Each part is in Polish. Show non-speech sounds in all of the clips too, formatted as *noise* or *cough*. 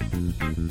Mm-hmm.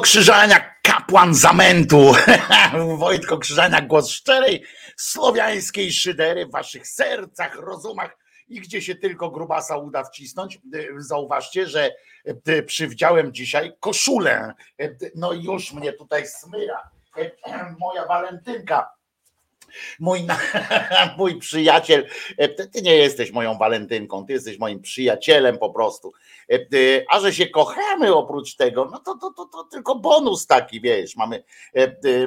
Krzyżania, kapłan zamętu. *laughs* Wojtko Krzyżania, głos szczerej słowiańskiej szydery w waszych sercach, rozumach i gdzie się tylko grubasa uda wcisnąć. Zauważcie, że przywdziałem dzisiaj koszulę. No już mnie tutaj smyra. *clears throat* Moja walentynka Mój, *laughs* mój przyjaciel, e, ty nie jesteś moją walentynką, ty jesteś moim przyjacielem po prostu. E, e, a że się kochamy oprócz tego, no bonus taki, wiesz, mamy,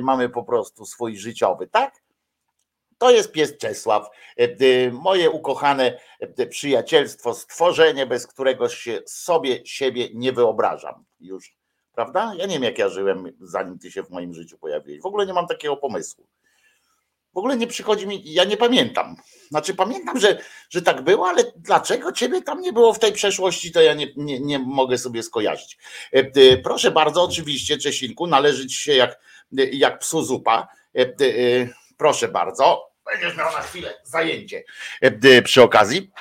mamy po prostu swój życiowy, tak? To jest pies Czesław, moje ukochane przyjacielstwo, stworzenie, bez którego się sobie siebie nie wyobrażam już, prawda? Ja nie wiem, jak ja żyłem, zanim ty się w moim życiu pojawiłeś. W ogóle nie mam takiego pomysłu w ogóle nie przychodzi mi, ja nie pamiętam. Znaczy pamiętam, że, że tak było, ale dlaczego ciebie tam nie było w tej przeszłości, to ja nie, nie, nie mogę sobie skojarzyć. E, e, proszę bardzo, oczywiście, Czesinku, należy ci się jak, jak psu zupa. E, proszę bardzo, będziesz miał na chwilę zajęcie przy okazji.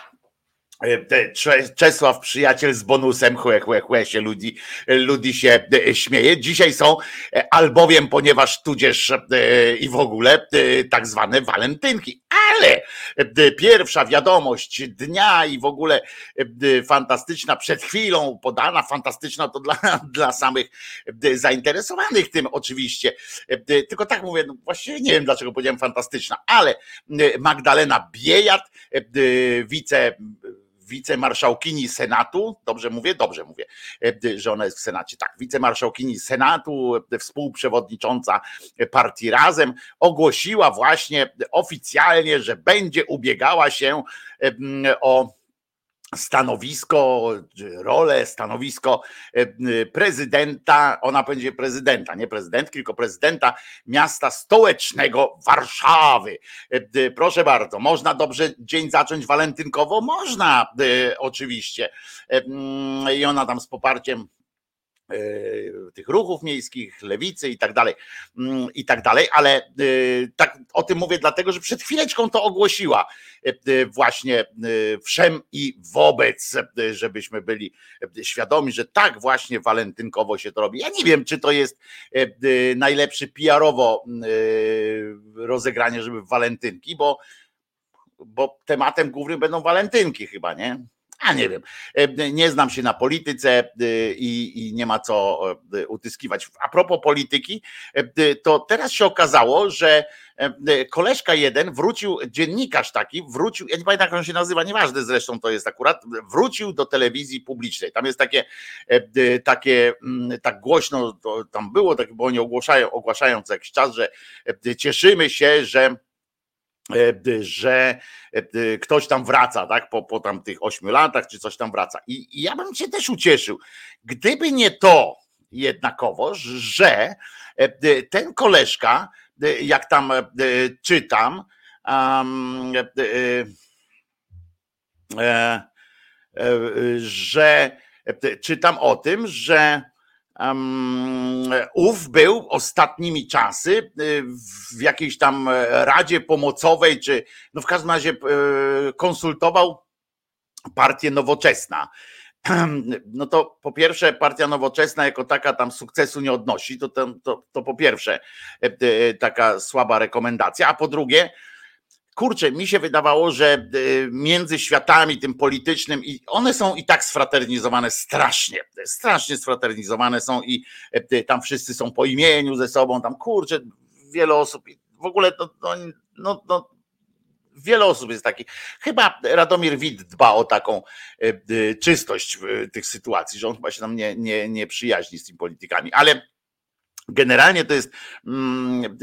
E, Czesław, przyjaciel z bonusem, chłe, chłe, chłe się ludzi, ludzi się e, śmieje. Dzisiaj są e, albowiem, ponieważ tudzież i w ogóle tak zwane walentynki. Ale pierwsza wiadomość dnia i w ogóle fantastyczna, przed chwilą podana, fantastyczna to dla, *laughs* dla samych zainteresowanych tym oczywiście. Tylko tak mówię, no właściwie nie wiem dlaczego powiedziałem fantastyczna, ale Magdalena Biejat, wice wicemarszałkini Senatu, dobrze mówię? Dobrze mówię, e, że ona jest w Senacie. Tak, wicemarszałkini Senatu, e, współprzewodnicząca partii Razem, ogłosiła właśnie oficjalnie, że będzie ubiegała się e, o stanowisko, rolę, stanowisko e, prezydenta, ona będzie prezydenta, nie prezydentki, tylko prezydenta miasta stołecznego Warszawy. E, proszę bardzo, można dobrze dzień zacząć walentynkowo? Można, e, oczywiście. I ona tam z poparciem E, tych ruchów miejskich, lewicy i tak dalej, mm, i tak dalej, ale e, tak o tym mówię dlatego, że przed chwileczką to ogłosiła e, właśnie wszem i wobec, żebyśmy byli świadomi, że tak właśnie walentynkowo się to robi. Ja nie wiem, czy to jest najlepszy PR-owo rozegranie, żeby walentynki, bo bo tematem głównym będą walentynki chyba, nie? A nie wiem, e, nie znam się na polityce e, i, i, nie ma co e, utyskiwać. A propos polityki, to teraz się okazało, że koleżka jeden wrócił, dziennikarz taki, wrócił, ja nie pamiętam jak on się nazywa, nieważne zresztą to jest akurat, wrócił do telewizji publicznej. Tam jest takie, takie mm, tak głośno tam było, tak, bo oni ogłaszają, ogłaszają co jakiś czas, że cieszymy się, że że e, ktoś tam wraca, tak, po, po tam tych ośmiu latach, czy coś tam wraca. I, I, ja bym się też ucieszył, gdyby nie to jednakowoż, że e, ten koleżka, jak tam czytam, um, że czytam o tym, że Ów był ostatnimi czasy y, w jakiejś tam radzie pomocowej, czy no w każdym razie e, konsultował partię nowoczesna. *clears throat* No to po pierwsze, partia nowoczesna jako taka tam sukcesu nie odnosi, to, to, to, po pierwsze e, taka słaba rekomendacja, a po drugie, kurczę, mi się wydawało, że y, między światami tym politycznym i one są i tak sfraternizowane strasznie, strasznie sfraternizowane są i y, tam wszyscy są po imieniu ze sobą, tam kurczę, wiele osób, w ogóle no, no, no, no wiele osób jest takich. Chyba Radomir Wid dba o taką y, czystość tych sytuacji, że on chyba się tam nie, nie, nie przyjaźni z tymi politykami, ale generalnie to jest mm,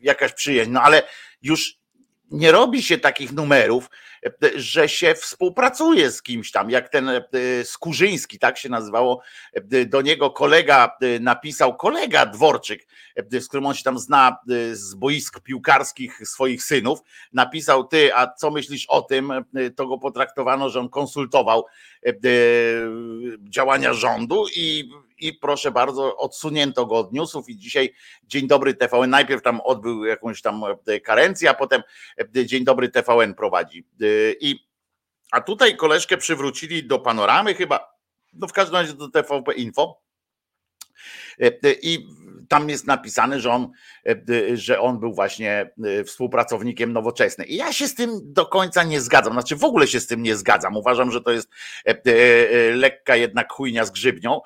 jakaś przyjaźń, no ale już nie robi się takich numerów, że się współpracuje z kimś tam, jak ten e, Skurzyński, tak się nazywało, e, do niego kolega e, napisał, kolega Dworczyk, z którym on się tam zna z boisk piłkarskich swoich synów, napisał ty, a co myślisz o tym, to go potraktowano, że on konsultował działania rządu i i proszę bardzo, odsunięto go od newsów i dzisiaj Dzień Dobry TVN, najpierw tam odbył jakąś tam e, karencję, a potem e, Dzień Dobry TVN prowadzi. E, I, a tutaj koleżkę przywrócili do panoramy chyba, no w każdym razie do TVP Info I tam jest napisane, że on, że on był właśnie współpracownikiem nowoczesnej. I ja się z tym do końca nie zgadzam. Znaczy w ogóle się z tym nie zgadzam. Uważam, że to jest lekka jednak chujnia z grzybnią.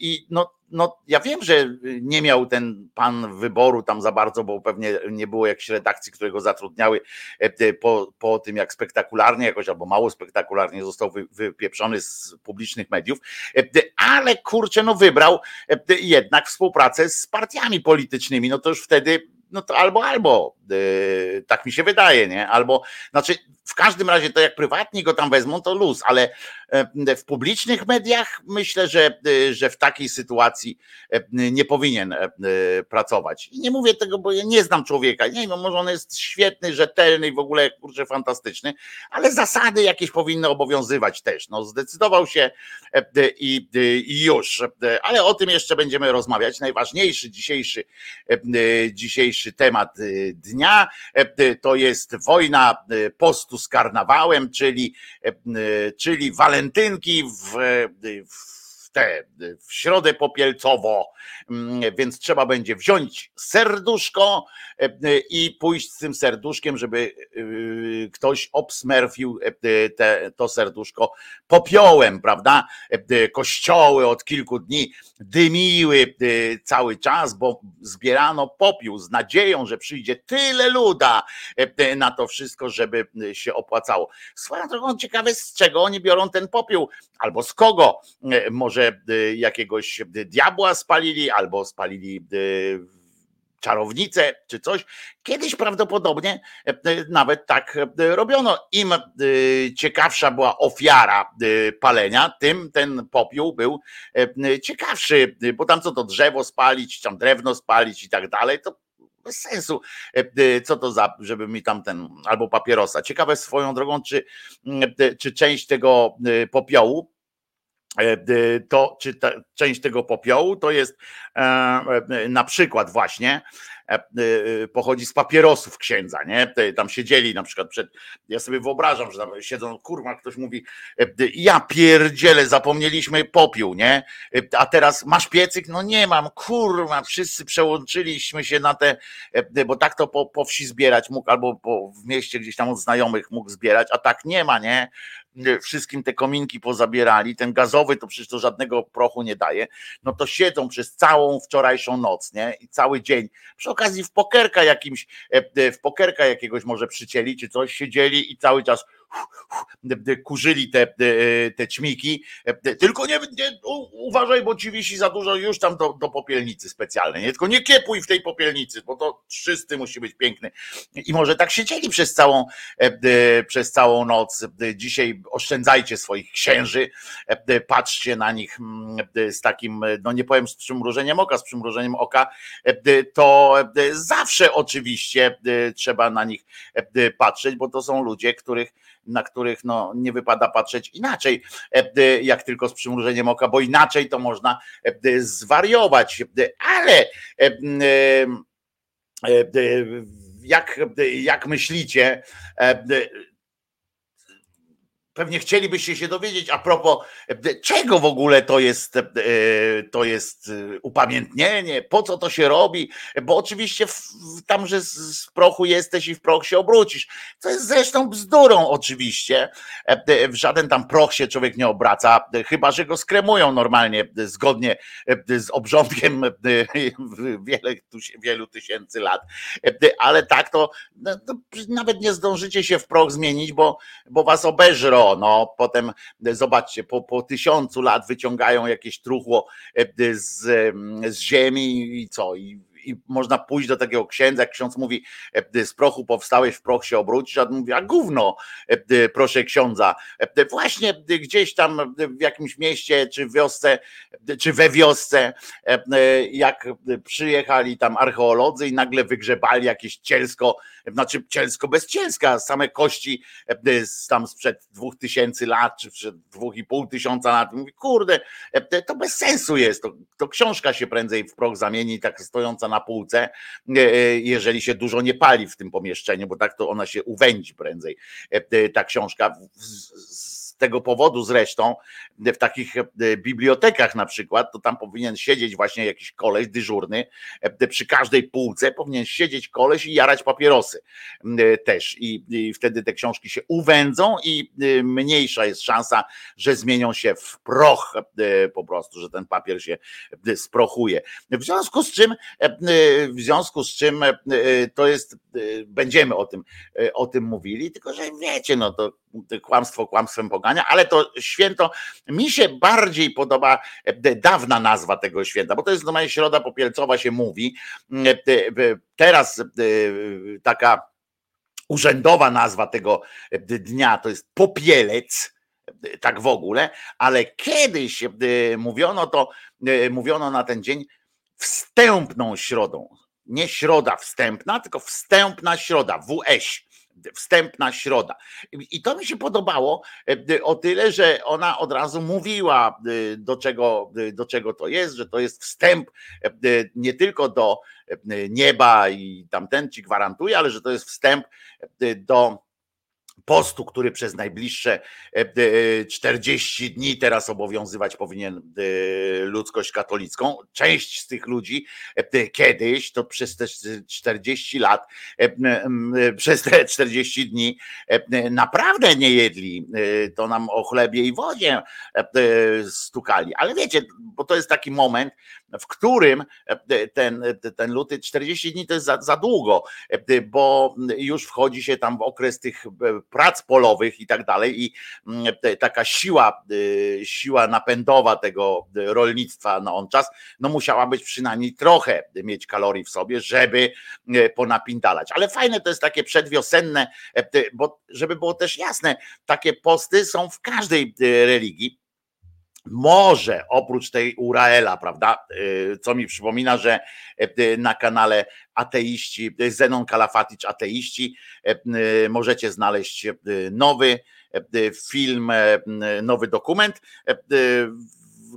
I no no ja wiem, że nie miał ten pan wyboru tam za bardzo, bo pewnie nie było jakichś redakcji, które go zatrudniały e, po, po tym, jak spektakularnie jakoś albo mało spektakularnie został wy, wypieprzony z publicznych mediów, e, ale kurczę, no wybrał e, jednak współpracę z partiami politycznymi, no to już wtedy no to albo, albo, yy, tak mi się wydaje, nie? Albo, znaczy w każdym razie to jak prywatnie go tam wezmą, to luz, ale w publicznych mediach myślę, że, e, że w takiej sytuacji e, nie powinien pracować. I nie mówię tego, bo ja nie znam człowieka. Nie wiem, może on jest świetny, rzetelny i w ogóle kurczę fantastyczny, ale zasady jakieś powinny obowiązywać też. No, zdecydował się i, i już. Ale o tym jeszcze będziemy rozmawiać. Najważniejszy dzisiejszy, dzisiejszy temat dnia to jest wojna postu z karnawałem, czyli, e, czyli walentynki w, w te, w środę popielcowo, mm, więc trzeba będzie wziąć serduszko e, i pójść z tym serduszkiem, żeby e, ktoś obsmerfił te, to serduszko popiołem, prawda? Kościoły od kilku dni dymiły cały czas, bo zbierano popiół z nadzieją, że przyjdzie tyle luda na to wszystko, żeby się opłacało. Swoją drogą ciekawe, z czego oni biorą ten popiół, albo z kogo. Może jakiegoś diabła spalili, albo spalili czarownicę czy coś. Kiedyś prawdopodobnie nawet tak robiono. Im ciekawsza była ofiara palenia, tym ten popiół był ciekawszy, bo tam co to drzewo spalić, tam drewno spalić i tak dalej, to bez sensu. Co to za, żeby mi tam ten, albo papierosa. Ciekawe swoją drogą, czy, czy część tego popiołu to, czy ta, część tego popiołu to jest e, e, na przykład właśnie pochodzi z papierosów księdza, nie? Tam siedzieli na przykład przed, ja sobie wyobrażam, że tam siedzą, kurwa, ktoś mówi, ja pierdzielę, zapomnieliśmy popiół, nie? A teraz masz piecyk? No nie mam, kurwa, wszyscy przełączyliśmy się na te, bo tak to po, po wsi zbierać mógł, albo po, w mieście gdzieś tam od znajomych mógł zbierać, a tak nie ma, nie? Wszystkim te kominki pozabierali, ten gazowy to przecież to żadnego prochu nie daje, no to siedzą przez całą wczorajszą noc, nie? I cały dzień. Przy okazji w pokerka jakimś, e, w pokerka jakiegoś może przycięli czy coś, siedzieli i cały czas kurzyli te, te ćmiki. Tylko nie, nie uważaj, bo ci wisi za dużo już tam do, do popielnicy specjalnej. Nie? Tylko nie kiepuj w tej popielnicy, bo to czysty musi być piękny. I może tak siedzieli przez całą, przez całą noc. Dzisiaj oszczędzajcie swoich księży, patrzcie na nich z takim, no nie powiem z przymrużeniem oka, z przymrużeniem oka, to zawsze oczywiście trzeba na nich patrzeć, bo to są ludzie, których na których no, nie wypada patrzeć inaczej, e, jak tylko z przymrużeniem oka, bo inaczej to można e, zwariować. Ale e, jak, jak myślicie, Pewnie chcielibyście się dowiedzieć a propos e, czego w ogóle to jest, e, to jest e, upamiętnienie, po co to się robi, bo oczywiście tam, że z prochu jesteś i w proch się obrócisz, co jest zresztą bzdurą oczywiście, w żaden tam proch się człowiek nie obraca, chyba, że go skremują normalnie, zgodnie z obrządkiem wiele, wielu tysięcy lat, ale tak to, no, to nawet nie zdążycie się w proch zmienić, bo, bo was obeżrą no potem zobaczcie, po, po tysiącu lat wyciągają jakieś truchło e, z, z ziemi i co? I i można pójść do takiego księdza, jak ksiądz mówi, e, z prochu powstałeś, w proch się obrócisz, a on mówi, a gówno, e, proszę księdza. E, właśnie gdzieś tam w jakimś mieście, czy wiosce, czy we wiosce, jak przyjechali tam archeolodzy i nagle wygrzebali jakieś cielsko, znaczy cielsko bez cielska, same kości tam sprzed dwóch tysięcy lat, czy przed dwóch i pół tysiąca lat. Mówi, kurde, to bez sensu jest, to, to książka się prędzej w proch zamieni, tak stojąca na półce, e, e, jeżeli się dużo nie pali w tym pomieszczeniu, bo tak to ona się uwędzi prędzej, e, ta książka tego powodu zresztą w takich bibliotekach na przykład, to tam powinien siedzieć właśnie jakiś koleś dyżurny, przy każdej półce powinien siedzieć koleś i jarać papierosy też i, i wtedy te książki się uwędzą i mniejsza jest szansa, że zmienią się w proch po prostu, że ten papier się sprochuje. W związku z czym, w związku z czym to jest, będziemy o tym, o tym mówili, tylko że wiecie, no to kłamstwo kłamstwem pogania, ale to święto mi się bardziej podoba dawna nazwa tego święta, bo to jest normalnie środa popielcowa się mówi. Teraz taka urzędowa nazwa tego dnia to jest popielec, tak w ogóle, ale kiedyś mówiono to, mówiono na ten dzień wstępną środą. Nie środa wstępna, tylko wstępna środa, WS wstępna środa. I to mi się podobało e, o tyle, że ona od razu mówiła, e, do czego, e, do czego to jest, że to jest wstęp nie tylko do nieba i tamten ci gwarantuje, ale że to jest wstęp do postu, który przez najbliższe 40 e, dni teraz obowiązywać powinien e, ludzkość katolicką. Część z tych ludzi e, kiedyś, to przez te 40 lat, przez te 40 dni naprawdę nie jedli. To nam o chlebie i wodzie stukali. Ale wiecie, bo to jest taki moment, w którym ten, ten luty 40 dni to jest za, za długo, bo już wchodzi się tam w okres tych prac polowych i tak dalej i mm, taka siła, y, siła napędowa tego rolnictwa na on czas, no musiała być przynajmniej trochę mieć kalorii w sobie, żeby y, ponapindalać. Ale fajne to jest takie przedwiosenne, y, bo żeby było też jasne, takie posty są w każdej religii może oprócz tej Uraela, prawda? Co mi przypomina, że na kanale ateiści, Zenon Kalafaticz ateiści, możecie znaleźć nowy film, nowy dokument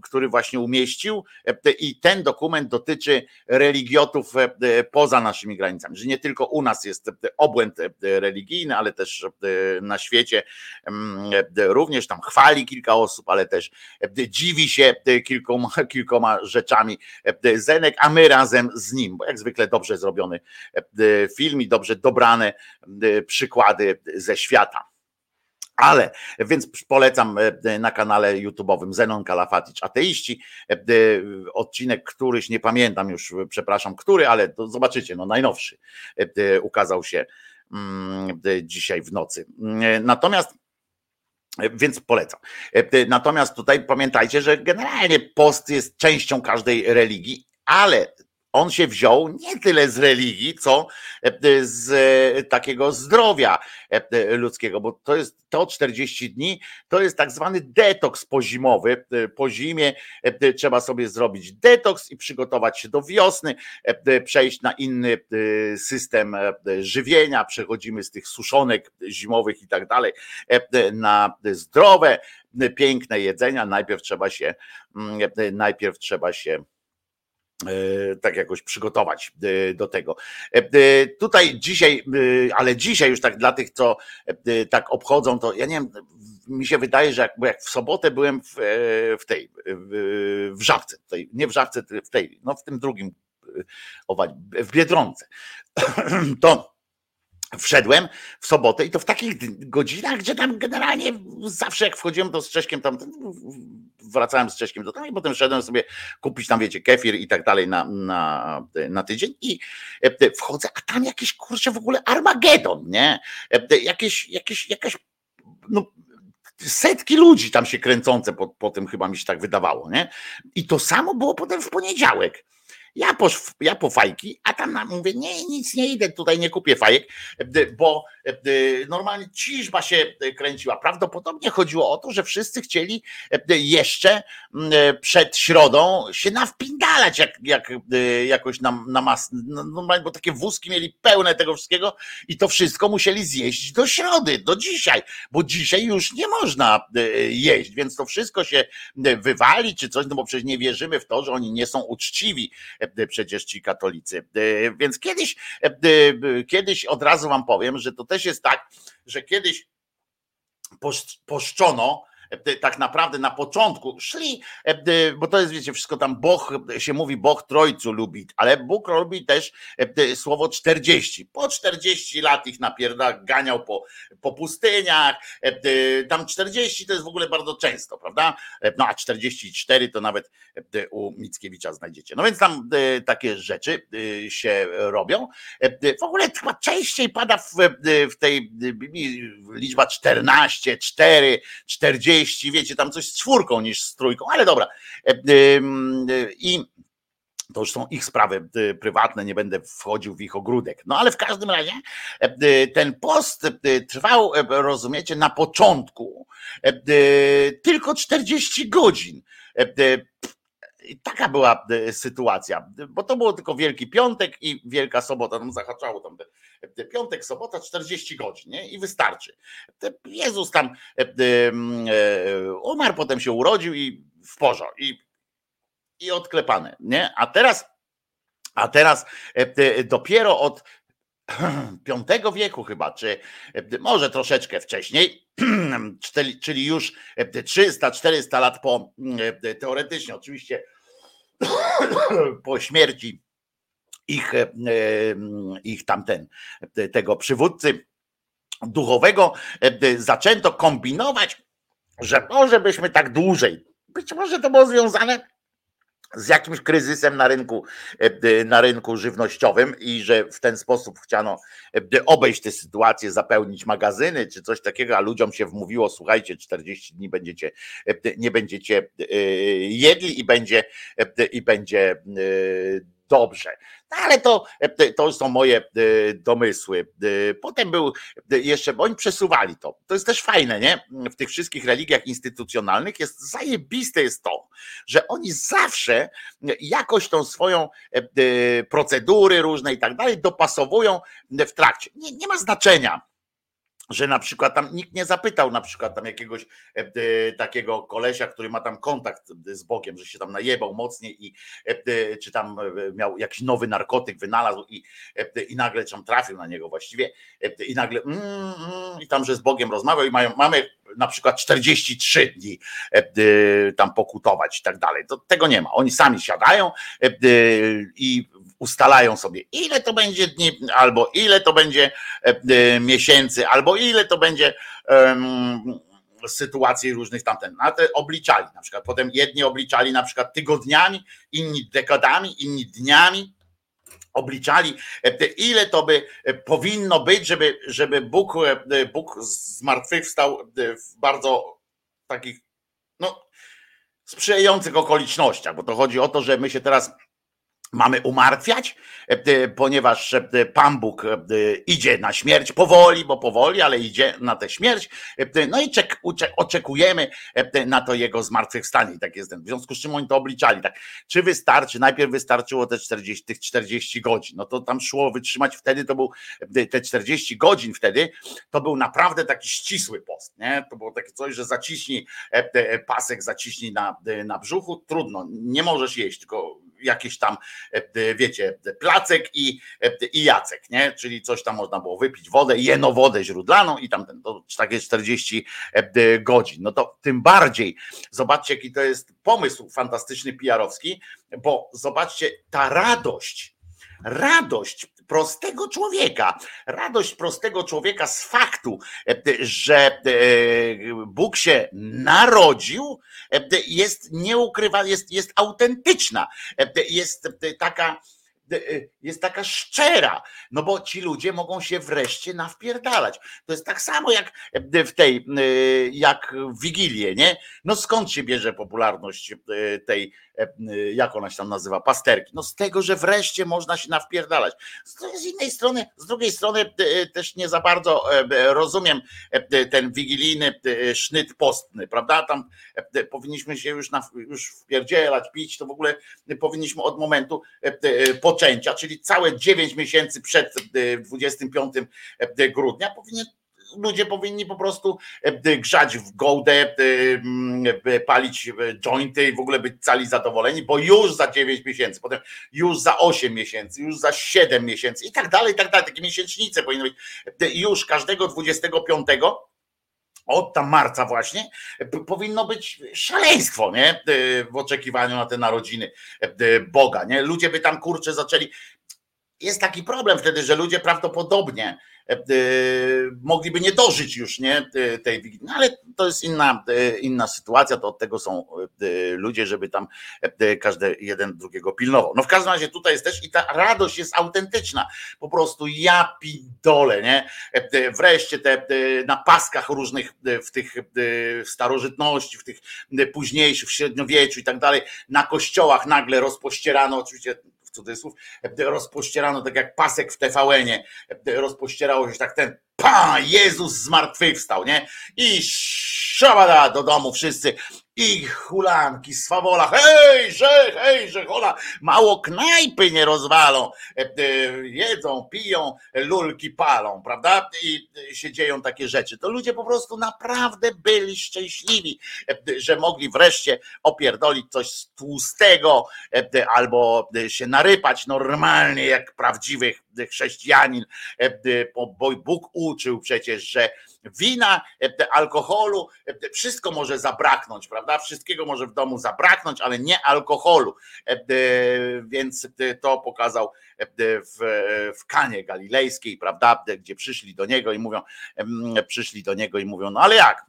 który właśnie umieścił e, i ten dokument dotyczy religiotów e, poza naszymi granicami, że nie tylko u nas jest obłęd religijny, ale też na świecie mm, również tam chwali kilka osób, ale też dziwi się kilkoma, *laughs* kilkoma rzeczami Zenek, a my razem z nim, bo jak zwykle dobrze zrobiony film i dobrze dobrane przykłady ze świata. Ale, więc polecam e, na kanale YouTube'owym Zenon Kalafaticz Ateiści, e, odcinek któryś, nie pamiętam już, przepraszam, który, ale to zobaczycie, no najnowszy e, ukazał się mm, dzisiaj w nocy. Natomiast więc polecam. Natomiast tutaj pamiętajcie, że generalnie post jest częścią każdej religii, ale on się wziął nie tyle z religii, co e, z e, takiego zdrowia e, ludzkiego, bo to jest to 40 dni, to jest tak zwany detoks pozimowy. Po zimie trzeba sobie zrobić detoks i przygotować się do wiosny, przejść na inny system żywienia, przechodzimy z tych suszonek zimowych i tak dalej na zdrowe, piękne jedzenia. Najpierw trzeba się mm, najpierw trzeba się E, tak jakoś przygotować e, do tego. E, tutaj dzisiaj, ale dzisiaj już tak dla tych, co tak obchodzą, to ja nie wiem, mi się wydaje, że jak, jak w sobotę byłem w, w tej, w Żabce, tej, nie w Żabce, w tej, no w tym drugim, w Biedronce, *clears throat* to Wszedłem w sobotę i to w takich godzinach, gdzie tam generalnie zawsze jak wchodziłem to z Cześkiem, tam wracałem z Cześkiem do tam i potem szedłem sobie kupić tam wiecie kefir i tak dalej na, na, na tydzień i e, wchodzę, a tam jakieś kurczę w ogóle Armagedon, nie? E, jakieś, jakieś, jakaś no, setki ludzi tam się kręcące po, po tym chyba mi się tak wydawało, nie? I to samo było potem w poniedziałek ja po, ja po fajki, a tam mówię, nie, nic nie idę, tutaj nie kupię fajek, bo normalnie ciżba się kręciła. Prawdopodobnie chodziło o to, że wszyscy chcieli jeszcze przed środą się nawpindalać jak, jak, jakoś na, na mas, no, normalnie, bo takie wózki mieli pełne tego wszystkiego i to wszystko musieli zjeść do środy, do dzisiaj, bo dzisiaj już nie można jeść, więc to wszystko się wywali czy coś, no bo przecież nie wierzymy w to, że oni nie są uczciwi E, przecież ci katolicy. E, więc kiedyś, e, kiedyś od razu wam powiem, że to też jest tak, że kiedyś poszczono tak naprawdę na początku szli, bo to jest, wiecie, wszystko tam Boch się mówi, Boch Trojcu lubi, ale Bóg lubi też słowo 40. Po 40 lat ich napierda, ganiał po, po pustyniach, tam 40 to jest w ogóle bardzo często, prawda? No a 44 to nawet u Mickiewicza znajdziecie. No więc tam takie rzeczy się robią. W ogóle chyba częściej pada w, w tej liczba 14, 4, 40, wiecie, tam coś z czwórką niż z trójką, ale dobra. I to już są ich sprawy prywatne, nie będę wchodził w ich ogródek. No ale w każdym razie ten post trwał, rozumiecie, na początku tylko 40 godzin. Taka była e, sytuacja, bo to było tylko Wielki Piątek i Wielka Sobota, tam zahaczało tam piątek, sobota 40 godzin nie? i wystarczy. Jezus tam e, e, umarł, potem się urodził i w porządku i, i odklepane, nie? A teraz, a teraz dopiero od *clears throat* V wieku chyba, czy może troszeczkę wcześniej, *clears throat* czyli już 300-400 lat po, teoretycznie oczywiście *clears throat* po śmierci ich, e, ich tamten, tego przywódcy duchowego, e, zaczęto kombinować, że może byśmy tak dłużej, być może to było związane z jakimś kryzysem na rynku, e, na rynku żywnościowym i że w ten sposób chciano obejść tę sytuację, zapełnić magazyny czy coś takiego, a ludziom się wmówiło, słuchajcie, 40 dni będziecie, nie będziecie jedli i będzie, i będzie dobrze. No ale to, to są moje e, domysły. E, potem był jeszcze, bo oni przesuwali to. To jest też fajne, nie? W tych wszystkich religiach instytucjonalnych jest zajebiste jest to, że oni zawsze jakoś tą swoją e, procedury różne i tak dalej dopasowują w trakcie. Nie, nie ma znaczenia że na przykład tam nikt nie zapytał na przykład tam jakiegoś e, e, takiego kolesia, który ma tam kontakt z Bogiem, że się tam najebał mocniej i e, czy tam miał jakiś nowy narkotyk wynalazł i, i nagle tam trafił na niego właściwie i nagle mm, mm, i tam, że z Bogiem rozmawiał i mają, mamy na przykład 43 dni tam pokutować i tak dalej. To, tego nie ma. Oni sami siadają i ustalają sobie, ile to będzie dni, albo ile to będzie miesięcy, albo ile to będzie sytuacji różnych tamten. Na te obliczali na przykład. Potem jedni obliczali na przykład tygodniami, inni dekadami, inni dniami. Obliczali, e, ile to by e, powinno być, żeby, żeby Bóg, e, Bóg zmartwychwstał w bardzo takich no, sprzyjających okolicznościach, bo to chodzi o to, że my się teraz mamy umartwiać, e, ponieważ e, Pan Bóg e, idzie na śmierć powoli, bo powoli, ale idzie na tę śmierć. No i czek, oczekujemy na to jego zmartwychwstanie. I tak jest. W związku z czym oni to obliczali. Tak, czy wystarczy? Najpierw wystarczyło te 40, tych 40 godzin. No to tam szło wytrzymać wtedy, to był te 40 godzin wtedy, to był naprawdę taki ścisły post. Nie? To było takie coś, że zaciśnij pasek, zaciśnij na, na brzuchu. Trudno, nie możesz jeść, tylko jakieś tam, e, wiecie, placek i, e, i Jacek, nie? Czyli coś tam można było wypić, wodę, jeno wodę źródlaną i tam to takie 40 e, godzin. No to tym bardziej, zobaczcie jaki to jest pomysł fantastyczny PR-owski, bo zobaczcie, ta radość, radość prostego człowieka, radość prostego człowieka z faktu, że Bóg się narodził, jest nieukrywa, jest, jest autentyczna, jest taka jest taka szczera, no bo ci ludzie mogą się wreszcie nawpierdalać. To jest tak samo jak w tej, jak w Wigilię, nie? No skąd się bierze popularność tej E, jak ona się tam nazywa, pasterki. No z tego, że wreszcie można się nawpierdalać. Z innej strony, z drugiej strony e, też nie za bardzo e, rozumiem ten wigilijny sznyt postny, prawda? Tam powinniśmy się już, na, już wpierdzielać, pić, to w ogóle powinniśmy od momentu poczęcia, czyli całe 9 miesięcy przed 25 grudnia powinien ludzie powinni po prostu e, grzać w gołdę, e, e, palić jointy i w ogóle być cali zadowoleni, bo już za 9 miesięcy, potem już za 8 miesięcy, już za 7 miesięcy i tak dalej, i tak dalej. Takie miesięcznice powinny być już każdego 25 od tam marca właśnie powinno być szaleństwo, nie? W oczekiwaniu na te narodziny Boga, nie? Ludzie by tam kurczę zaczęli. Jest taki problem wtedy, że ludzie prawdopodobnie mogliby nie dożyć już nie, e, tej Wigilii. No ale to jest inna, inna sytuacja, to od tego są ludzie, żeby tam każdy jeden drugiego pilnował. No w każdym razie tutaj jest też i ta radość jest autentyczna. Po prostu ja pidole, nie? Wreszcie te na paskach różnych w tych starożytności, w tych późniejszych, w średniowieczu i tak dalej, na kościołach nagle rozpościerano, oczywiście cudzysłów, rozpościerano tak jak pasek w TVN-ie, rozpościerało się tak ten pa, Jezus zmartwychwstał, nie? I szabada do domu wszyscy i hulanki, swawola, hejże, hejże, hola, mało knajpy nie rozwalą, e, e, jedzą, piją, lulki palą, prawda? I się dzieją takie rzeczy. To ludzie po prostu naprawdę byli szczęśliwi, e, że mogli wreszcie opierdolić coś tłustego albo się narypać normalnie jak prawdziwy chrześcijanin, bo Bóg uczył przecież, że wina, alkoholu, wszystko może zabraknąć, prawda? Wszystkiego może w domu zabraknąć, ale nie alkoholu. Więc to pokazał w, w Kanie Galilejskiej, prawda? Gdzie przyszli do niego i mówią, przyszli do niego i mówią, no ale jak?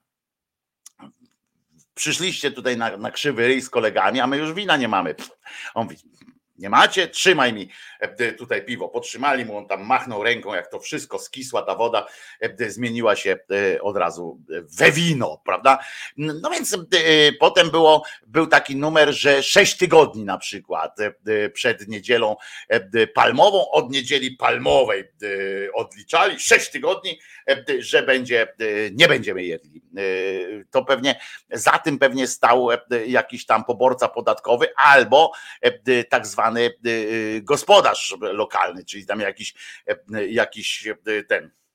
Przyszliście tutaj na, na krzywy ryj z kolegami, a my już wina nie mamy. On mówi, nie macie? Trzymaj mi e, tutaj piwo. Potrzymali mu, on tam machnął ręką, jak to wszystko skisła, ta woda e, zmieniła się e, od razu we wino, prawda? No więc potem było, był taki numer, że sześć tygodni na przykład przed niedzielą palmową, od niedzieli palmowej odliczali, sześć tygodni, że będzie, nie będziemy jedli. To pewnie, za tym pewnie stał jakiś tam poborca podatkowy albo tak zwany y, y, gospodarz lokalny, czyli tam jakiś, e, jakiś e, ten e,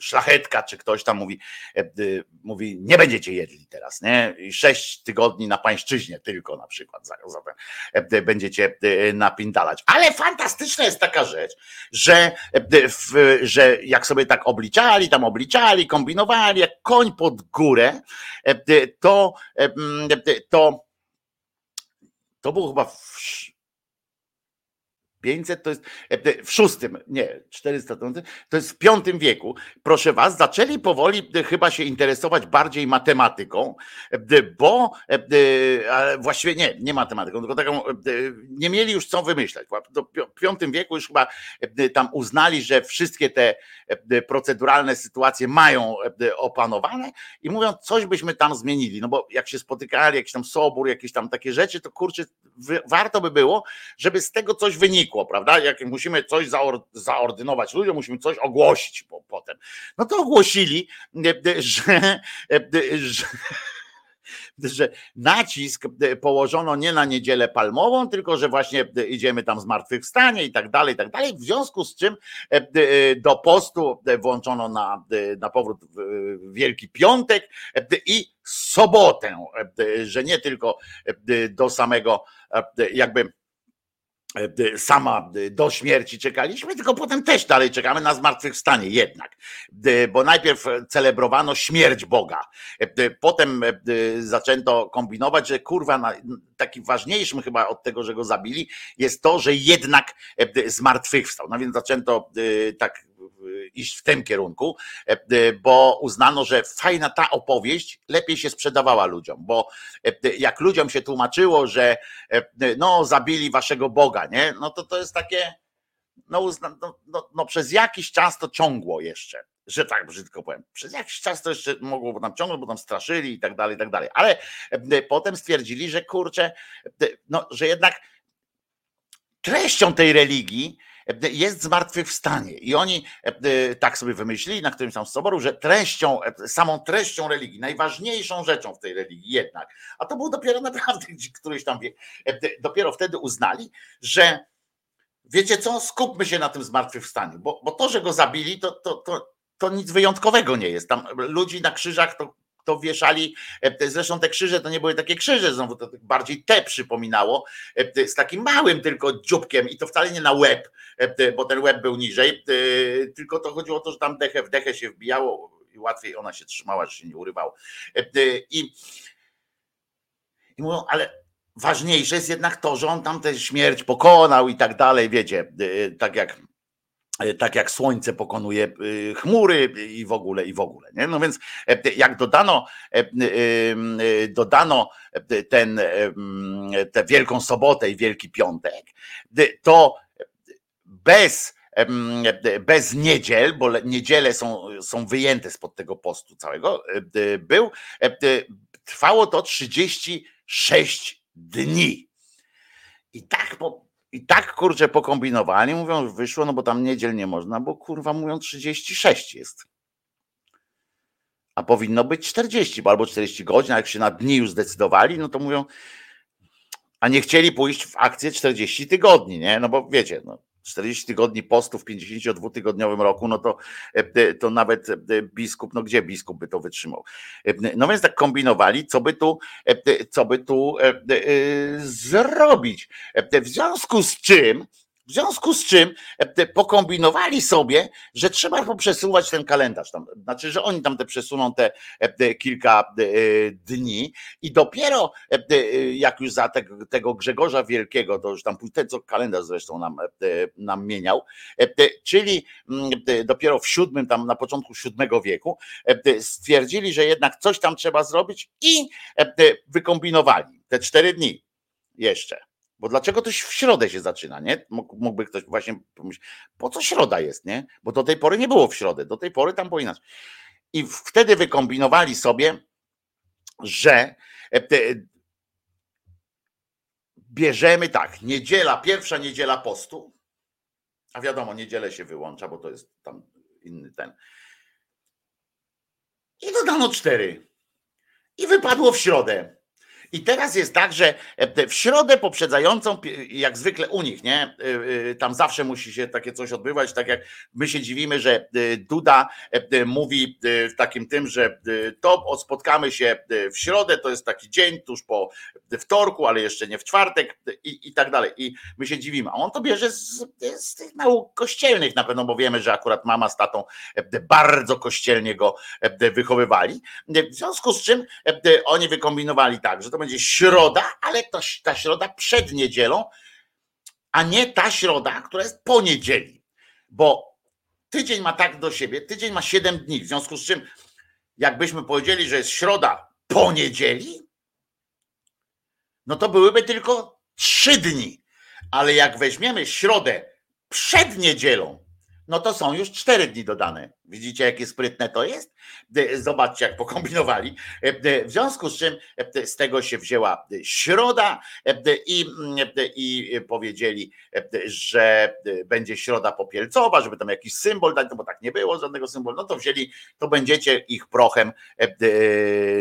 szlachetka, czy ktoś tam mówi, mówi, nie będziecie jedli teraz, nie? Sześć tygodni na pańszczyźnie tylko na przykład zatem będziecie napindalać. Ale fantastyczna jest taka rzecz, że, że jak sobie tak obliczali, tam obliczali, kombinowali, jak koń pod górę, to, to to było chyba 500 to jest e, w szóstym, nie, 400 to jest w piątym wieku. Proszę was, zaczęli powoli e, chyba się interesować bardziej matematyką, e, bo właściwie nie, nie matematyką, tylko taką, nie mieli już co wymyślać. W piątym wieku już chyba tam uznali, że wszystkie te proceduralne sytuacje mają opanowane i mówią, coś byśmy tam zmienili. No bo jak się spotykali, jakiś tam sobór, jakieś tam takie rzeczy, to kurczę, warto by było, żeby z tego coś wynikło, prawda? Jak musimy coś zaordynować ludziom, musimy coś ogłosić potem. No to ogłosili, że, że *laughs* że nacisk położono nie na niedzielę palmową, tylko że właśnie idziemy tam zmartwychwstanie i tak dalej, i tak dalej. W związku z czym do postu włączono na, na powrót Wielki Piątek i sobotę, że nie tylko do samego jakby E, sama do śmierci czekaliśmy, tylko potem też dalej czekamy na zmartwychwstanie jednak, bo najpierw celebrowano śmierć Boga, e, potem e, zaczęto kombinować, że kurwa, taki ważniejszym chyba od tego, że go zabili, jest to, że jednak zmartwychwstał. No więc zaczęto tak iść w tym kierunku, e, e, bo uznano, że fajna ta opowieść lepiej się sprzedawała ludziom, bo e, jak ludziom się tłumaczyło, że no zabili waszego Boga, nie? No to to jest takie no, no, no, no przez jakiś czas to ciągło jeszcze że tak brzydko powiem. Przez jakiś czas to jeszcze mogło tam ciągnąć, bo tam straszyli i tak dalej, i tak dalej. Ale potem stwierdzili, że kurczę, no, że jednak treścią tej religii jest zmartwychwstanie. I oni e, tak sobie wymyślili na którymś tam z soboru, że treścią, e, samą treścią religii, najważniejszą rzeczą w tej religii jednak, a to był dopiero naprawdę *laughs* któryś tam wie, e, dopiero wtedy uznali, że wiecie co, skupmy się na tym zmartwychwstaniu, bo, bo to, że go zabili, to, to, to, to nic wyjątkowego nie jest. Tam ludzi na krzyżach to to wieszali, e, zresztą te krzyże to nie były takie krzyże, znowu to bardziej te przypominało, e, z takim małym tylko dzióbkiem i to wcale nie na łeb, e, bo ten łeb był niżej, tylko to chodziło o to, że tam dechę w dechę się wbijało łatwiej ona się trzymała, że się nie urywało. I, i mówią, ale ważniejsze jest jednak to, że on tam tę śmierć pokonał i tak dalej, wiecie, tak jak tak jak słońce pokonuje chmury i w ogóle, i w ogóle. Nie? No więc jak dodano, dodano ten, tę Wielką Sobotę i Wielki Piątek, to bez bez niedziel, bo niedziele są, są wyjęte spod tego postu całego, był, trwało to 36 dni. I tak, po, i tak kurczę pokombinowali, mówią, że wyszło, no bo tam niedziel nie można, bo kurwa mówią 36 jest. A powinno być 40, bo albo 40 godzin, a jak się na dni już zdecydowali, no to mówią, a nie chcieli pójść w akcję 40 tygodni, nie? No bo wiecie, no, 40 tygodni postu w 52-tygodniowym roku, no to, e, to nawet e, biskup, no gdzie biskup by to wytrzymał? E, no więc tak kombinowali, co by tu, co by tu zrobić. W związku z czym, w związku z czym e, pokombinowali sobie, że trzeba poprzesuwać ten kalendarz. Tam, znaczy, że oni tam te przesuną te, te kilka e, dni i dopiero e, jak już za tego, tego Grzegorza Wielkiego, to już tam ten, co kalendarz zresztą nam, nam mieniał, czyli mm, dopiero w siódmym, tam na początku siódmego wieku, stwierdzili, że jednak coś tam trzeba zrobić i wykombinowali te cztery dni jeszcze. Bo dlaczego to w środę się zaczyna, nie? Mógłby ktoś właśnie pomyśleć, po co środa jest, nie? Bo do tej pory nie było w środę, do tej pory tam było inaczej. I wtedy wykombinowali sobie, że e, bierzemy tak, niedziela, pierwsza niedziela postu, a wiadomo, niedzielę się wyłącza, bo to jest tam inny ten. I dodano cztery. I wypadło w środę. I teraz jest tak, że e, w środę poprzedzającą, jak zwykle u nich, nie? E, e, tam zawsze musi się takie coś odbywać, tak jak my się dziwimy, że Duda mówi w takim tym, że to spotkamy się w środę, to jest taki dzień tuż po wtorku, ale jeszcze nie w czwartek i, i tak dalej. I my się dziwimy. A on to bierze z, z tych nauk kościelnych na pewno, bo wiemy, że akurat mama z tatą bardzo kościelnie go wychowywali. W związku z czym oni wykombinowali tak, że to będzie środa, ale to ta środa przed niedzielą, a nie ta środa, która jest po niedzieli. Bo tydzień ma tak do siebie, tydzień ma 7 dni, w związku z czym jakbyśmy powiedzieli, że jest środa po niedzieli, no to byłyby tylko 3 dni. Ale jak weźmiemy środę przed niedzielą, no to są już cztery dni dodane. Widzicie, jakie sprytne to jest? Zobaczcie, jak pokombinowali. W związku z czym z tego się wzięła środa i, i powiedzieli, że będzie środa popielcowa, żeby tam jakiś symbol dać, no bo tak nie było żadnego symbolu, no to wzięli, to będziecie ich prochem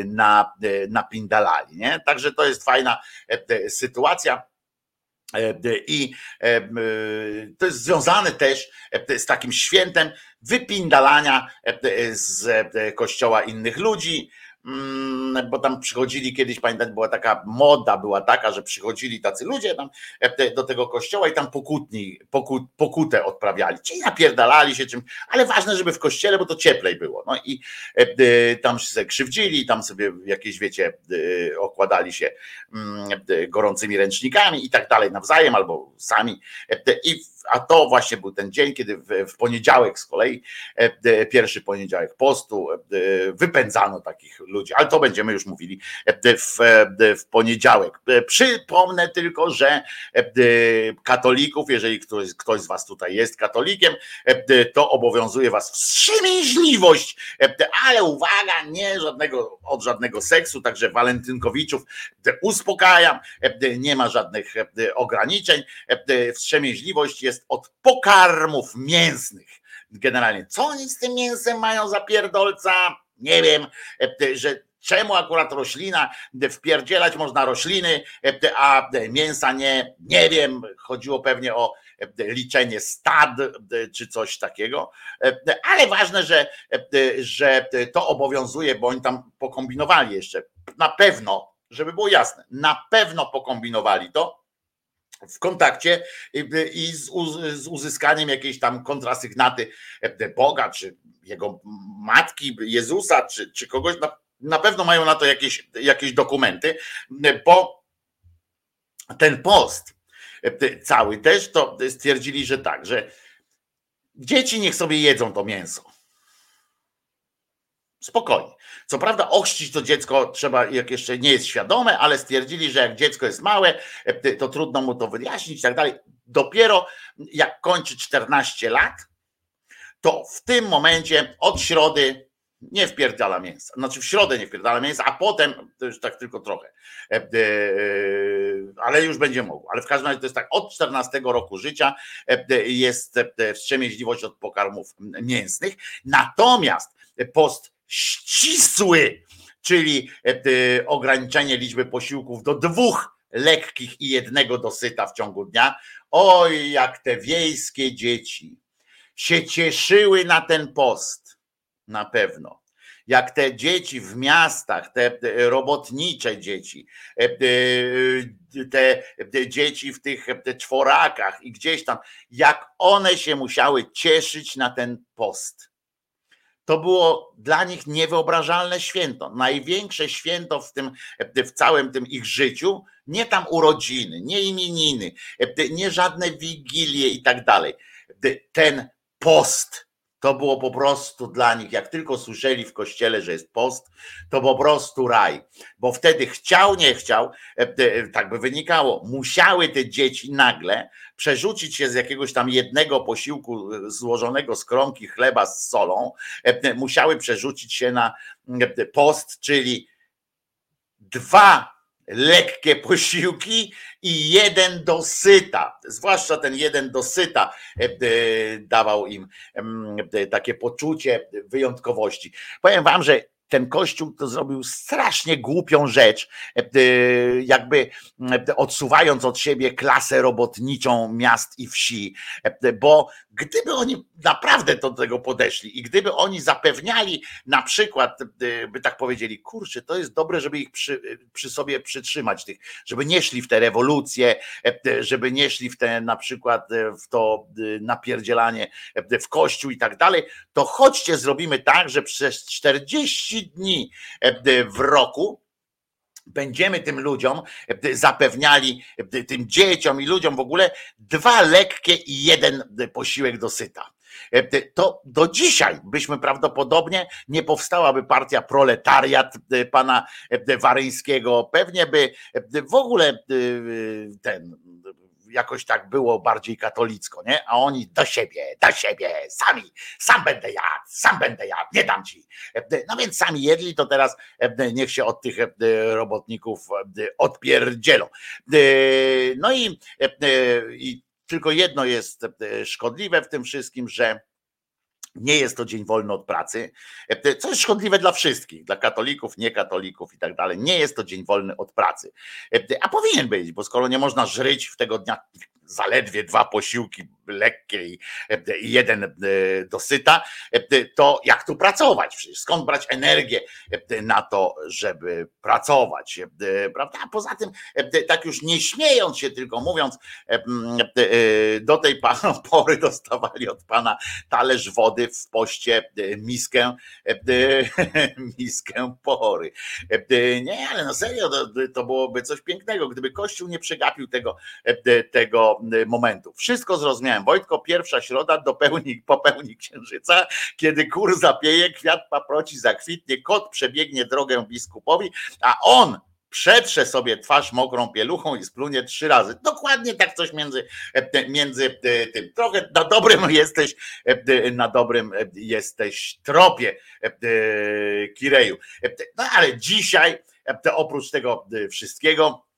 na, napindalali. Nie? Także to jest fajna sytuacja. E, I e, to jest związane też e, z takim świętem wypindalania z kościoła innych ludzi, bo tam przychodzili kiedyś, pamiętać, była taka moda, była taka, że przychodzili tacy ludzie tam e, do tego kościoła i tam pokutni, pokut, pokutę odprawiali, czyli napierdalali się czymś, ale ważne, żeby w kościele, bo to cieplej było. No i e, e, tam się krzywdzili, tam sobie jakieś, wiecie, okładali się mm, gorącymi ręcznikami i tak dalej nawzajem, albo sami. I a to właśnie był ten dzień, kiedy w, poniedziałek z kolei, e, pierwszy poniedziałek postu, e, wypędzano takich ludzi, ale to będziemy już mówili e, w, w poniedziałek. Przypomnę tylko, że katolików, jeżeli ktoś, ktoś z Was tutaj jest katolikiem, to obowiązuje Was wstrzemięźliwość, ale uwaga, nie żadnego, od żadnego seksu, także walentynkowiczów uspokajam, nie ma żadnych ograniczeń, wstrzemięźliwość jest jest od pokarmów mięsnych. Generalnie, co oni z tym mięsem mają za pierdolca? Nie wiem, że czemu akurat roślina, wpierdzielać można rośliny, a mięsa nie, nie wiem, chodziło pewnie o liczenie stad czy coś takiego, ale ważne, że, że to obowiązuje, bo oni tam pokombinowali jeszcze, na pewno, żeby było jasne, na pewno pokombinowali to, w kontakcie i z, uzyskaniem jakiejś tam kontrasygnaty Boga, czy jego matki, Jezusa, czy, czy kogoś. Na, pewno mają na to jakieś, jakieś dokumenty, bo ten post cały też to stwierdzili, że tak, że dzieci niech sobie jedzą to mięso. Spokojnie. Co prawda, ochrzcić to dziecko trzeba, jak jeszcze nie jest świadome, ale stwierdzili, że jak dziecko jest małe, to trudno mu to wyjaśnić i tak dalej. Dopiero jak kończy 14 lat, to w tym momencie od środy nie wpierdala mięsa. Znaczy w środę nie wpierdala mięsa, a potem to już tak tylko trochę. E, e, ale już będzie mógł. Ale w każdym razie to jest tak, od 14 roku życia e, jest wstrzemięźliwość od pokarmów mięsnych. Natomiast post ścisły, czyli ograniczenie liczby posiłków do dwóch lekkich i jednego dosyta w ciągu dnia. Oj, jak te wiejskie dzieci się cieszyły na ten post. Na pewno. Jak te dzieci w miastach, te robotnicze dzieci, e, e, te dzieci w tych czworakach i gdzieś tam, jak one się musiały cieszyć na ten post. To było dla nich niewyobrażalne święto. Największe święto w tym, w całym tym ich życiu, nie tam urodziny, nie imieniny, nie żadne wigilie i tak dalej. Ten post to było po prostu dla nich, jak tylko słyszeli w kościele, że jest post, to po prostu raj, bo wtedy chciał, nie chciał, e, e, tak by wynikało, musiały te dzieci nagle przerzucić się z jakiegoś tam jednego posiłku e, złożonego z kromki chleba z solą, musiały przerzucić się na post, czyli dwa lekkie posiłki i jeden dosyta, zwłaszcza ten jeden dosyta e, e, dawał im e, takie poczucie wyjątkowości. Powiem wam, że ten kościół to zrobił strasznie głupią rzecz, jakby odsuwając od siebie klasę robotniczą miast i wsi, bo gdyby oni naprawdę do tego podeszli i gdyby oni zapewniali na przykład, by tak powiedzieli, kurczę, to jest dobre, żeby ich przy, przy sobie przytrzymać, tych, żeby nie szli w te rewolucje, żeby nie szli w te na przykład w to napierdzielanie w kościół i tak dalej, to chodźcie, zrobimy tak, że przez 40 dni e, w roku będziemy tym ludziom e, zapewniali, e, tym dzieciom i ludziom w ogóle dwa lekkie i jeden posiłek dosyta. To do dzisiaj byśmy prawdopodobnie nie powstałaby partia proletariat pana Waryńskiego. Pewnie by w ogóle ten jakoś tak było bardziej katolicko, nie? A oni do siebie, do siebie, sami, sam będę jadł, sam będę jadł, nie dam ci. No więc sami jedli, to teraz niech się od tych robotników odpierdzielą. No i, i tylko jedno jest szkodliwe w tym wszystkim, że nie jest to dzień wolny od pracy, co jest szkodliwe dla wszystkich, dla katolików, niekatolików i tak dalej. Nie jest to dzień wolny od pracy. A powinien być, bo skoro nie można żyć w tego dnia zaledwie dwa posiłki lekkie i, jeden e, dosyta, e, to jak tu pracować? Skąd brać energię e, na to, żeby pracować? Prawda? A poza tym, tak już nie śmiejąc się, tylko mówiąc, do tej *laughs* pory dostawali od pana talerz wody w poście miskę, *laughs* miskę pory. Nie, ale no serio, to byłoby coś pięknego, gdyby Kościół nie przegapił tego, tego momentu. Wszystko zrozumiałem Wojtko, pierwsza środa dopełni, popełni księżyca, kiedy kur zapieje, kwiat paproci zakwitnie, kot przebiegnie drogę biskupowi, a on przetrze sobie twarz mokrą pieluchą i splunie trzy razy. Dokładnie tak coś między, e, między e, tym. Trochę na dobrym *laughs* jesteś, e, na dobrym jesteś tropie Kireju. No ale dzisiaj, oprócz tego wszystkiego,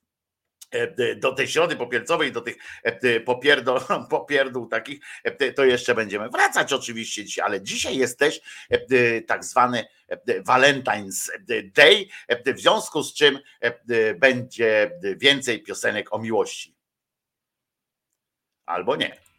do tej środy popielcowej, do tych e, popierdol, *laughs* popierdół takich, e, to jeszcze będziemy wracać oczywiście dzisiaj, ale dzisiaj jest też tak zwany Valentine's Day, w związku z czym będzie więcej piosenek o miłości. Albo nie.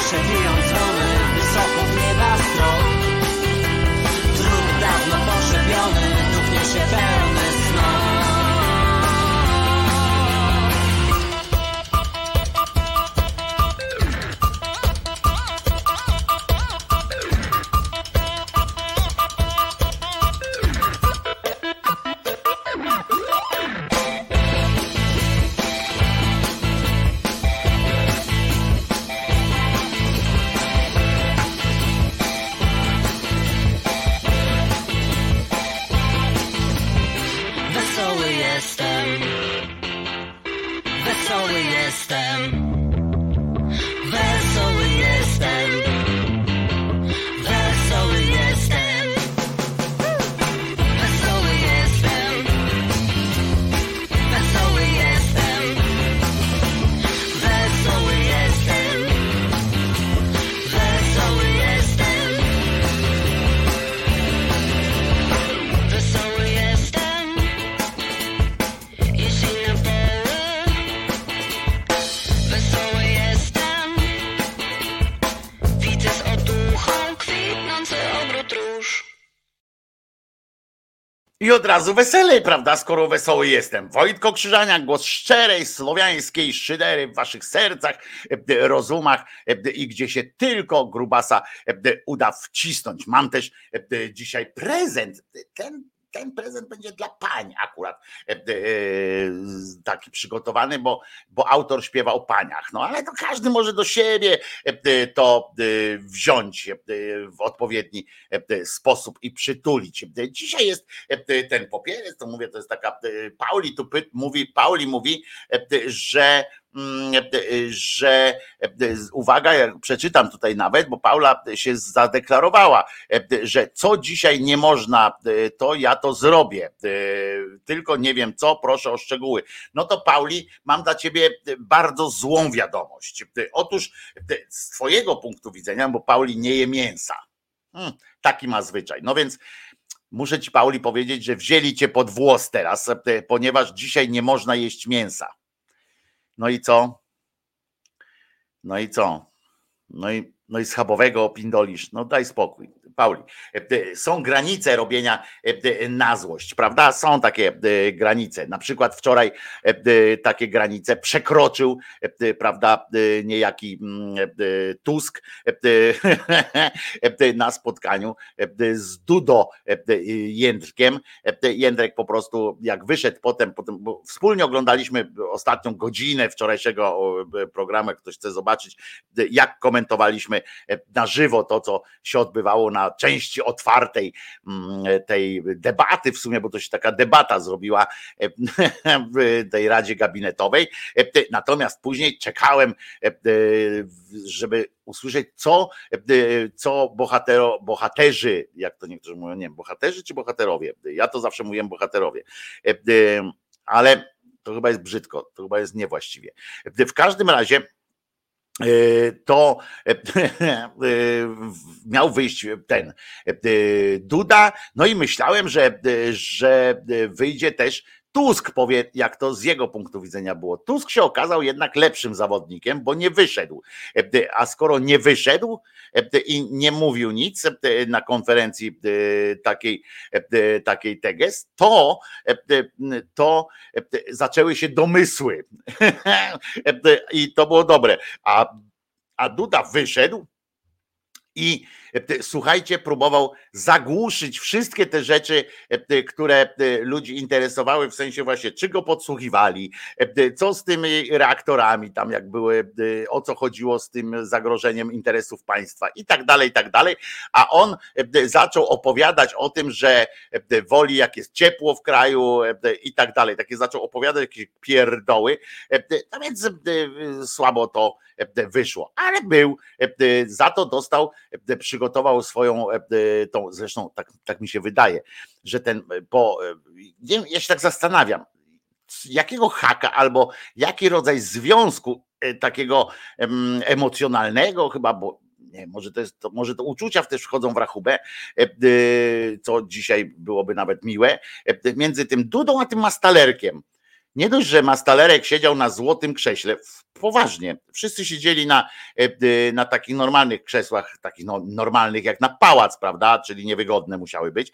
przebiją dzwony wysoko w nieba strop. I od razu weselej, prawda, skoro wesoły jestem. Wojtko Krzyżania, głos szczerej, słowiańskiej szydery w waszych sercach, e, rozumach e, i gdzie się tylko grubasa e, uda wcisnąć. Mam też dzisiaj prezent. Ten ten prezent będzie dla pań akurat e, e, taki przygotowany, bo, bo autor śpiewa o paniach. No ale to każdy może do siebie e, to wziąć w odpowiedni sposób i przytulić. Dzisiaj jest ten popierec, to mówię, to jest taka Pauli tu mówi, Pauli mówi, że że uwaga, ja przeczytam tutaj nawet, bo Paula się zadeklarowała, że co dzisiaj nie można, to ja to zrobię. Tylko nie wiem co, proszę o szczegóły. No to Pauli, mam dla ciebie bardzo złą wiadomość. Otóż z twojego punktu widzenia, bo Pauli nie je mięsa. Hmm, taki ma zwyczaj. No więc muszę ci Pauli powiedzieć, że wzięli cię pod włos teraz, ponieważ dzisiaj nie można jeść mięsa. No i co? No i co? No i, no i schabowego pindolisz. No daj spokój. Pauli, e, e, są granice robienia e, na złość, prawda? Są takie granice. Na przykład wczoraj takie granice przekroczył, prawda, niejaki Tusk na spotkaniu z Dudo Jędrkiem. Jędrek po prostu jak wyszedł potem, potem bo wspólnie oglądaliśmy ostatnią godzinę wczorajszego programu, ktoś chce zobaczyć, jak komentowaliśmy na żywo to, co się odbywało na części otwartej mm, tej debaty, w sumie, bo to się taka debata zrobiła e, *laughs* w tej Radzie Gabinetowej. E, natomiast później czekałem, e, żeby usłyszeć, co, co bohatero, bohaterzy, jak to niektórzy mówią, nie bohaterzy czy bohaterowie. Ja to zawsze mówiłem bohaterowie. Ale to chyba jest brzydko, to chyba jest niewłaściwie. W każdym razie E, to e, *laughs* e, miał wyjść ten Duda, no i myślałem, że, że wyjdzie też Tusk powie, jak to z jego punktu widzenia było. Tusk się okazał jednak lepszym zawodnikiem, bo nie wyszedł. A skoro nie wyszedł i nie mówił nic na konferencji takiej, takiej Teges, to, to zaczęły się domysły. *laughs* I to było dobre. A, a Duda wyszedł i E, słuchajcie, próbował zagłuszyć wszystkie te rzeczy, e, które e, ludzi interesowały, w sensie właśnie, czy go podsłuchiwali, co z tymi reaktorami, tam jak były, o co chodziło z tym zagrożeniem interesów państwa i tak dalej, i tak dalej. A on zaczął opowiadać o tym, że woli, jak jest ciepło w kraju i tak dalej. Takie zaczął opowiadać jakieś pierdoły. No więc słabo to wyszło, ale był, za to dostał przygotowanie przygotował swoją, e, e, tą, zresztą tak, tak mi się wydaje, że ten, bo e, ja się tak zastanawiam, jakiego haka albo jaki rodzaj związku takiego emocjonalnego chyba, bo nie, może to jest, to, może to uczucia też wchodzą w rachubę, co dzisiaj byłoby nawet miłe, między tym Dudą a tym Mastalerkiem. Nie dość, że Mastalerek siedział na złotym krześle, poważnie, wszyscy siedzieli na, na takich normalnych krzesłach, takich no, normalnych jak na pałac, prawda, czyli niewygodne musiały być,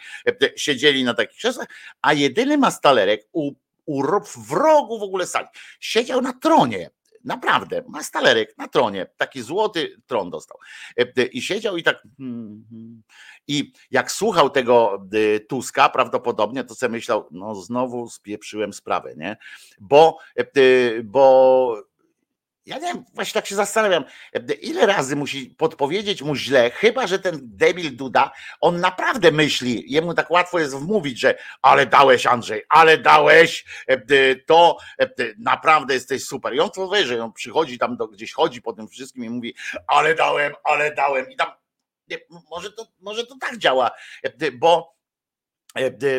siedzieli na takich krzesłach, a jedyny Mastalerek u, u, w rogu w ogóle sali siedział na tronie, Naprawdę, ma stalerek na tronie, taki złoty tron dostał. E, I siedział i tak. I jak słuchał tego e, Tuska, prawdopodobnie to sobie myślał, no znowu spieprzyłem sprawę, nie? Bo, e, bo ja nie wiem, właśnie tak się zastanawiam, ile razy musi podpowiedzieć mu źle, chyba że ten debil Duda, on naprawdę myśli, jemu tak łatwo jest wmówić, że ale dałeś Andrzej, ale dałeś, to naprawdę jesteś super. I on to wie, że on przychodzi tam, do, gdzieś chodzi po tym wszystkim i mówi, ale dałem, ale dałem. I tam, może, to, może to tak działa, bo E,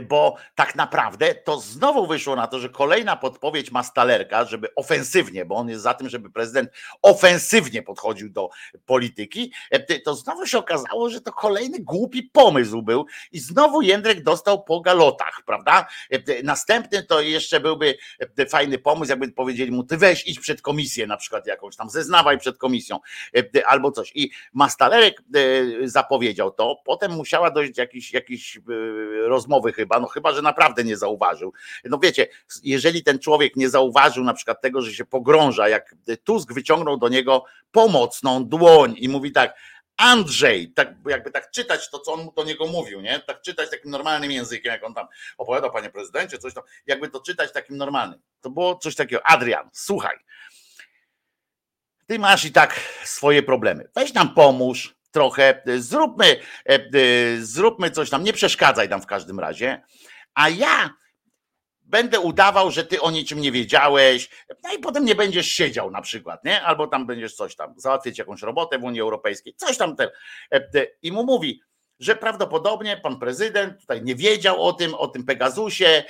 bo tak naprawdę to znowu wyszło na to, że kolejna podpowiedź ma Stalerka, żeby ofensywnie, bo on jest za tym, żeby prezydent ofensywnie podchodził do polityki, e, to znowu się okazało, że to kolejny głupi pomysł był i znowu Jędrek dostał po galotach, prawda? E, następny to jeszcze byłby fajny pomysł, jakby powiedzieli mu, ty weź idź przed komisję na przykład jakąś tam, zeznawaj przed komisją albo coś. I Mastalerek zapowiedział to, potem musiała dojść jakiś, jakiś roz rozmowy chyba, no chyba, że naprawdę nie zauważył. No wiecie, jeżeli ten człowiek nie zauważył na przykład tego, że się pogrąża, jak Tusk wyciągnął do niego pomocną dłoń i mówi tak, Andrzej, tak jakby tak czytać to, co on do niego mówił, nie? Tak czytać takim normalnym językiem, jak on tam opowiadał, panie prezydencie, coś tam, jakby to czytać takim normalnym. To było coś takiego. Adrian, słuchaj, ty masz i tak swoje problemy. Weź nam pomóż, trochę, zróbmy, e, e, zróbmy coś tam, nie przeszkadzaj tam w każdym razie, a ja będę udawał, że ty o niczym nie wiedziałeś, no i potem nie będziesz siedział na przykład, nie? Albo tam będziesz coś tam, załatwiać jakąś robotę w Unii Europejskiej, coś tam. Te, e, I mu mówi, że prawdopodobnie pan prezydent tutaj nie wiedział o tym, o tym Pegasusie,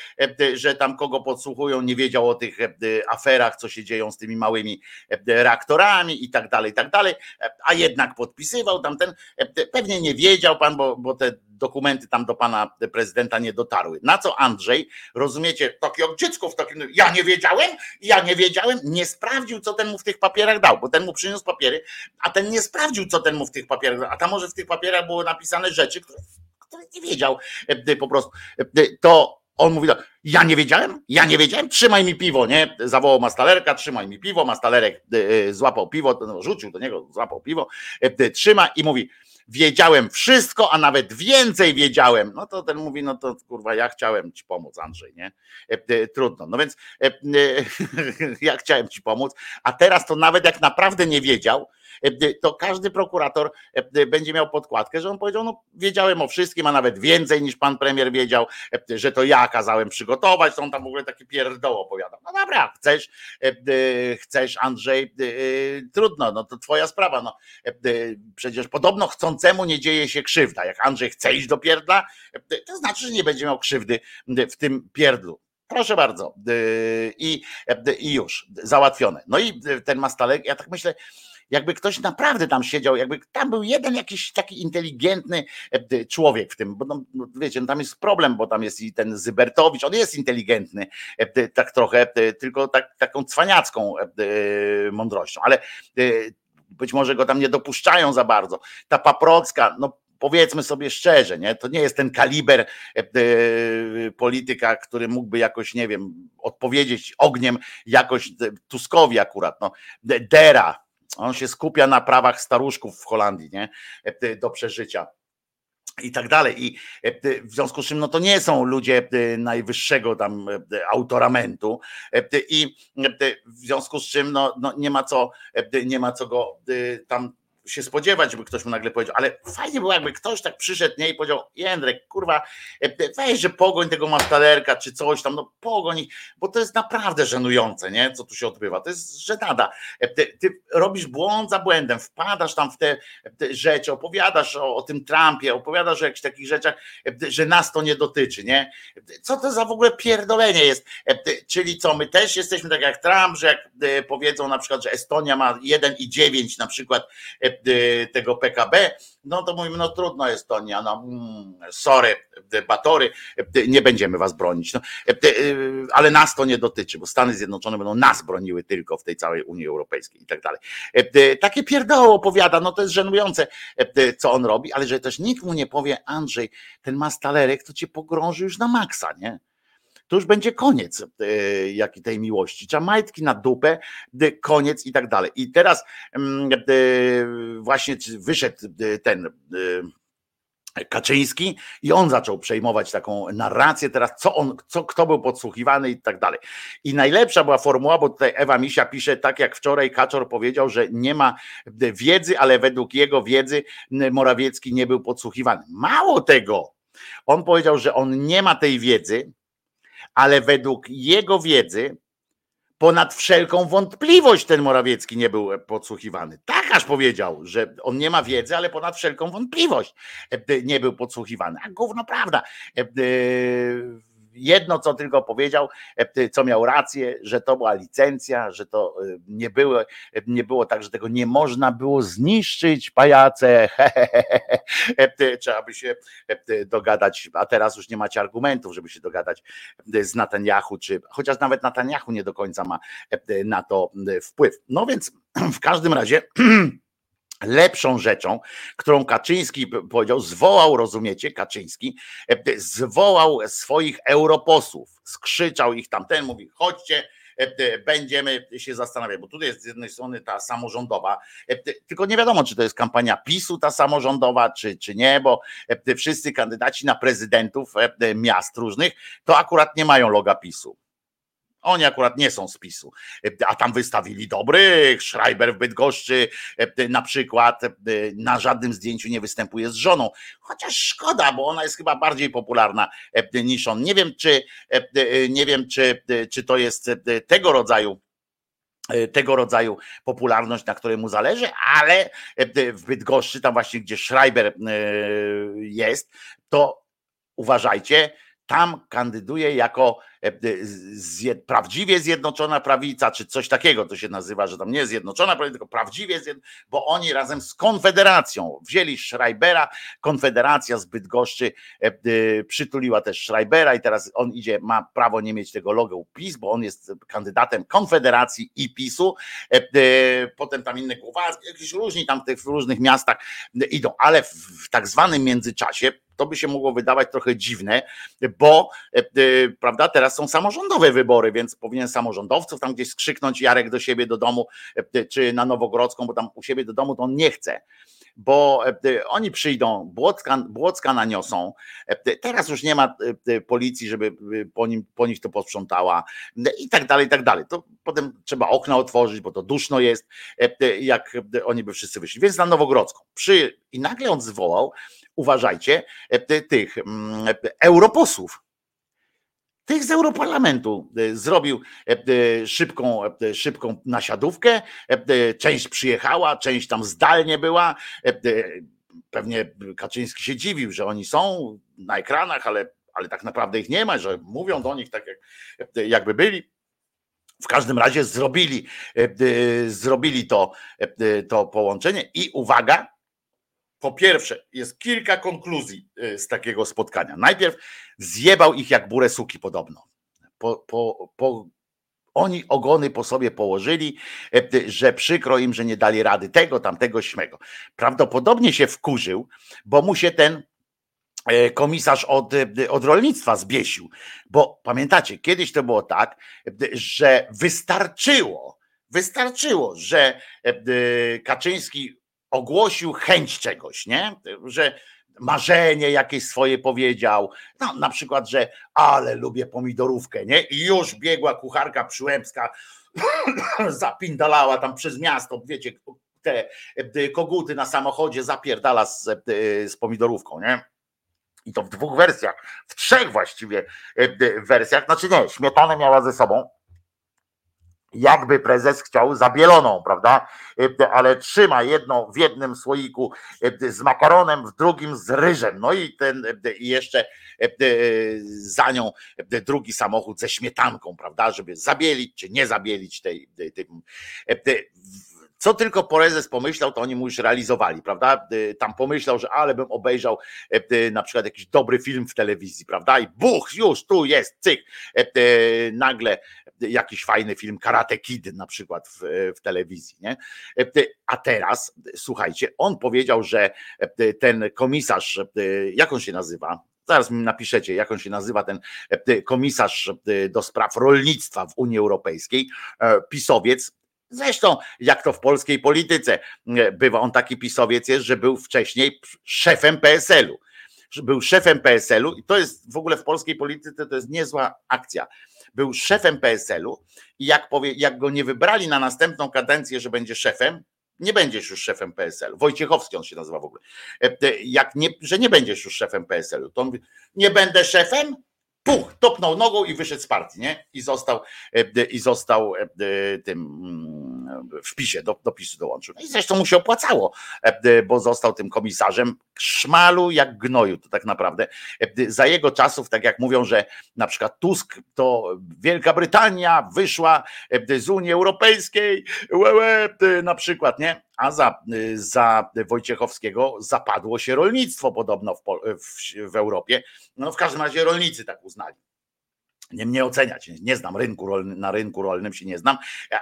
że tam kogo podsłuchują, nie wiedział o tych aferach, co się dzieją z tymi małymi reaktorami i tak dalej, i tak dalej, a jednak podpisywał tamten, pewnie nie wiedział pan, bo, bo te dokumenty tam do pana prezydenta nie dotarły. Na co Andrzej, rozumiecie, takie jak dziecko w takim, ja nie wiedziałem, ja nie wiedziałem, nie sprawdził, co ten mu w tych papierach dał, bo ten mu przyniósł papiery, a ten nie sprawdził, co ten mu w tych papierach dał, a tam może w tych papierach było napisane rzeczy, które, które nie wiedział e, po prostu. E, to on mówi tak, ja nie wiedziałem, ja nie wiedziałem, trzymaj mi piwo, nie? Zawołał Mastalerka, trzymaj mi piwo, Mastalerek e, złapał piwo, no, rzucił do niego, złapał piwo, trzyma i mówi, wiedziałem wszystko, a nawet więcej wiedziałem. No to ten mówi, no to kurwa, ja chciałem ci pomóc, Andrzej, nie? E, e, trudno. No więc e, *laughs* ja chciałem ci pomóc, a teraz to nawet jak naprawdę nie wiedział, to każdy prokurator będzie miał podkładkę, że on powiedział, no wiedziałem o wszystkim, a nawet więcej niż pan premier wiedział, że to ja kazałem przygotować, to on tam w ogóle taki pierdoł opowiadał. No dobra, chcesz, chcesz Andrzej, trudno, no to twoja sprawa, no przecież podobno chcącemu nie dzieje się krzywda, jak Andrzej chce iść do pierdla, to znaczy, że nie będzie miał krzywdy w tym pierdlu. Proszę bardzo. I, I już, załatwione. No i ten Mastalek, ja tak myślę, jakby ktoś naprawdę tam siedział, jakby tam był jeden jakiś taki inteligentny e, człowiek w tym, bo no, no, wiecie, no tam jest problem, bo tam jest i ten Zybertowicz, on jest inteligentny, e, tak trochę, e, tylko tak, taką cwaniacką mądrością, ale być może go tam nie dopuszczają za bardzo. Ta Paprocka, no powiedzmy sobie szczerze, nie? to nie jest ten kaliber polityka, który mógłby jakoś, nie wiem, odpowiedzieć ogniem jakoś Tuskowi akurat. No. Dera, on się skupia na prawach staruszków w Holandii, nie? E, do przeżycia i tak dalej. I e, w związku z czym no to nie są ludzie e, najwyższego tam autoramentu i w związku z czym no, no nie ma co nie ma co go tam się spodziewać, żeby ktoś mu nagle powiedział, ale fajnie było, jakby ktoś tak przyszedł nie i powiedział, Jędrek, kurwa, weź, że pogoń tego mastalerka, czy coś tam, no pogoń, bo to jest naprawdę żenujące, nie, co tu się odbywa, to jest żenada. Ty, ty robisz błąd za błędem, wpadasz tam w te, te rzeczy, opowiadasz o, o, tym Trumpie, opowiadasz o jakichś takich rzeczach, że nas to nie dotyczy, nie? Co to za w ogóle pierdolenie jest? Czyli co, my też jesteśmy tak jak Trump, że jak powiedzą na przykład, że Estonia ma 1,9 na przykład tego PKB, no to mówimy, no trudno Estonia, no mm, sorry, batory, nie będziemy was bronić. No, ale nas to nie dotyczy, bo Stany Zjednoczone będą nas broniły tylko w tej całej Unii Europejskiej i tak dalej. Takie pierdoły opowiada, no to jest żenujące, co on robi, ale że też nikt mu nie powie, Andrzej, ten mastalerek to cię pogrąży już na maksa, nie? To już będzie koniec e, jaki tej miłości. Trzeba majtki na dupę, koniec i tak dalej. I teraz mm, właśnie wyszedł ten Kaczyński i on zaczął przejmować taką narrację teraz, co on, co, kto był podsłuchiwany i tak dalej. I najlepsza była formuła, bo tutaj Ewa Misia pisze, tak jak wczoraj Kaczor powiedział, że nie ma wiedzy, ale według jego wiedzy Morawiecki nie był podsłuchiwany. Mało tego, on powiedział, że on nie ma tej wiedzy, ale według jego wiedzy ponad wszelką wątpliwość ten Morawiecki nie był podsłuchiwany. Tak aż powiedział, że on nie ma wiedzy, ale ponad wszelką wątpliwość nie był podsłuchiwany. A gówno prawda e, jedno, co tylko powiedział, e, co miał rację, że to była licencja, że to e, nie było, e, nie było tak, że tego nie można było zniszczyć, pajace. *laughs* Trzeba by się dogadać, a teraz już nie macie argumentów, żeby się dogadać z Netanyahu, czy chociaż nawet Netanyahu nie do końca ma na to wpływ. No więc *clears throat* w każdym razie *clears throat* lepszą rzeczą, którą Kaczyński powiedział, zwołał, rozumiecie, Kaczyński, e, zwołał swoich europosłów, skrzyczał ich tamten, mówi, chodźcie, e, będziemy się zastanawiać, bo tutaj jest z jednej strony ta samorządowa, e, tylko nie wiadomo, czy to jest kampania PiSu ta samorządowa, czy, czy nie, bo wszyscy kandydaci na prezydentów miast różnych, to akurat nie mają loga PiSu. Oni akurat nie są z PiSu. A tam wystawili dobrych. Schreiber w Bydgoszczy e, na przykład e, na żadnym zdjęciu nie występuje z żoną. Chociaż szkoda, bo ona jest chyba bardziej popularna e, niż on. Nie wiem, czy nie wiem, czy, czy to jest tego rodzaju tego rodzaju popularność, na której mu zależy, ale w Bydgoszczy, tam właśnie gdzie Schreiber jest, to uważajcie, tam kandyduje jako e, zjed, prawdziwie zjednoczona prawica, czy coś takiego to się nazywa, że tam nie zjednoczona prawica, tylko prawdziwie zjednoczona, bo oni razem z Konfederacją wzięli Schreibera, Konfederacja z Bydgoszczy e, przytuliła też Schreibera i teraz on idzie, ma prawo nie mieć tego logo PiS, bo on jest kandydatem Konfederacji i PiSu, e, potem tam inne Kowalski, jakieś różni tam w różnych miastach idą, ale w tak zwanym międzyczasie to by się mogło wydawać trochę dziwne, bo e, e, prawda, teraz są samorządowe wybory, więc powinien samorządowców tam gdzieś skrzyknąć Jarek do siebie do domu, e, czy na Nowogrodzką, bo tam u siebie do domu to on nie chce bo oni przyjdą, Błocka, Błocka naniosą. Teraz już nie ma policji, żeby po, nim, po nich to posprzątała i tak dalej, i tak dalej. To potem trzeba okna otworzyć, bo to duszno jest, jak oni by wszyscy wyszli. Więc na Nowogrodzką. Przy, I nagle on zwołał uważajcie, e, tych mm, europosłów. Tych z Europarlamentu e, zrobił e, szybką, szybką nasiadówkę. Część przyjechała, część tam zdalnie była. Pewnie Kaczyński się dziwił, że oni są na ekranach, ale, ale tak naprawdę ich nie ma, że mówią do nich tak, jak, jakby byli. W każdym razie zrobili, zrobili to, to połączenie i uwaga, po pierwsze, jest kilka konkluzji y, z takiego spotkania. Najpierw zjebał ich jak burę suki podobno. Po, po, po, oni ogony po sobie położyli, y, że przykro im, że nie dali rady tego, tamtego, śmego. Prawdopodobnie się wkurzył, bo mu się ten y, komisarz od, od rolnictwa zbiesił. Bo pamiętacie, kiedyś to było tak, że wystarczyło, wystarczyło, że Kaczyński ogłosił chęć czegoś, nie? Że marzenie jakieś swoje powiedział, no, na przykład, że ale lubię pomidorówkę, nie? I już biegła kucharka przyłębska, *coughs* zapindalała tam przez miasto, wiecie, te koguty na samochodzie zapierdala z, z pomidorówką, nie? I to w dwóch wersjach, w trzech właściwie wersjach, znaczy nie, śmietanę miała ze sobą, jakby prezes chciał zabieloną, prawda? E, ale trzyma jedną w jednym słoiku e, z makaronem, w drugim z ryżem. No i ten e, i jeszcze za nią drugi samochód ze śmietanką, prawda? Żeby zabielić czy nie zabielić tej, tej, tej Co tylko prezes pomyślał, to oni mu już realizowali, prawda? Tam pomyślał, że ale bym obejrzał na przykład jakiś dobry film w telewizji, prawda? I buch, już tu jest, cyk. Nagle jakiś fajny film Karate Kid na przykład w, w telewizji, nie? A teraz, słuchajcie, on powiedział, że ten komisarz, jak on się nazywa? Zaraz mi napiszecie, jak on się nazywa, ten komisarz do spraw rolnictwa w Unii Europejskiej, pisowiec, Zresztą, jak to w polskiej polityce bywa, on taki pisowiec jest, że był wcześniej szefem PSL-u. Był szefem PSL-u i to jest w ogóle w polskiej polityce to jest niezła akcja był szefem PSL-u i jak, powie, jak go nie wybrali na następną kadencję, że będzie szefem, nie będziesz już szefem PSL-u. Wojciechowski on się nazywa w ogóle. E, e, jak nie, że nie będziesz już szefem PSL-u, to on mówi, nie będę szefem? Puch, topnął nogą i wyszedł z partii, nie? I został, e, i został tym mm, w PiSie, do, do dołączył. I zresztą mu się opłacało, bo został tym komisarzem szmalu jak gnoju, to tak naprawdę. Za jego czasów, tak jak mówią, że na przykład Tusk to Wielka Brytania wyszła z Unii Europejskiej, na przykład, nie? A za, za Wojciechowskiego zapadło się rolnictwo podobno w, w, w Europie. No w każdym razie rolnicy tak uznali nie mnie oceniać, nie znam rynku rolny, na rynku rolnym się nie znam,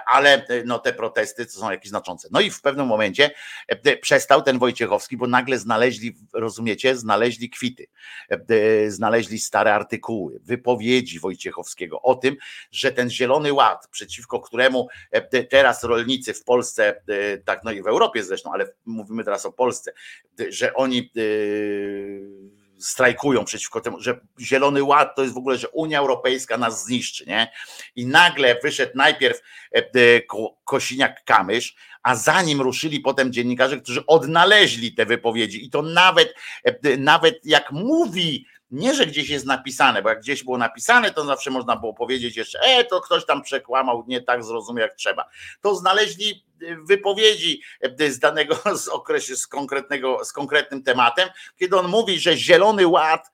ale no, te protesty to są jakieś znaczące. No i w pewnym momencie e, przestał ten Wojciechowski, bo nagle znaleźli, rozumiecie, znaleźli kwity, e, znaleźli stare artykuły, wypowiedzi Wojciechowskiego o tym, że ten Zielony Ład, przeciwko któremu e, teraz rolnicy w Polsce, tak no i w Europie zresztą, ale mówimy teraz o Polsce, że oni strajkują przeciwko temu, że Zielony Ład to jest w ogóle, że Unia Europejska nas zniszczy, nie? I nagle wyszedł najpierw e, e, Kosiniak-Kamysz, a za nim ruszyli potem dziennikarze, którzy odnaleźli te wypowiedzi i to nawet, e, nawet jak mówi nie, że gdzieś jest napisane, bo jak gdzieś było napisane, to zawsze można było powiedzieć jeszcze, e, to ktoś tam przekłamał, nie tak zrozumiał jak trzeba. To znaleźli wypowiedzi z danego *laughs* z okresu, z konkretnego, z konkretnym tematem, kiedy on mówi, że Zielony Ład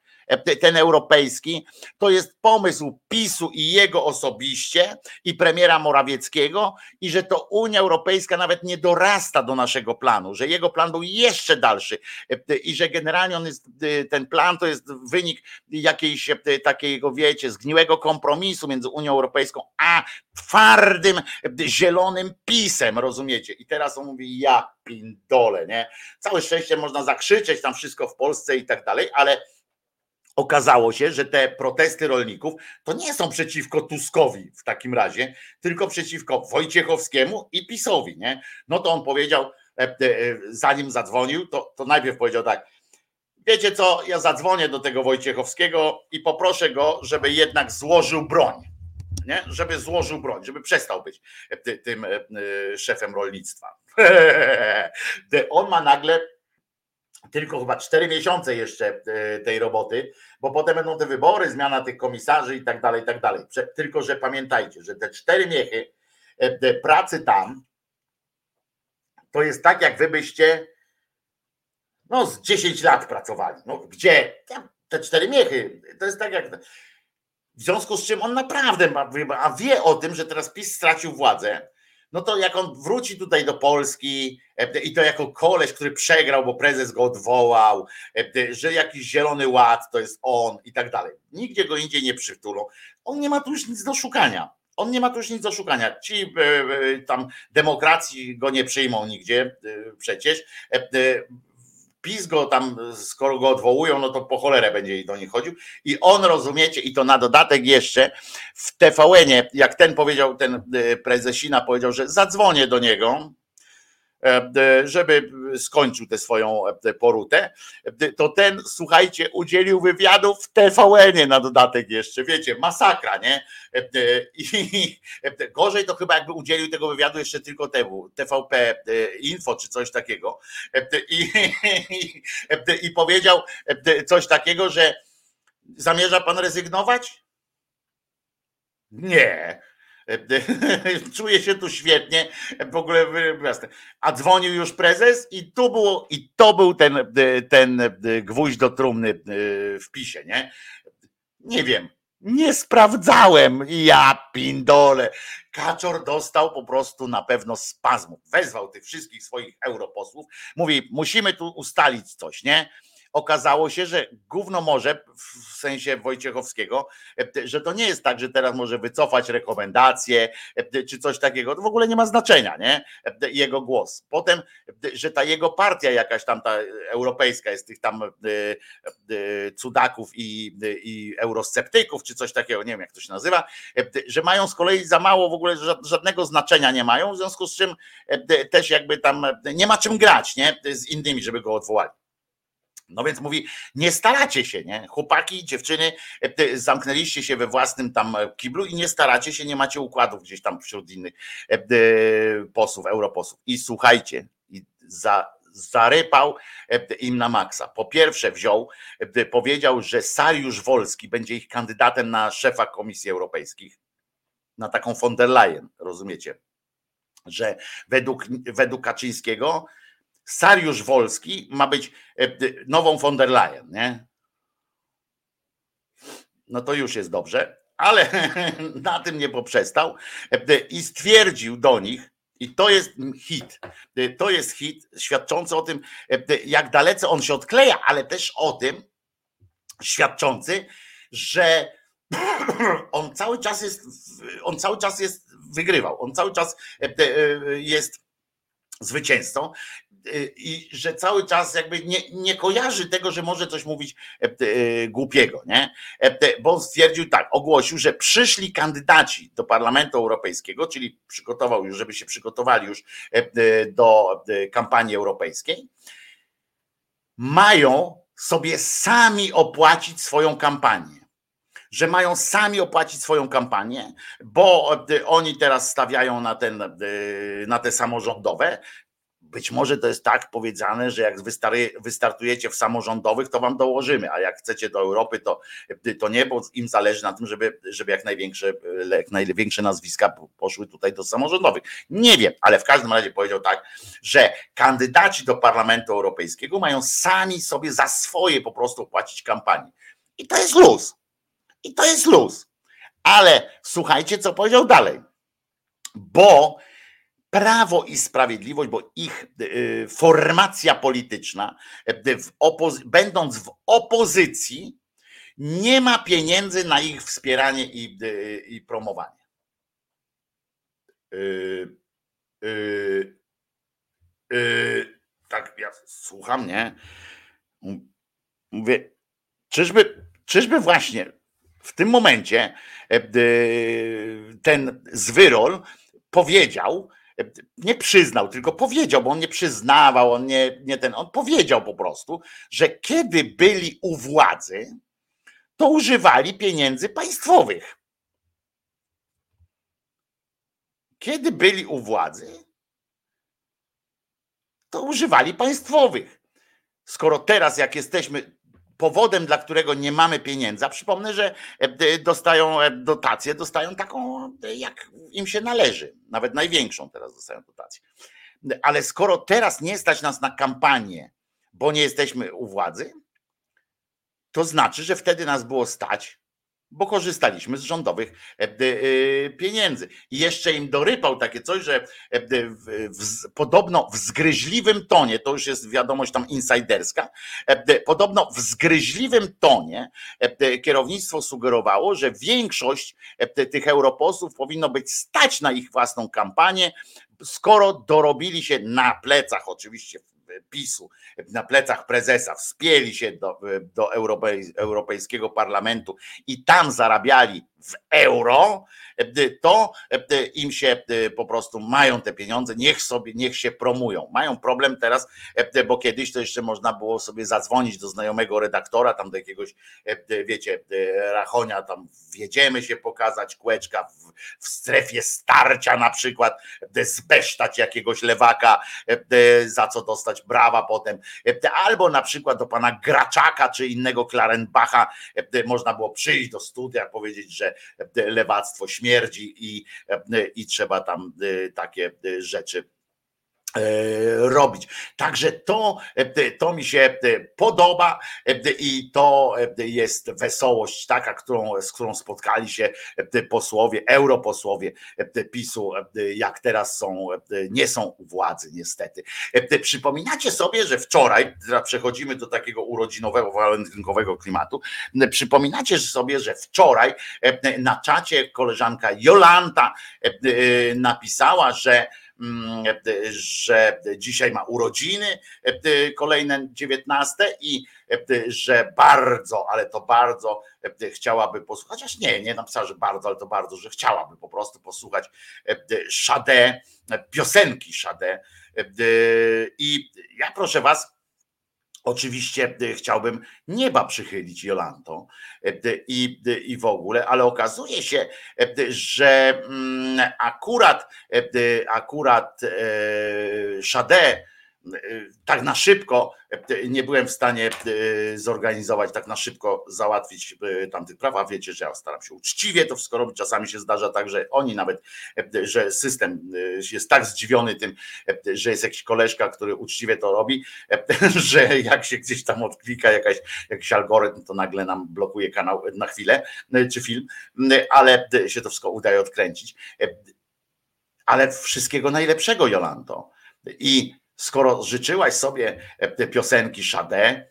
ten europejski, to jest pomysł PiSu i jego osobiście i premiera Morawieckiego i że to Unia Europejska nawet nie dorasta do naszego planu, że jego plan był jeszcze dalszy i że generalnie on jest, ten plan to jest wynik jakiejś takiego, wiecie, zgniłego kompromisu między Unią Europejską a twardym, zielonym pisem, rozumiecie? I teraz on mówi, ja pindole, nie? Całe szczęście można zakrzyczeć tam wszystko w Polsce i tak dalej, ale Okazało się, że te protesty rolników to nie są przeciwko Tuskowi w takim razie, tylko przeciwko Wojciechowskiemu i PiSowi. Nie? No to on powiedział, e, e, zanim zadzwonił, to, to najpierw powiedział tak. Wiecie co, ja zadzwonię do tego Wojciechowskiego i poproszę go, żeby jednak złożył broń. Nie? Żeby złożył broń, żeby przestał być e, tym szefem rolnictwa. *laughs* On ma nagle tylko chyba cztery miesiące jeszcze e, tej roboty, bo potem będą te wybory, zmiana tych komisarzy i tak dalej, i tak dalej. Tylko, że pamiętajcie, że te cztery miechy e, pracy tam to jest tak, jak wy byście no z 10 lat pracowali. No gdzie? Te cztery miechy. To jest tak jak. W związku z czym on naprawdę ma, a wie o tym, że teraz PiS stracił władzę no to jak on wróci tutaj do Polski e, i to jako koleś, który przegrał, bo prezes go odwołał, e, że jakiś zielony ład to jest on i tak dalej. Nigdzie go indziej nie przytulą. On nie ma tu już nic do szukania. On nie ma tu już nic do szukania. Ci e, tam demokracji go nie przyjmą nigdzie przecież. PiS go tam, skoro go odwołują, no to po cholerę będzie do nich chodził. I on, rozumiecie, i to na dodatek jeszcze w TVN-ie, jak ten powiedział, ten e, prezesina powiedział, że zadzwonię do niego, żeby skończył tę swoją e, porutę, to ten, słuchajcie, udzielił wywiadu w TVN-ie na dodatek jeszcze, wiecie, masakra, nie? E, I gorzej to chyba jakby udzielił tego wywiadu jeszcze tylko temu, TVP Info czy coś takiego i, i, *laughs* i powiedział coś takiego, że zamierza pan rezygnować? Nie. *laughs* Czuję się tu świetnie, w ogóle a dzwonił już prezes i tu było, i to był ten, ten gwóźdź do trumny w pisie, nie? Nie wiem, Nie sprawdzałem. Ja pindole. Kaczor dostał po prostu na pewno spazmu. Wezwał tych wszystkich swoich europosłów. Mówi, musimy tu ustalić coś, nie? Okazało się, że gówno może w sensie Wojciechowskiego, e, że to nie jest tak, że teraz może wycofać rekomendacje e, czy coś takiego. To w ogóle nie ma znaczenia, nie? E, jego głos. Potem, że ta jego partia jakaś tam ta europejska jest tych tam cudaków i, i eurosceptyków, czy coś takiego, nie wiem jak to się nazywa, że mają z kolei za mało w ogóle żadnego znaczenia nie mają, w związku z czym też jakby tam nie ma czym grać, nie? Z innymi, żeby go odwołali. No więc mówi, nie staracie się, nie? Chłopaki, dziewczyny, e, zamknęliście się we własnym tam e, kiblu i nie staracie się, nie macie układów gdzieś tam wśród innych e, posłów, europosłów. I słuchajcie, za, zarypał im na maksa. Po pierwsze wziął, powiedział, że Sariusz Wolski będzie ich kandydatem na szefa Komisji Europejskich, na taką von der Leyen, rozumiecie? Że według, według Kaczyńskiego Sariusz Wolski ma być e, nową von der Leyen, nie? No to już jest dobrze, ale *laughs* na tym nie poprzestał e, i stwierdził do nich, i to jest hit. E, to jest hit świadczący o tym, jak dalece on się odkleja, ale też o tym świadczący, że *clears throat* on cały czas jest, on cały czas jest wygrywał. On cały czas jest zwycięzcą Y, i że cały czas jakby nie, nie kojarzy tego, że może coś mówić e, e, głupiego, nie? E, bo on stwierdził tak, ogłosił, że przyszli kandydaci do Parlamentu Europejskiego, czyli przygotował już, żeby się przygotowali już do kampanii europejskiej, mają sobie sami opłacić swoją kampanię że mają sami opłacić swoją kampanię, bo oni teraz stawiają na, ten, na te samorządowe, być może to jest tak powiedziane, że jak wystartujecie w samorządowych, to wam dołożymy, a jak chcecie do Europy, to, to nie, bo im zależy na tym, żeby, żeby jak, największe, jak największe nazwiska poszły tutaj do samorządowych. Nie wiem, ale w każdym razie powiedział tak, że kandydaci do Parlamentu Europejskiego mają sami sobie za swoje po prostu płacić kampanię. I to jest luz. I to jest luz. Ale słuchajcie, co powiedział dalej. Bo Prawo i Sprawiedliwość, bo ich y, formacja polityczna, y, będąc w opozycji, nie ma pieniędzy na ich wspieranie i, y, i promowanie. tak, ja słucham, nie? Mówię, czyżby, czyżby właśnie w tym momencie ten zwyrol powiedział, nie przyznał, tylko powiedział, bo on nie przyznawał, on nie, nie ten, on powiedział po prostu, że kiedy byli u władzy, to używali pieniędzy państwowych. Kiedy byli u władzy, to używali państwowych. Skoro teraz, jak jesteśmy powodem, dla którego nie mamy pieniędzy, a przypomnę, że e, dostają e, dotację, dostają taką, e, jak im się należy, nawet największą teraz dostają dotację. Ale skoro teraz nie stać nas na kampanię, bo nie jesteśmy u władzy, to znaczy, że wtedy nas było stać bo korzystaliśmy z rządowych e, e, pieniędzy. I jeszcze im dorypał takie coś, że e, podobno w zgryźliwym tonie, to już jest wiadomość tam insiderska, podobno w zgryźliwym tonie kierownictwo sugerowało, że większość tych europosłów powinno być stać na ich własną kampanię, skoro dorobili się na plecach oczywiście PiSu na plecach prezesa wspięli się do, do Europej, Europejskiego Parlamentu i tam zarabiali w euro, to im się po prostu mają te pieniądze, niech sobie, niech się promują. Mają problem teraz, bo kiedyś to jeszcze można było sobie zadzwonić do znajomego redaktora, tam do jakiegoś, wiecie, rachonia, tam wjedziemy się pokazać kłeczka w, w strefie starcia na przykład, zbesztać jakiegoś lewaka, za co dostać brawa potem, albo na przykład do pana Graczaka czy innego Klarenbacha można było przyjść do studia, powiedzieć, że lewactwo śmierdzi i, i trzeba tam takie rzeczy E, robić. Także to, e, to mi się e, podoba i to jest wesołość taka, którą, z którą spotkali się posłowie, europosłowie PiSu, jak teraz są, nie są u władzy niestety. Przypominacie sobie, że wczoraj, przechodzimy do takiego urodzinowego, walentynkowego klimatu, przypominacie sobie, że wczoraj na czacie koleżanka Jolanta napisała, że że dzisiaj ma urodziny kolejne 19 i że bardzo, ale to bardzo chciałaby posłuchać, chociaż nie, nie napisała, że bardzo, ale to bardzo, że chciałaby po prostu posłuchać Sade, piosenki Sade. I ja proszę was, Oczywiście e, chciałbym nieba przychylić Jolanto e, i, i w ogóle, ale okazuje się, e, że mm, akurat, akurat Sade tak na szybko nie byłem w stanie zorganizować, tak na szybko załatwić tamtych praw, a wiecie, że ja staram się uczciwie to wszystko robić. Czasami się zdarza tak, że oni nawet, że system jest tak zdziwiony tym, że jest jakiś koleżka, który uczciwie to robi, *laughs* że jak się gdzieś tam odklika jakaś, jakiś algorytm, to nagle nam blokuje kanał na chwilę, czy film, ale się to wszystko udaje odkręcić. Ale wszystkiego najlepszego, Jolanto. I skoro życzyłaś sobie e, te piosenki Sade,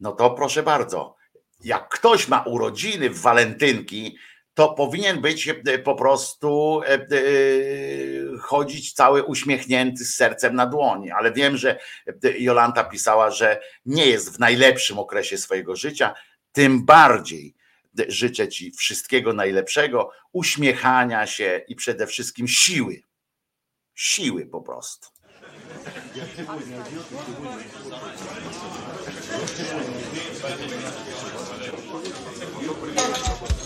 no to proszę bardzo, jak ktoś ma urodziny w walentynki, to powinien być e, po prostu e, chodzić cały uśmiechnięty z sercem na dłoni. Ale wiem, że Jolanta pisała, że nie jest w najlepszym okresie swojego życia, tym bardziej życzę Ci wszystkiego najlepszego, uśmiechania się i przede wszystkim siły. Siły po prostu. сегодня одет и сегодня... Ее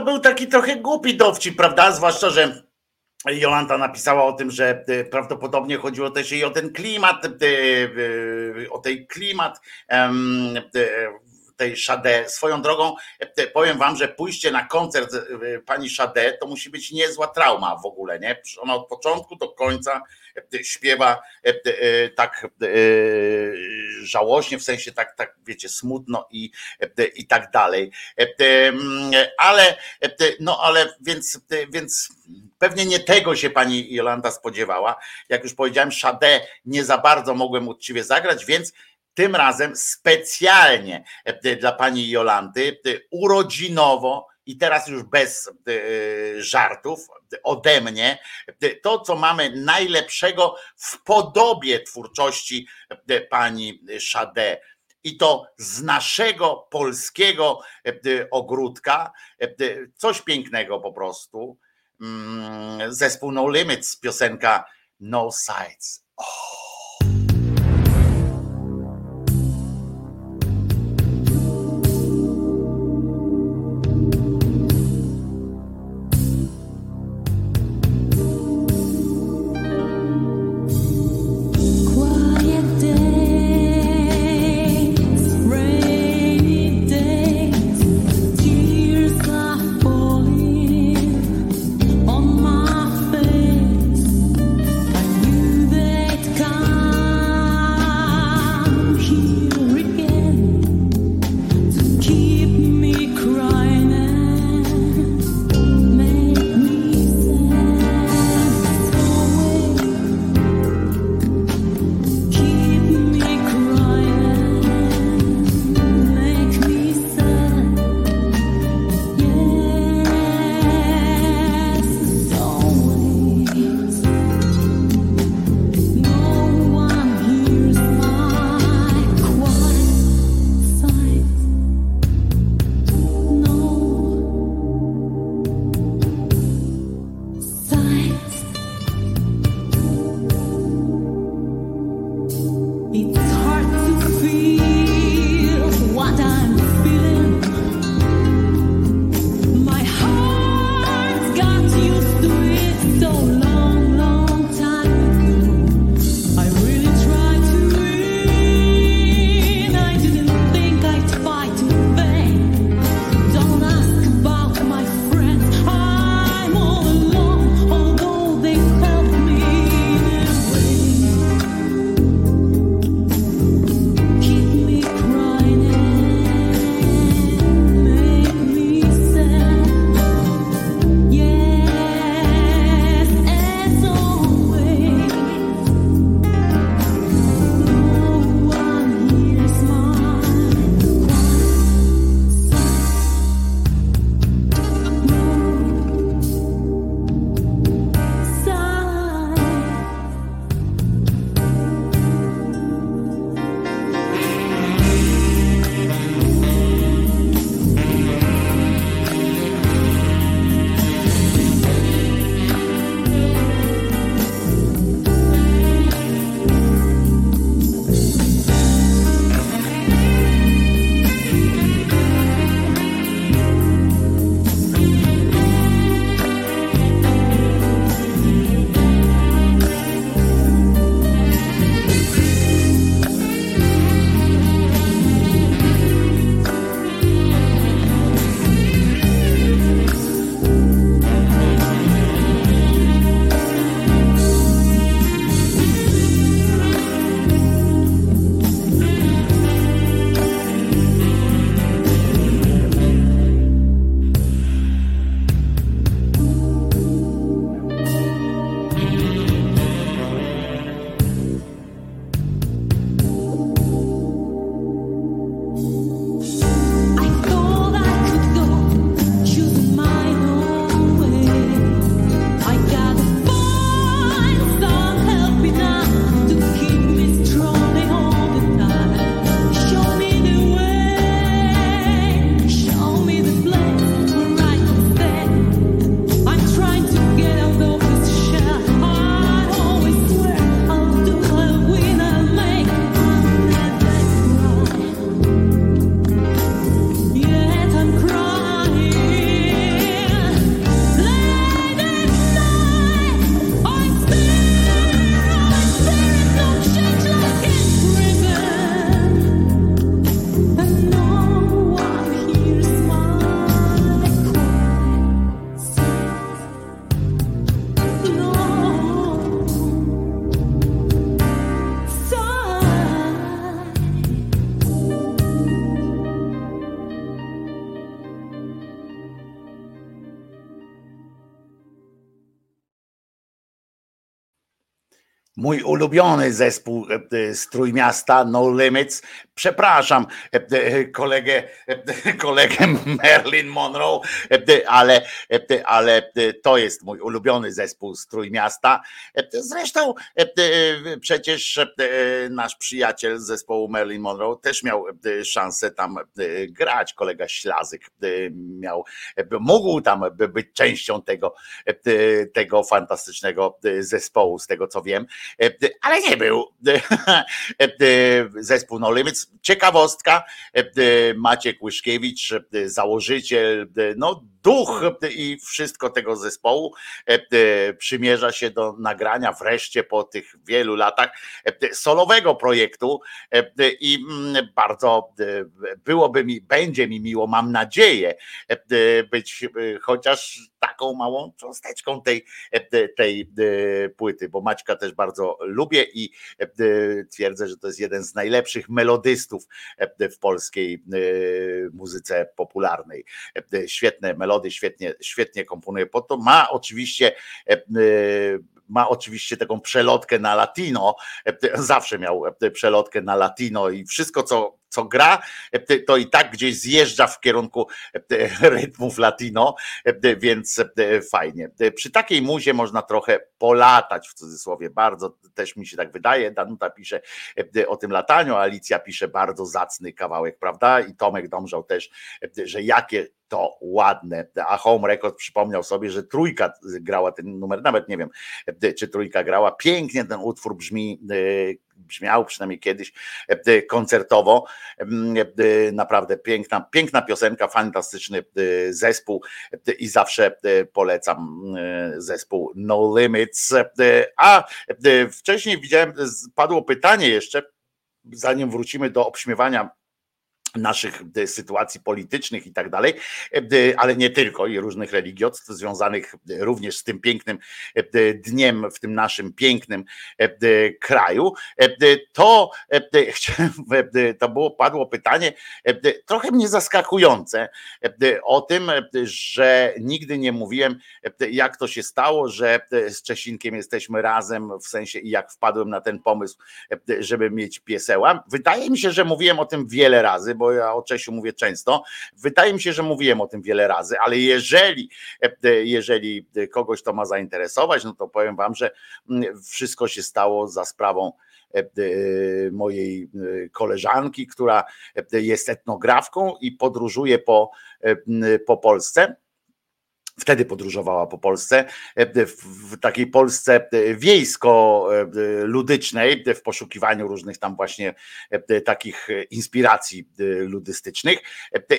był taki trochę głupi dowcip, prawda? Zwłaszcza, że Jolanta napisała o tym, że e, prawdopodobnie chodziło też i o ten klimat, e, o tej klimat tej Szade. Swoją drogą powiem wam, że pójście na koncert pani Szade to musi być niezła trauma w ogóle, nie? Ona od początku do końca śpiewa tak żałośnie, w sensie tak, tak wiecie, smutno i, i tak dalej. Ale, no ale więc, więc pewnie nie tego się pani Jolanta spodziewała. Jak już powiedziałem, Szade nie za bardzo mogłem uczciwie zagrać, więc tym razem specjalnie e, dla pani Jolanty, e, urodzinowo i teraz już bez e, żartów ode mnie, to co mamy najlepszego w podobie twórczości pani Szade. I to z naszego polskiego ogródka, coś pięknego po prostu. Mm, zespół No Limits, piosenka No Sides. Oh. Mój ulubiony zespół z Trójmiasta, No Limits. Przepraszam kolegę, kolegę Merlin Monroe, ale, ale to jest mój ulubiony zespół z Trójmiasta. Zresztą przecież nasz przyjaciel z zespołu Merlin Monroe też miał szansę tam grać. Kolega Ślazyk miał, mógł tam być częścią tego, tego fantastycznego zespołu, z tego co wiem. E, ale nie był. E, zespół No Limits. Ciekawostka, e, Maciek Łyszkiewicz, założyciel, no duch i wszystko tego zespołu przymierza się do nagrania wreszcie po tych wielu latach solowego projektu i mm, bardzo byłoby mi, będzie mi miło, mam nadzieję, być chociaż taką małą cząsteczką tej, tej płyty, bo Maćka też bardzo lubię i twierdzę, że to jest jeden z najlepszych melodystów w polskiej muzyce popularnej. Świetne melody, świetnie, świetnie komponuje po to. Ma oczywiście ma oczywiście taką przelotkę na latino, zawsze miał przelotkę na latino i wszystko, co, co gra, to i tak gdzieś zjeżdża w kierunku rytmów latino, więc fajnie. Przy takiej muzie można trochę polatać w cudzysłowie, bardzo też mi się tak wydaje. Danuta pisze o tym lataniu, Alicja pisze bardzo zacny kawałek, prawda? I Tomek Domrzał też, że jakie to ładne. A Home Record przypomniał sobie, że trójka grała ten numer, nawet nie wiem, czy trójka grała. Pięknie ten utwór brzmi, e, brzmiał przynajmniej kiedyś e, koncertowo. E, naprawdę piękna, piękna piosenka, fantastyczny zespół i zawsze polecam zespół No Limits. A wcześniej widziałem, padło pytanie jeszcze, zanim wrócimy do obśmiewania naszych e, sytuacji politycznych i tak dalej, e, ale nie tylko i różnych religiotstw związanych również z tym pięknym e, dniem w tym naszym pięknym kraju, to to było, padło pytanie trochę mnie zaskakujące o tym, że nigdy nie mówiłem, jak to się stało, że z Czesinkiem jesteśmy razem, w sensie i jak wpadłem na ten pomysł, żeby mieć pieseła. Wydaje mi się, że mówiłem o tym wiele razy, bo ja o Czesiu mówię często. Wydaje mi się, że mówiłem o tym wiele razy, ale jeżeli, jeżeli kogoś to ma zainteresować, no to powiem wam, że mm, wszystko się stało za sprawą mojej koleżanki, która jest etnografką i podróżuje po, po Polsce wtedy podróżowała po Polsce, e, w takiej Polsce e, wiejsko-ludycznej, w poszukiwaniu różnych tam właśnie e, takich inspiracji ludystycznych.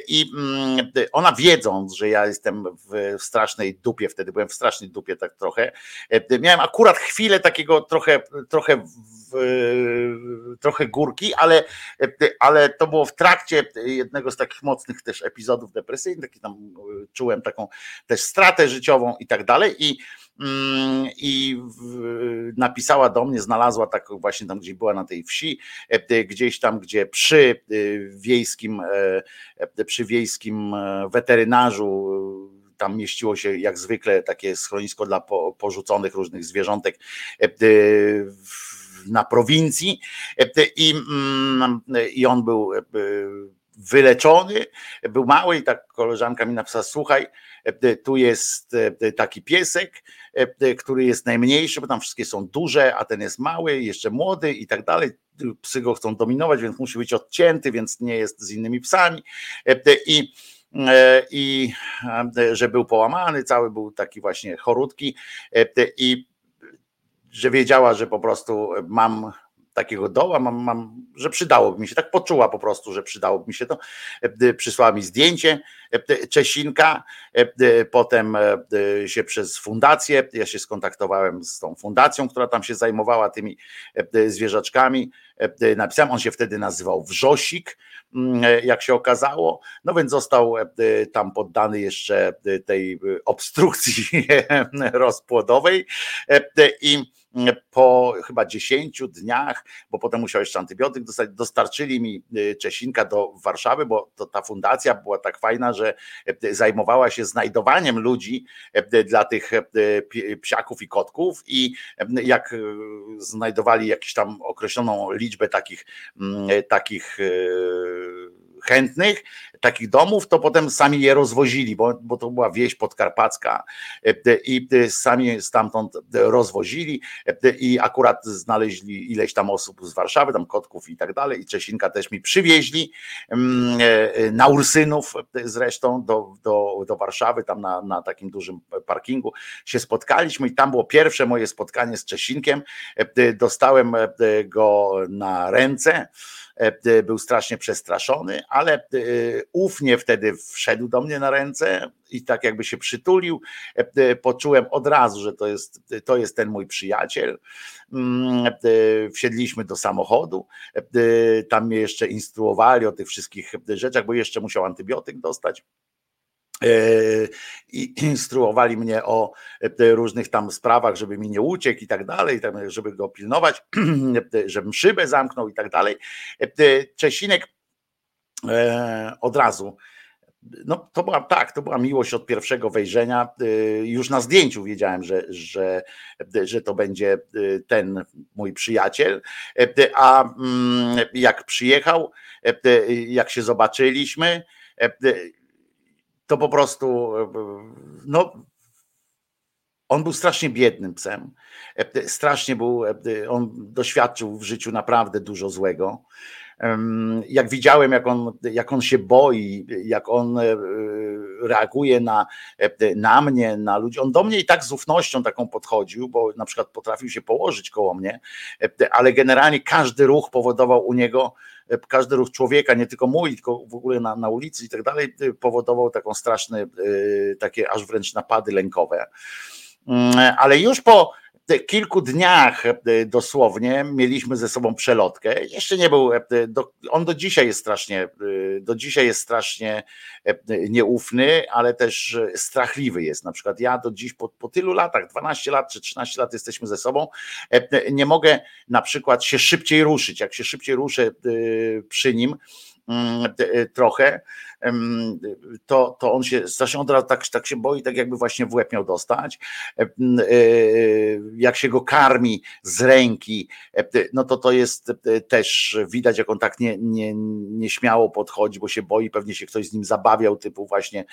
I mm, ona wiedząc, że ja jestem w strasznej dupie, wtedy byłem w strasznej dupie tak trochę, miałem akurat chwilę takiego trochę, trochę trochę górki, ale, ale to było w trakcie jednego z takich mocnych też epizodów depresyjnych, taki tam czułem taką też stratę życiową i tak dalej i mm, i napisała do mnie, znalazła tak właśnie tam, gdzie była na tej wsi, e, gdzieś tam, gdzie przy e, wiejskim, e, przy wiejskim weterynarzu tam mieściło się jak zwykle takie schronisko dla porzuconych różnych zwierzątek na prowincji i, mm, i on był wyleczony, był mały i tak koleżanka mi napisała, słuchaj, tu jest taki piesek, który jest najmniejszy, bo tam wszystkie są duże, a ten jest mały, jeszcze młody i tak dalej. Psy go chcą dominować, więc musi być odcięty, więc nie jest z innymi psami. I i że był połamany, cały był taki właśnie chorutki i że wiedziała, że po prostu mam takiego doła, mam, mam, że przydałoby mi się, tak poczuła po prostu, że przydałoby mi się to. E, przysłała mi zdjęcie e, Czesinka, e, potem się przez fundację, ja się skontaktowałem z tą fundacją, która tam się zajmowała tymi zwierzaczkami, napisałem, on się wtedy nazywał Wrzosik, mm, jak się okazało, no więc został tam poddany jeszcze tej obstrukcji *laughs* rozpłodowej i po chyba 10 dniach, bo potem musiał jeszcze antybiotyk dostać, dostarczyli mi Czesinka do Warszawy, bo to ta fundacja była tak fajna, że zajmowała się znajdowaniem ludzi dla tych psiaków i kotków i jak znajdowali jakąś tam określoną liczbę takich, takich chętnych takich domów, to potem sami je rozwozili, bo, bo to była wieś podkarpacka e, i e, sami stamtąd rozwozili e, i akurat znaleźli ileś tam osób z Warszawy, tam kotków i tak dalej i Czesinka też mi przywieźli mm, na Ursynów zresztą do, do, do Warszawy, tam na, na takim dużym parkingu się spotkaliśmy i tam było pierwsze moje spotkanie z Czesinkiem, dostałem go na ręce, E, był strasznie przestraszony, ale e, ufnie wtedy wszedł do mnie na ręce i tak jakby się przytulił. E, poczułem od razu, że to jest, to jest ten mój przyjaciel. Mm, wsiedliśmy do samochodu. Tam mnie jeszcze instruowali o tych wszystkich rzeczach, bo jeszcze musiał antybiotyk dostać i *clears throat* instruowali mnie o e, różnych tam sprawach, żeby mi nie uciekł i tak dalej, żeby go pilnować, *clears throat* żebym szybę zamknął i tak dalej. E, Czesinek e, od razu no to była tak, to była miłość od pierwszego wejrzenia. Już na zdjęciu wiedziałem, że, że, że to będzie ten mój przyjaciel. A mm, jak przyjechał, jak się zobaczyliśmy, to po prostu no, on był strasznie biednym psem. Strasznie był, on doświadczył w życiu naprawdę dużo złego. Jak widziałem, jak on, jak on się boi, jak on e, reaguje na, na mnie, na ludzi. On do mnie i tak z ufnością taką podchodził, bo na przykład potrafił się położyć koło mnie, ale generalnie każdy ruch powodował u niego E, każdy ruch człowieka, nie tylko mój, tylko w ogóle na, na ulicy i tak dalej, e, powodował taką straszne, e, takie aż wręcz napady lękowe. Mm, ale już po kilku dniach dosłownie mieliśmy ze sobą przelotkę. Jeszcze nie był, on do dzisiaj jest strasznie, do dzisiaj jest strasznie nieufny, ale też strachliwy jest. Na przykład ja do dziś po, po tylu latach, 12 lat czy 13 lat jesteśmy ze sobą, nie mogę na przykład się szybciej ruszyć. Jak się szybciej ruszę przy nim, trochę, to, to on się strasznie od razu tak, tak się boi, tak jakby właśnie w łeb miał dostać. E, jak się go karmi z ręki, no to to jest też widać, jak on tak nie, nie, nieśmiało podchodzi, bo się boi, pewnie się ktoś z nim zabawiał, typu właśnie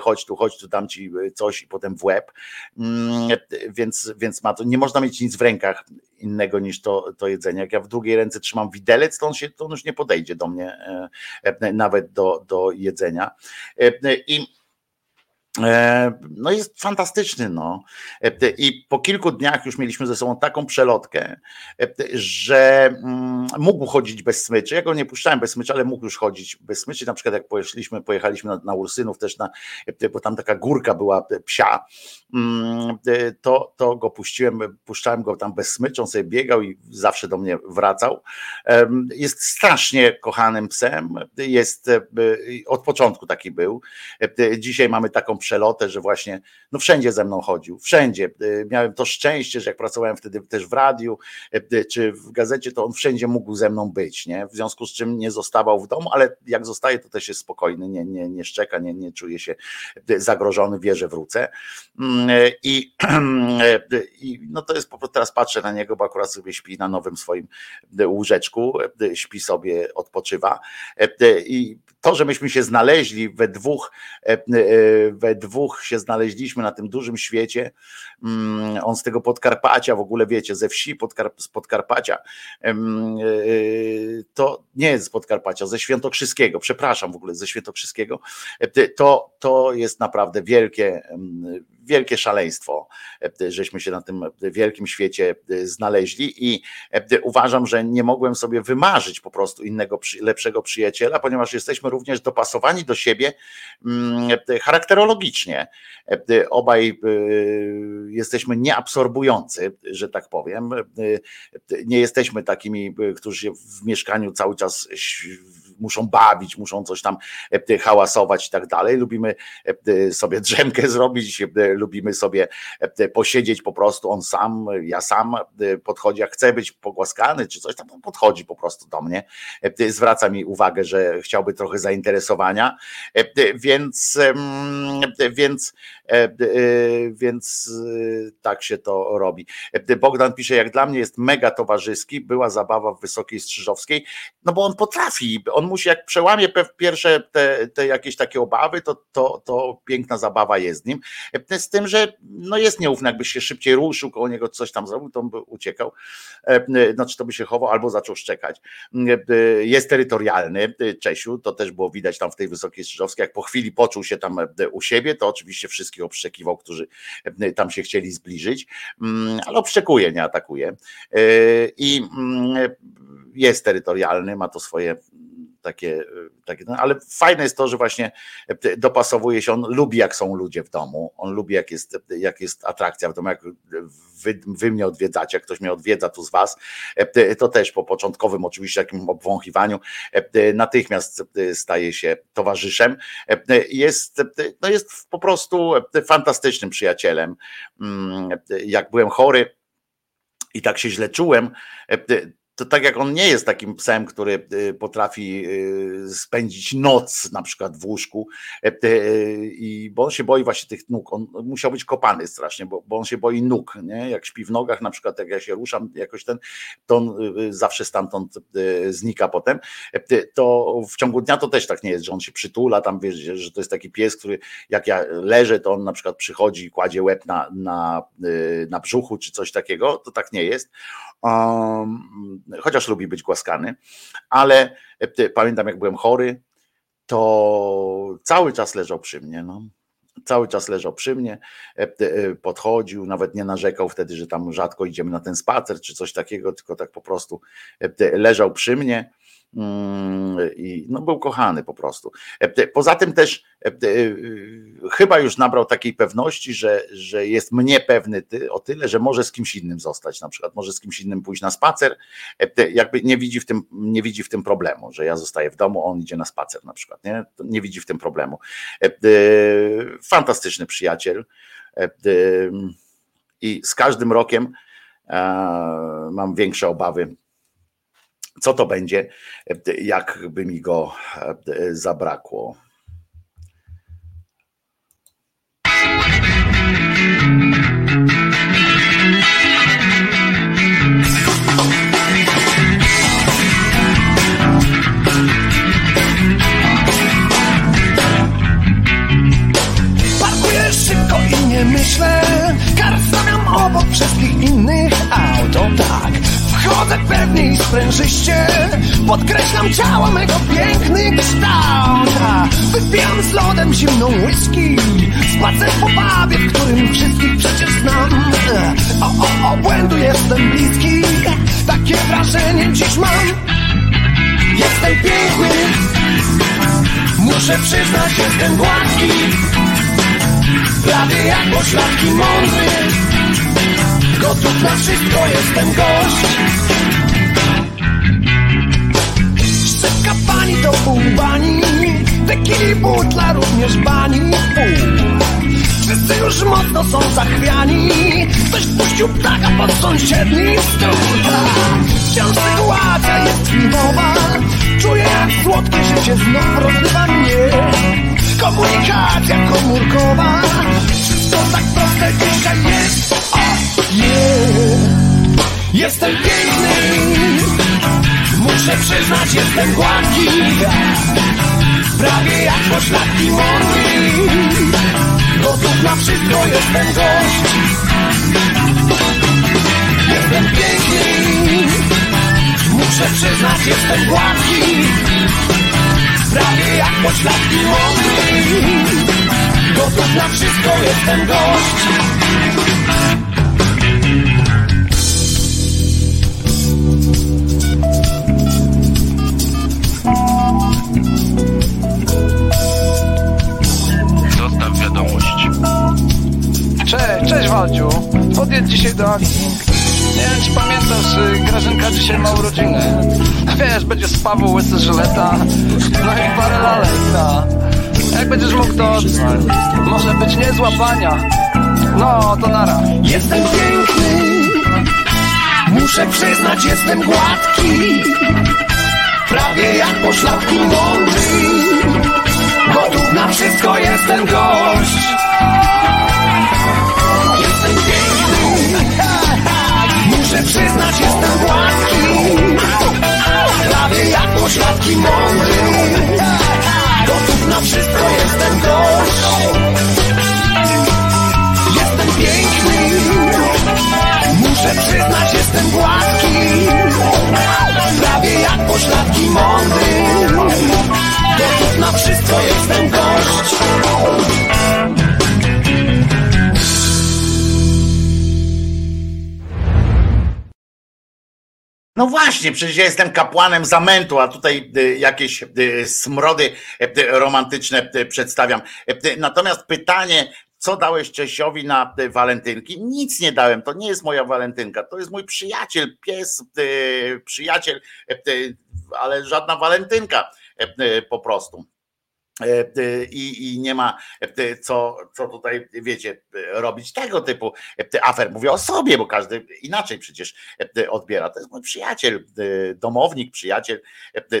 chodź tu, chodź tu, dam ci coś i potem w łeb. Mm, więc, więc ma to, nie można mieć nic w rękach innego niż to, to jedzenie. Jak ja w drugiej ręce trzymam widelec, to on, się, to on już nie podejdzie do mnie, e, nawet do, do jedzenia. E, I e, no jest fantastyczny. No. E, I po kilku dniach już mieliśmy ze sobą taką przelotkę, że mm, mógł chodzić bez smyczy. Ja go nie puszczałem bez smyczy, ale mógł już chodzić bez smyczy. Na przykład jak pojechaliśmy, pojechaliśmy na, na Ursynów też, na, bo tam taka górka była psia, mm, to, to go puściłem, puszczałem go tam bez smyczy, on sobie biegał i zawsze do mnie wracał. Jest strasznie kochanym psem, jest od początku taki był. Dzisiaj mamy taką przelotę, że właśnie no wszędzie ze mną chodził, wszędzie. Miałem to szczęście, że jak pracowałem wtedy też w radiu czy w gazecie, to on wszędzie mógł ze mną być, nie? W związku z czym nie zostawał w domu, ale jak zostaje, to też jest spokojny, nie, nie, nie szczeka, nie, nie czuje się zagrożony, wie, że wrócę. Mm, I, *clears throat* I no to jest po prostu teraz patrzę na niego, bo akurat sobie śpi na nowym swoim łóżeczku, śpi sobie, odpoczywa. I to, że myśmy się znaleźli we dwóch, we dwóch się znaleźliśmy na tym dużym świecie, mm, on z tego Podkarpacia, w ogóle wiecie, ze wsi Podkar z Podkarpacia, e, to nie jest z Podkarpacia, ze Świętokrzyskiego, przepraszam w ogóle, ze Świętokrzyskiego, e, to, to jest naprawdę wielkie, wielkie szaleństwo, e, żeśmy się na tym wielkim świecie znaleźli i uważam, że nie mogłem sobie wymarzyć po prostu innego, lepszego przyjaciela, ponieważ jesteśmy również dopasowani do siebie charakterologicznie. Obaj jesteśmy nieabsorbujący, że tak powiem. Nie jesteśmy takimi, którzy się w mieszkaniu cały czas muszą bawić, muszą coś tam hałasować i tak dalej. Lubimy sobie drzemkę *laughs* zrobić, lubimy sobie posiedzieć po prostu, on sam, ja sam podchodzi, jak chce być pogłaskany czy coś tam, on podchodzi po prostu do mnie, zwraca mi uwagę, że chciałby trochę zainteresowania, więc, więc, więc tak się to robi. Bogdan pisze, jak dla mnie jest mega towarzyski, była zabawa w Wysokiej Strzyżowskiej, no bo on potrafi, on musi jak przełamie pierwsze te, te jakieś takie obawy, to, to, to piękna zabawa jest z nim, z tym, że no jest nieufny, jakby się szybciej ruszył koło niego, coś tam zrobił, to on by uciekał, znaczy to by się chował albo zaczął szczekać. Jest terytorialny, Czesiu, to też było widać tam w tej Wysokiej Strzyżowskiej, jak po chwili poczuł się tam u siebie, to oczywiście wszystkich obszczekiwał, którzy tam się chcieli zbliżyć, mm, ale obszczekuje, nie atakuje. I mm, jest terytorialny, ma to swoje takie, takie no, ale fajne jest to, że właśnie dopasowuje się, on lubi jak są ludzie w domu, on lubi jak jest, jak jest atrakcja w domu, jak wy, wy mnie odwiedzacie, jak ktoś mnie odwiedza tu z was, to też po początkowym oczywiście takim obwąchiwaniu natychmiast staje się towarzyszem, jest, no jest po prostu fantastycznym przyjacielem. Mm, jak byłem chory, i tak się źle czułem, to tak jak on nie jest takim psem, który y, potrafi y, spędzić noc na przykład w łóżku, e, i bo on się boi właśnie tych nóg, on musiał być kopany strasznie, bo, bo on się boi nóg, nie? jak śpi w nogach, na przykład jak ja się ruszam jakoś ten, to on y, zawsze stamtąd znika potem, e, to w ciągu dnia to też tak nie jest, że on się przytula, tam wiesz, że to jest taki pies, który jak ja leżę, to on na przykład przychodzi i kładzie łeb na, na, na brzuchu czy coś takiego, to tak nie jest, um, chociaż lubi być głaskany, ale e, pamiętam jak byłem chory, to cały czas leżał przy mnie. No. Cały czas leżał przy mnie, e, e, podchodził, nawet nie narzekał wtedy, że tam rzadko idziemy na ten spacer czy coś takiego, tylko tak po prostu leżał przy mnie i no, był kochany po prostu. E, poza tym też e, e, chyba już nabrał takiej pewności, że, że jest mnie pewny o tyle, że może z kimś innym zostać, na przykład może z kimś innym pójść na spacer, jakby nie widzi w tym, nie widzi w tym problemu, że ja zostaję w domu, on idzie na spacer na przykład, nie, nie widzi w tym problemu. Fantastyczny przyjaciel i z każdym rokiem mam większe obawy co to będzie, jakby mi go e, zabrakło. Chodzę pewnie i sprężyście Podkreślam ciało mego piękny kształt Wypijam z lodem zimną whisky Spacer po pubie, w którym wszystkich przecież znam. O, o, obłędu jestem bliski Takie wrażenie dziś mam. Jestem piękny Muszę przyznać, jestem gładki. Prawie jak pośladki mądry Gotów na wszystko, jestem gość. Szybka pani to pół bani Tekili butla również bani. Pół Wszyscy już mocno są zachwiani Ktoś puścił ptaka pod sąsiedni stół. Wciąż sytuacja jest filmowa Czuję jak słodkie życie znów rozrywa mnie. Komunikacja komórkowa Wszystko tak proste dzisiaj jest Yeah. Jestem piękny. Muszę przyznać, jestem gładki. Prawie jak pośladki mordy. Gotów na wszystko, jestem gość. Jestem piękny. Muszę przyznać, jestem gładki. Prawie jak pośladki mądry Gotów na wszystko, jestem gość Cześć, Waldziu. Podjedź dzisiaj do akcji. Nie wiem, czy pamiętasz, y, Grażynka dzisiaj ma urodziny. Wiesz, będzie z Paweł, łysy żyleta, no i parę lalek, no. Jak będziesz mógł, to może być niezła bania. No, to nara. Jestem piękny, muszę przyznać, jestem gładki. Prawie jak poszlaki mądry. Gotów na wszystko, jestem gość. Muszę przyznać, jestem gładki. Prawie jak poszlaki mądry. Gotów na wszystko, jestem gość. Jestem piękny, muszę przyznać, jestem gładki. Prawie jak poszlaki mądry. Gotów na wszystko, jestem gość. No właśnie, przecież ja jestem kapłanem zamętu, a tutaj y, jakieś y, smrody y, romantyczne przedstawiam. Natomiast pytanie, co dałeś Czesiowi na walentynki? Nic nie dałem, to nie jest moja walentynka, to jest mój przyjaciel, pies, przyjaciel, ale żadna walentynka po prostu. E, e, i, i nie ma e, co, co tutaj, wiecie, robić tego typu afer. Mówię o sobie, bo każdy inaczej przecież odbiera. To jest mój przyjaciel, domownik, przyjaciel,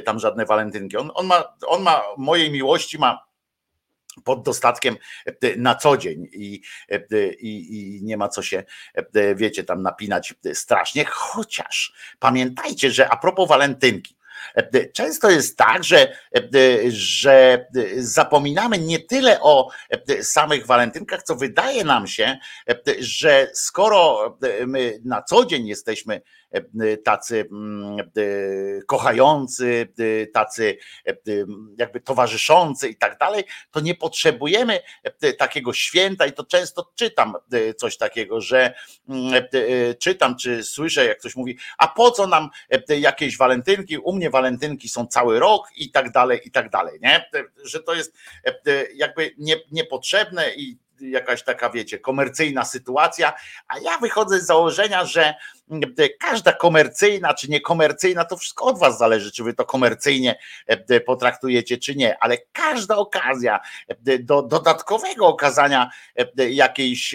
tam żadne walentynki. On, on, ma, on ma mojej miłości, ma pod dostatkiem na co dzień i, i, i nie ma co się, wiecie, tam napinać strasznie, chociaż pamiętajcie, że a propos walentynki, Często jest tak, że, że zapominamy nie tyle o samych walentynkach, co wydaje nam się, że skoro my na co dzień jesteśmy tacy kochający, tacy jakby towarzyszący i tak dalej, to nie potrzebujemy takiego święta i to często czytam coś takiego, że czytam czy słyszę, jak ktoś mówi, a po co nam jakieś walentynki, u mnie walentynki są cały rok i tak dalej, i tak dalej, nie? Że to jest jakby nie, niepotrzebne i jakaś taka, wiecie, komercyjna sytuacja, a ja wychodzę z założenia, że każda komercyjna czy niekomercyjna, to wszystko od was zależy, czy wy to komercyjnie potraktujecie, czy nie, ale każda okazja do dodatkowego okazania jakiejś,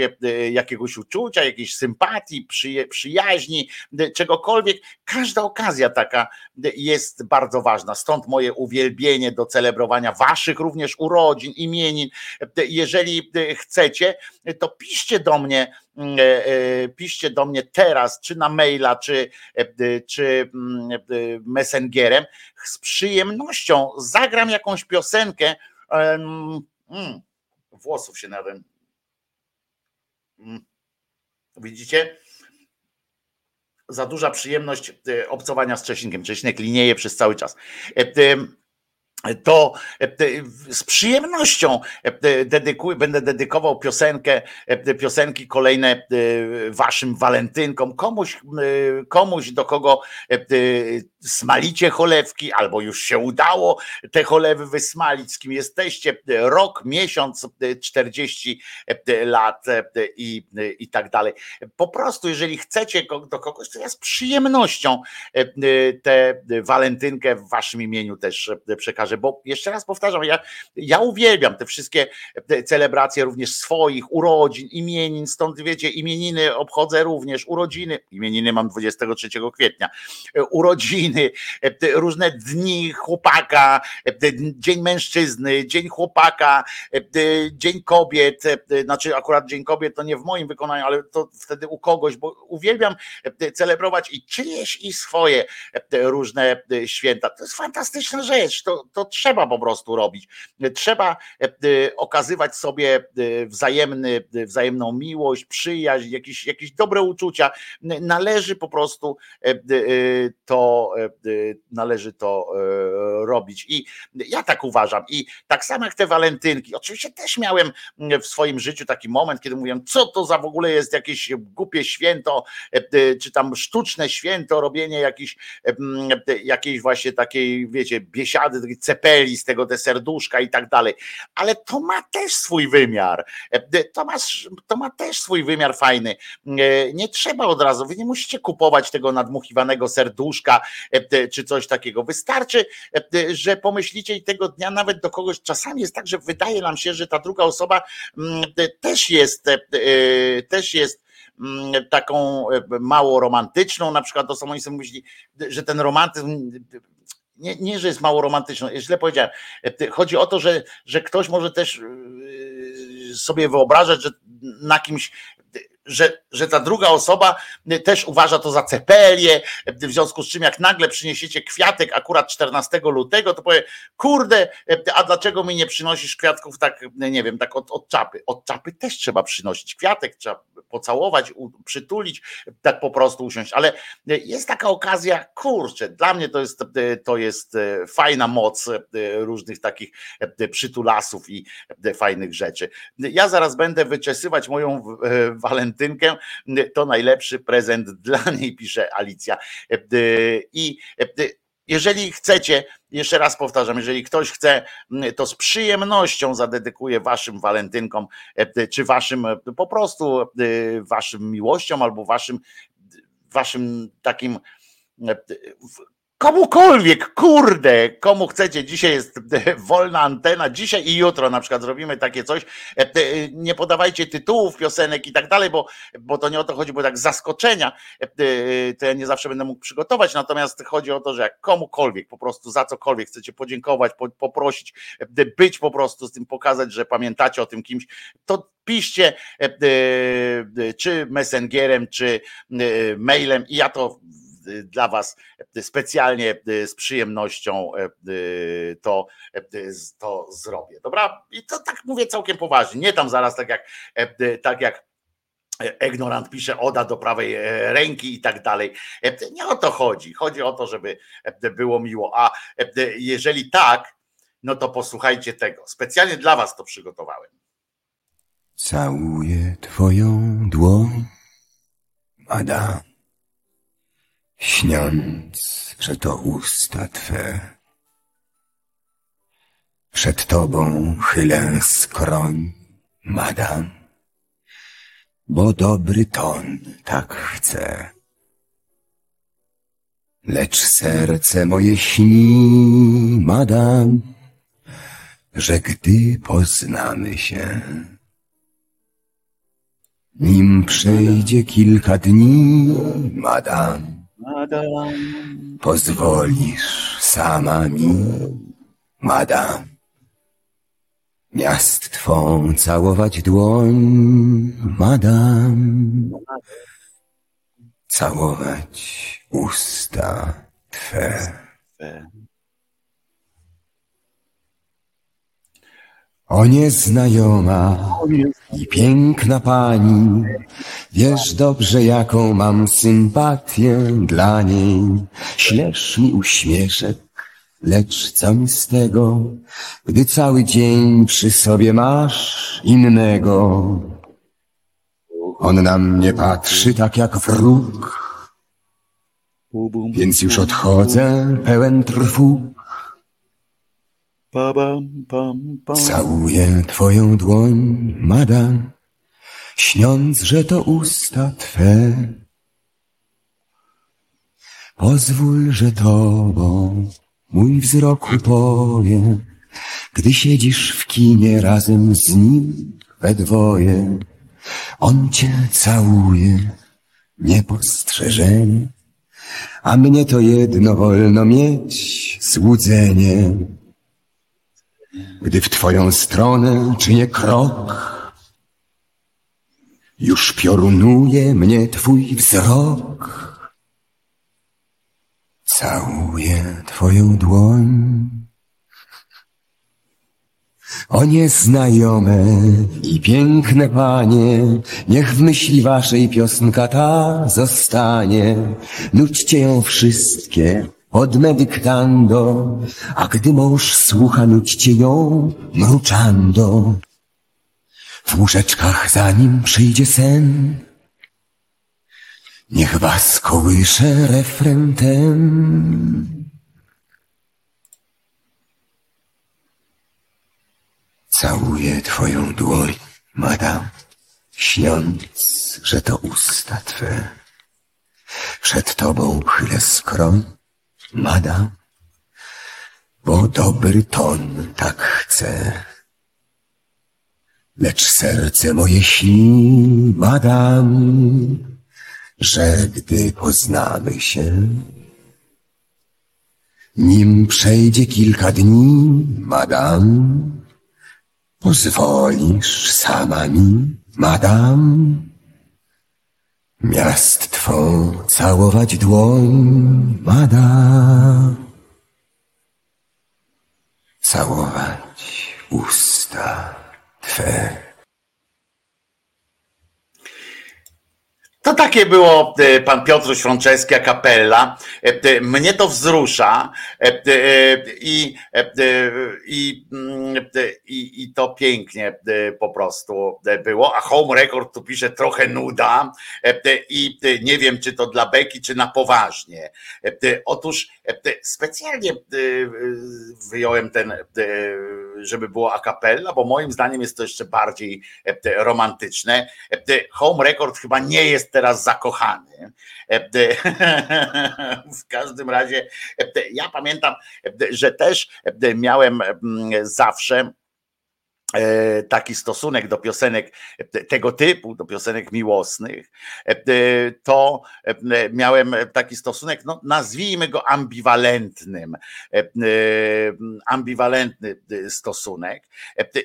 jakiegoś uczucia, jakiejś sympatii, przyjaźni, czegokolwiek, każda okazja taka jest bardzo ważna. Stąd moje uwielbienie do celebrowania waszych również urodzin, imienin. Jeżeli chcecie, to piszcie do mnie, piszcie do mnie teraz, czy na maila, czy, czy messengerem. Z przyjemnością zagram jakąś piosenkę. Mm, włosów się nawet. Widzicie? Za duża przyjemność obcowania z Czesinkiem. Czesinek linieje przez cały czas to z przyjemnością dedykuję, będę dedykował piosenkę, piosenki kolejne waszym walentynkom, komuś, komuś do kogo smalicie cholewki, albo już się udało te cholewy wysmalić, z kim jesteście, rok, miesiąc, 40 lat i, i tak dalej. Po prostu, jeżeli chcecie do kogoś, to ja z przyjemnością tę walentynkę w waszym imieniu też przekażę, bo jeszcze raz powtarzam, ja, ja uwielbiam te wszystkie celebracje również swoich urodzin, imienin, stąd wiecie, imieniny obchodzę również, urodziny, imieniny mam 23 kwietnia, urodziny, różne dni chłopaka, dzień mężczyzny, dzień chłopaka, dzień kobiet, znaczy akurat dzień kobiet to nie w moim wykonaniu, ale to wtedy u kogoś, bo uwielbiam celebrować i czyjeś i swoje różne święta. To jest fantastyczna rzecz, to, to trzeba po prostu robić. Trzeba okazywać sobie wzajemny, wzajemną miłość, przyjaźń, jakieś, jakieś dobre uczucia. Należy po prostu to należy to robić. I ja tak uważam. I tak samo jak te walentynki. Oczywiście też miałem w swoim życiu taki moment, kiedy mówiłem, co to za w ogóle jest jakieś głupie święto, czy tam sztuczne święto, robienie jakiejś, jakiejś właśnie takiej, wiecie, biesiady, takiej cepeli z tego te serduszka i tak dalej. Ale to ma też swój wymiar. To ma, to ma też swój wymiar fajny. Nie trzeba od razu, wy nie musicie kupować tego nadmuchiwanego serduszka czy coś takiego. Wystarczy, że pomyślicie i tego dnia nawet do kogoś, czasami jest tak, że wydaje nam się, że ta druga osoba mm, też jest, też jest Mm, taką e, mało romantyczną, na przykład to samo myśli, że ten romantyzm nie, nie, że jest mało romantyczny, źle powiedziałem. Chodzi o to, że, że ktoś może też e, sobie wyobrażać, że na kimś że, że ta druga osoba też uważa to za cepelię, w związku z czym jak nagle przyniesiecie kwiatek akurat 14 lutego, to powie, kurde, a dlaczego mi nie przynosisz kwiatków tak, nie wiem, tak od, od czapy? Od czapy też trzeba przynosić kwiatek, trzeba pocałować, przytulić, tak po prostu usiąść, ale jest taka okazja, kurczę, dla mnie to jest, to jest fajna moc różnych takich przytulasów i fajnych rzeczy. Ja zaraz będę wyczesywać moją to najlepszy prezent dla niej, pisze Alicja. I jeżeli chcecie, jeszcze raz powtarzam, jeżeli ktoś chce, to z przyjemnością zadedykuję waszym walentynkom, czy waszym po prostu waszym miłościom albo waszym, waszym takim komukolwiek, kurde, komu chcecie, dzisiaj jest wolna antena, dzisiaj i jutro na przykład zrobimy takie coś, e, e, nie podawajcie tytułów piosenek i tak dalej, bo, bo to nie o to chodzi, bo tak zaskoczenia e, to ja nie zawsze będę mógł przygotować, natomiast chodzi o to, że jak komukolwiek, po prostu za cokolwiek chcecie podziękować, poprosić, być po prostu z tym, pokazać, że pamiętacie o tym kimś, to piszcie czy messengerem, czy mailem i ja to dla Was specjalnie e, z przyjemnością e, e, to, to zrobię. Dobra? I to tak mówię całkiem poważnie. Nie tam zaraz tak jak, tak jak ignorant pisze oda do prawej ręki i tak dalej. Nie o to chodzi. Chodzi o to, żeby było miło. A jeżeli tak, no to posłuchajcie tego. Specjalnie dla was to przygotowałem. Całuję twoją dłoń, Adam śniąc, że to usta Twe. Przed Tobą chylę skroń, madam, bo dobry ton tak chce. Lecz serce moje śni, madam, że gdy poznamy się, nim przejdzie kilka dni, madam, Pozwolisz sama mi, madam, miast twą całować dłoń, madam, całować usta twe. O nieznajoma i piękna pani, wiesz dobrze jaką mam sympatię dla niej. Śmiesz mi uśmieszek, lecz co mi z tego, gdy cały dzień przy sobie masz innego. On na mnie patrzy tak jak wróg, więc już odchodzę pełen trwóg. Całuję twoją dłoń, madam, śniąc, że to usta twe. Pozwól, że tobą mój wzrok upoje, gdy siedzisz w kinie razem z nim we dwoje. On cię całuje, niepostrzeżenie, a mnie to jedno wolno mieć, złudzenie. Gdy w twoją stronę czynię krok, już piorunuje mnie twój wzrok. Całuję twoją dłoń. O nieznajome i piękne panie, niech w myśli waszej piosenka ta zostanie. Nudźcie ją wszystkie, od medyktando, a gdy mąż słucha, nudźcie ją mruczando. W łóżeczkach zanim przyjdzie sen, niech was kołysze refren ten. Całuję twoją dłoń, madam, śniąc, że to usta twe. Przed tobą chylę skron, madam, bo dobry ton tak chce. Lecz serce moje śni, madam, że gdy poznamy się, nim przejdzie kilka dni, madam, pozwolisz sama mi, madam, miast całować dłoń, madam, całować usta twe. To takie było e, pan Piotruś Franceski, a kapella. E, e, Mnie to wzrusza i, i, mm, i, i to pięknie po prostu było. A Home Record tu pisze trochę nuda i nie wiem, czy to dla beki, czy na poważnie. Otóż specjalnie wyjąłem ten, żeby było a cappella, bo moim zdaniem jest to jeszcze bardziej romantyczne. Home Record chyba nie jest teraz zakochany. *laughs* W każdym razie ja pamiętam, że też miałem zawsze E, taki stosunek do piosenek tego typu, do piosenek miłosnych, e, to e, miałem taki stosunek, no nazwijmy go ambiwalentnym, ambiwalentny stosunek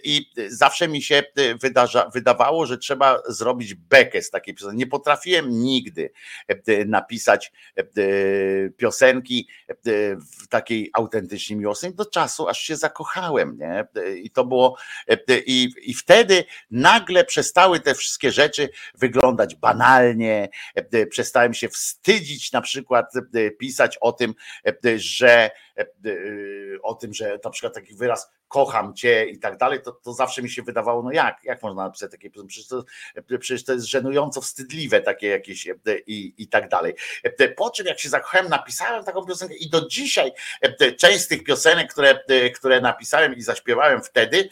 i zawsze mi się wydarza, wydawało, że trzeba zrobić bekę z takiej piosenki. Nie potrafiłem nigdy napisać piosenki w takiej autentycznie miłosnej do czasu, aż się zakochałem, nie? I to było i, I wtedy nagle przestały te wszystkie rzeczy wyglądać banalnie. Przestałem się wstydzić na przykład pisać o tym, że o tym, że na przykład taki wyraz kocham cię i tak dalej, to, to zawsze mi się wydawało, no jak, jak można napisać takie, przecież to, przecież to jest żenująco wstydliwe takie jakieś i, i tak dalej. Po czym jak się zakochałem, napisałem taką piosenkę i do dzisiaj część z tych piosenek, które, które napisałem i zaśpiewałem wtedy,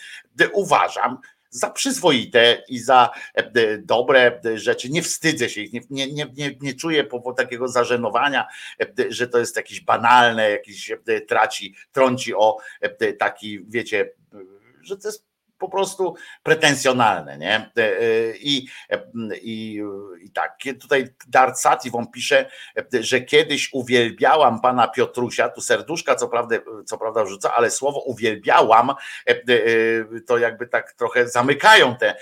uważam, za przyzwoite i za e, dobre rzeczy. Nie wstydzę się ich, nie, nie, nie, nie czuję takiego zażenowania, e, że to jest jakieś banalne, jakiś e, traci, trąci o taki, wiecie, że to jest po prostu pretensjonalne, nie? E, e, I, e, i, i tak, tutaj Dart Sativon pisze, że kiedyś uwielbiałam pana Piotrusia, tu serduszka co prawda, co prawda wrzuca, ale słowo uwielbiałam, to jakby tak trochę zamykają te,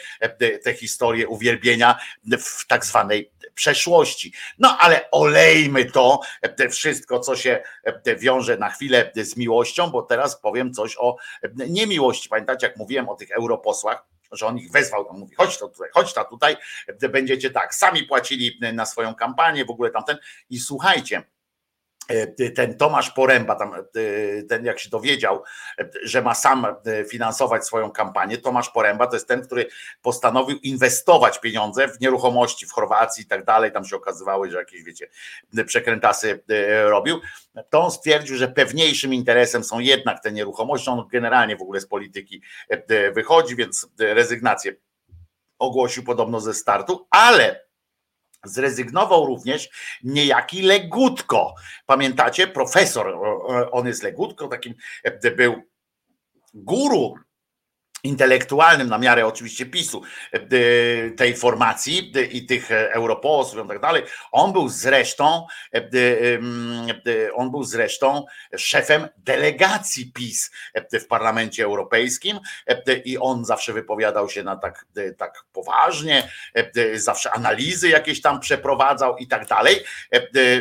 te historie uwielbienia w tak zwanej przeszłości. No ale olejmy to, wszystko, co się wiąże na chwilę z miłością, bo teraz powiem coś o niemiłości. Pamiętacie, jak mówiłem o tych europosłach, że on ich wezwał, tam mówi, chodź to tutaj, chodź to tutaj, będziecie tak, sami płacili na swoją kampanię, w ogóle tamten. I słuchajcie, ten Tomasz Poręba, tam, e, ten jak się dowiedział, e, że ma sam finansować swoją kampanię, Tomasz Poręba to jest ten, który postanowił inwestować pieniądze w nieruchomości w Chorwacji i tak dalej, tam się okazywało, że jakieś wiecie, przekrętasy robił, to on stwierdził, że pewniejszym interesem są jednak te nieruchomości, on generalnie w ogóle z polityki wychodzi, więc rezygnację ogłosił podobno ze startu, ale Zrezygnował również niejaki Legutko. Pamiętacie? Profesor, on jest Legutko, takim e, był guru intelektualnym na miarę oczywiście PiSu e, tej formacji i tych europosłów i tak dalej. On był zresztą e, on był zresztą szefem delegacji PiS w Parlamencie Europejskim i on zawsze wypowiadał się na tak, tak poważnie, zawsze analizy jakieś tam przeprowadzał i tak dalej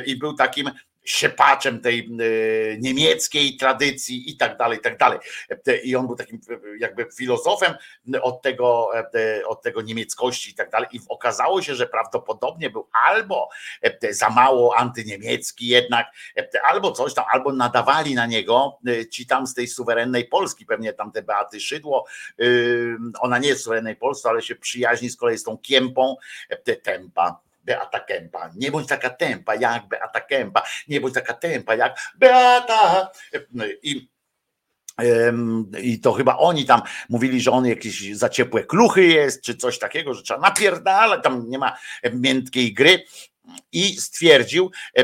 i był takim siepaczem tej e, niemieckiej tradycji i tak dalej, i tak dalej. I on był takim e, jakby filozofem od tego, e, od tego niemieckości i tak dalej. I okazało się, że prawdopodobnie był albo za mało antyniemiecki jednak, albo coś tam, albo nadawali na niego ci tam z tej suwerennej Polski, pewnie tam te Beaty Szydło, ona nie jest suwerennej Polski, ale się przyjaźni z kolei z tą Kiempą, Tempa Beata Kępa. Nie bądź taka tempa jak Beata Kępa. Nie bądź taka tempa jak Beata. I I to chyba oni tam mówili, że on jakieś za ciepłe kluchy jest, czy coś takiego, że trzeba napierdalać, tam nie ma miętkiej gry i stwierdził, e,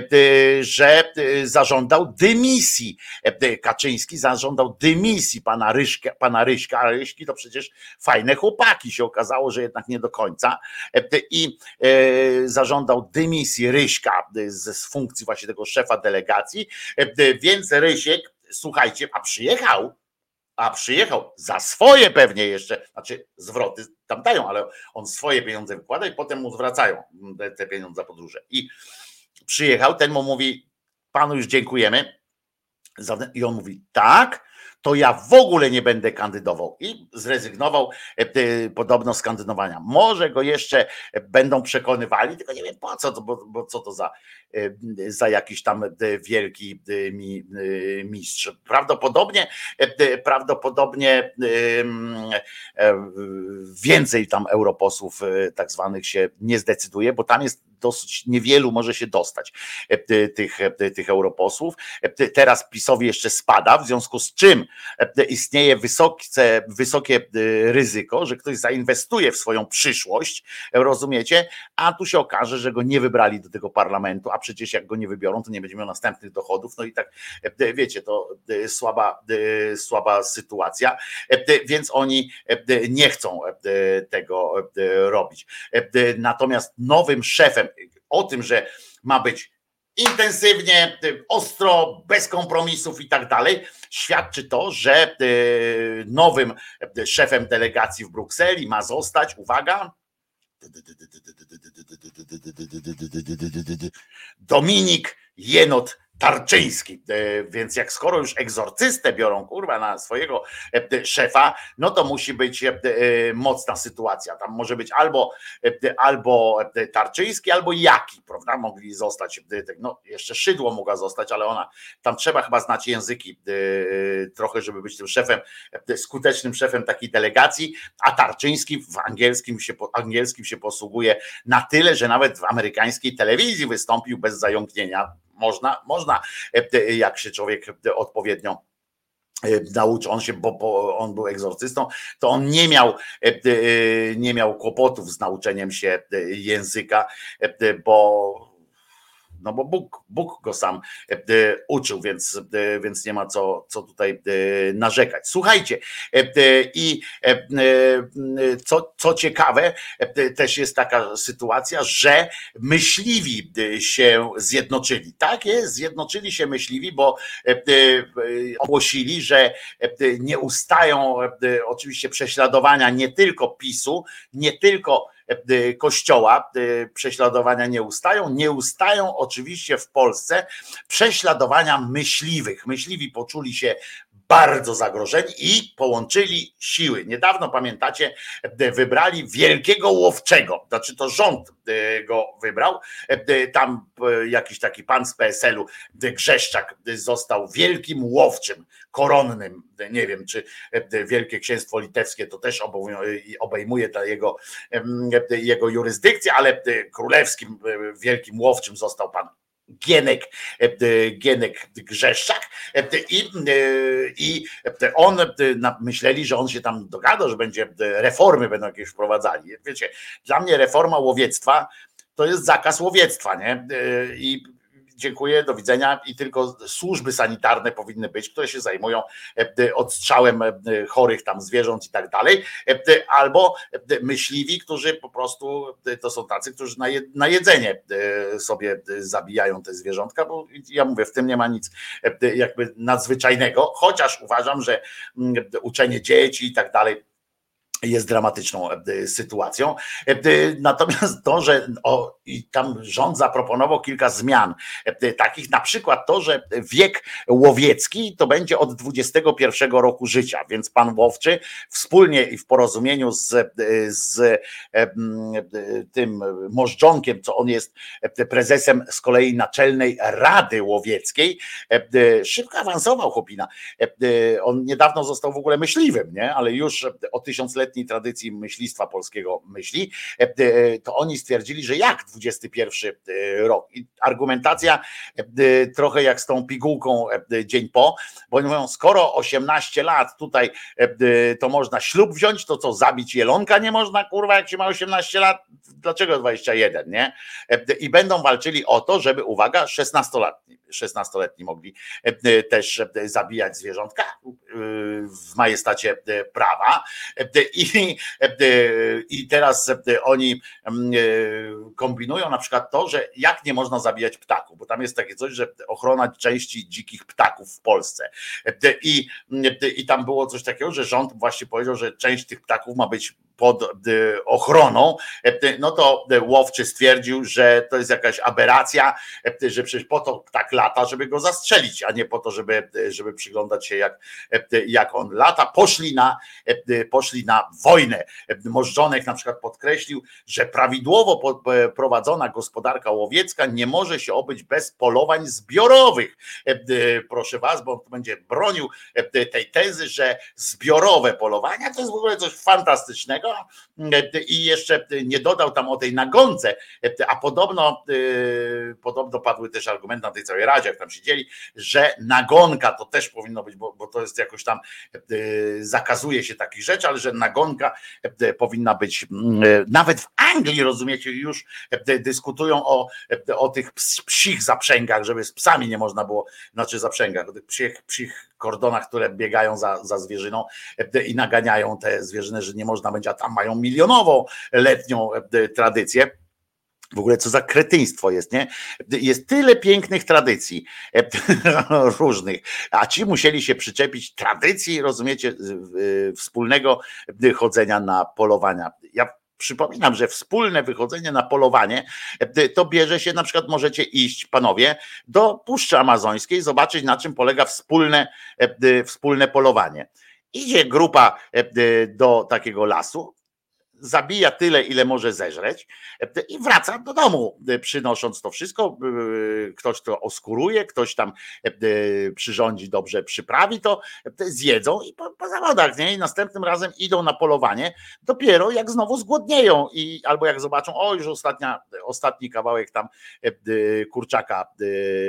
że e, zażądał dymisji. E, Kaczyński zażądał dymisji pana, Ryszka, pana Ryśka, a Ryśki to przecież fajne chłopaki. Się okazało, że jednak nie do końca. I zażądał dymisji Ryśka z funkcji właśnie tego szefa delegacji, więc Rysiek, słuchajcie, a przyjechał a przyjechał za swoje pewnie jeszcze, znaczy zwroty tam dają, ale on swoje pieniądze wykłada i potem mu zwracają te pieniądze za podróże. I przyjechał, ten mu mówi, panu już dziękujemy. I on mówi, tak, to ja w ogóle nie będę kandydował. I zrezygnował e, podobno z kandydowania. Może go jeszcze będą przekonywali, tylko nie wiem po co, bo, bo co to za, e, za jakiś tam e, wielki mistrz. Prawdopodobnie, prawdopodobnie więcej tam europosłów tak zwanych się nie zdecyduje, bo tam jest dosyć niewielu może się dostać tych, tych europosłów. Teraz PiSowi jeszcze spada, w związku z czym istnieje wysokie, wysokie ryzyko, że ktoś zainwestuje w swoją przyszłość, rozumiecie? A tu się okaże, że go nie wybrali do tego parlamentu, a przecież jak go nie wybiorą, to nie będzie miał następnych dochodów. No i tak wiecie, to słaba, słaba sytuacja, więc oni nie chcą tego robić. Natomiast nowym szefem, o tym, że ma być intensywnie, ostro, bez kompromisów i tak dalej, świadczy to, że nowym szefem delegacji w Brukseli ma zostać, uwaga, Dominik Jenot Tarczyński. E, więc jak skoro już egzorcystę biorą kurwa na swojego e, szefa, no to musi być e, mocna sytuacja. Tam może być albo, albo Tarczyński, albo Jaki, prawda? Mogli zostać, no jeszcze Szydło mogła zostać, ale ona, tam trzeba chyba znać języki trochę, żeby być tym szefem, skutecznym szefem takiej delegacji, a Tarczyński w angielskim się, angielskim się posługuje na tyle, że nawet w amerykańskiej telewizji wystąpił bez zająknięcia można, można, e, jak się człowiek odpowiednio e, nauczył, on się, bo, on był egzorcystą, to on nie miał, e, nie miał kłopotów z nauczeniem się języka, bo no bo Bóg, Bóg go sam e, uczył, więc, e, więc nie ma co, co tutaj e, narzekać. Słuchajcie, i co, co ciekawe, też jest taka sytuacja, że myśliwi się zjednoczyli. Tak jest, zjednoczyli się myśliwi, bo ogłosili, że nie ustają oczywiście prześladowania nie tylko PiSu, nie tylko E, kościoła e, prześladowania nie ustają. Nie ustają oczywiście w Polsce prześladowania myśliwych. Myśliwi poczuli się bardzo zagrożeni i połączyli siły. Niedawno pamiętacie, wybrali wielkiego łowczego, znaczy to rząd e, go wybrał. Tam jakiś taki pan z PSL-u, Grzeszczak, został wielkim łowczym, koronnym. Nie wiem, czy Wielkie Księstwo Litewskie to też obejmuje ta jego, jego jurysdykcję, ale królewskim wielkim łowczym został pan Gienek, Gienek Grzeszczak i, i on myśleli, że on się tam dogada, że będzie reformy będą jakieś wprowadzali. Wiecie, dla mnie reforma łowiectwa to jest zakaz łowiectwa, nie? I dziękuję, do widzenia i tylko służby sanitarne powinny być, które się zajmują e, odstrzałem e, chorych tam zwierząt i tak dalej, e, albo myśliwi, którzy po prostu to są tacy, którzy na jedzenie sobie zabijają te zwierzątka, bo ja mówię, w tym nie ma nic jakby nadzwyczajnego, chociaż uważam, że mm, uczenie dzieci i tak dalej jest dramatyczną e, sytuacją. E, natomiast to, że o, tam rząd zaproponował kilka zmian, e, takich na przykład to, że wiek łowiecki to będzie od 21 roku życia, więc pan łowczy wspólnie i w porozumieniu z, z tym Możdżonkiem, co on jest prezesem z kolei Naczelnej Rady Łowieckiej, szybko awansował chłopina. On niedawno został w ogóle myśliwym, nie? ale już o tysiąclecie tradycji myślistwa polskiego myśli, to oni stwierdzili, że jak XXI rok. I argumentacja trochę jak z tą pigułką dzień po, bo oni mówią, skoro 18 lat tutaj to można ślub wziąć, to co, zabić jelonka nie można, kurwa, jak się ma 18 lat? Dlaczego 21, nie? I będą walczyli o to, żeby, uwaga, 16-letni, 16-letni mogli też zabijać zwierzątka w majestacie prawa. I, I teraz oni kombinują na przykład to, że jak nie można zabijać ptaków, bo tam jest takie coś, że ochrona części dzikich ptaków w Polsce. I, i tam było coś takiego, że rząd właśnie powiedział, że część tych ptaków ma być pod y, ochroną, y, no to łowczy stwierdził, że to jest jakaś aberracja, że przecież po to tak lata, żeby go zastrzelić, a nie po to, żeby, żeby przyglądać się jak, jak on lata. Poszli na, poszli na wojnę. Możdżonek na przykład podkreślił, że prawidłowo prowadzona gospodarka łowiecka nie może się obyć bez polowań zbiorowych. Proszę was, bo on będzie bronił tej tezy, że zbiorowe polowania to jest w ogóle coś fantastycznego i jeszcze nie dodał tam o tej nagonce, a podobno, podobno padły też argumenty na tej całej radzie, jak tam siedzieli, że nagonka to też powinno być, bo, bo to jest jakoś tam zakazuje się takich rzeczy, ale że nagonka powinna być nawet w Anglii, rozumiecie, już dyskutują o, o tych psich zaprzęgach, żeby z psami nie można było, znaczy zaprzęgach, o tych psich, psich kordonach, które biegają za, za zwierzyną i naganiają te zwierzyny, że nie można będzie, a tam mają milionową letnią tradycję. W ogóle co za kretyństwo jest, nie? Jest tyle pięknych tradycji *laughs* różnych, a ci musieli się przyczepić tradycji, rozumiecie, wspólnego chodzenia na polowania. Ja Przypominam, że wspólne wychodzenie na polowanie to bierze się, na przykład możecie iść, panowie, do Puszczy Amazońskiej, zobaczyć na czym polega wspólne, wspólne polowanie. Idzie grupa do takiego lasu, zabija tyle, ile może zeżreć i wraca do domu, przynosząc to wszystko. Ktoś to oskuruje, ktoś tam przyrządzi dobrze, przyprawi to, zjedzą i po, po zawodach, nie? I następnym razem idą na polowanie dopiero jak znowu zgłodnieją i albo jak zobaczą, o już ostatnia, ostatni kawałek tam kurczaka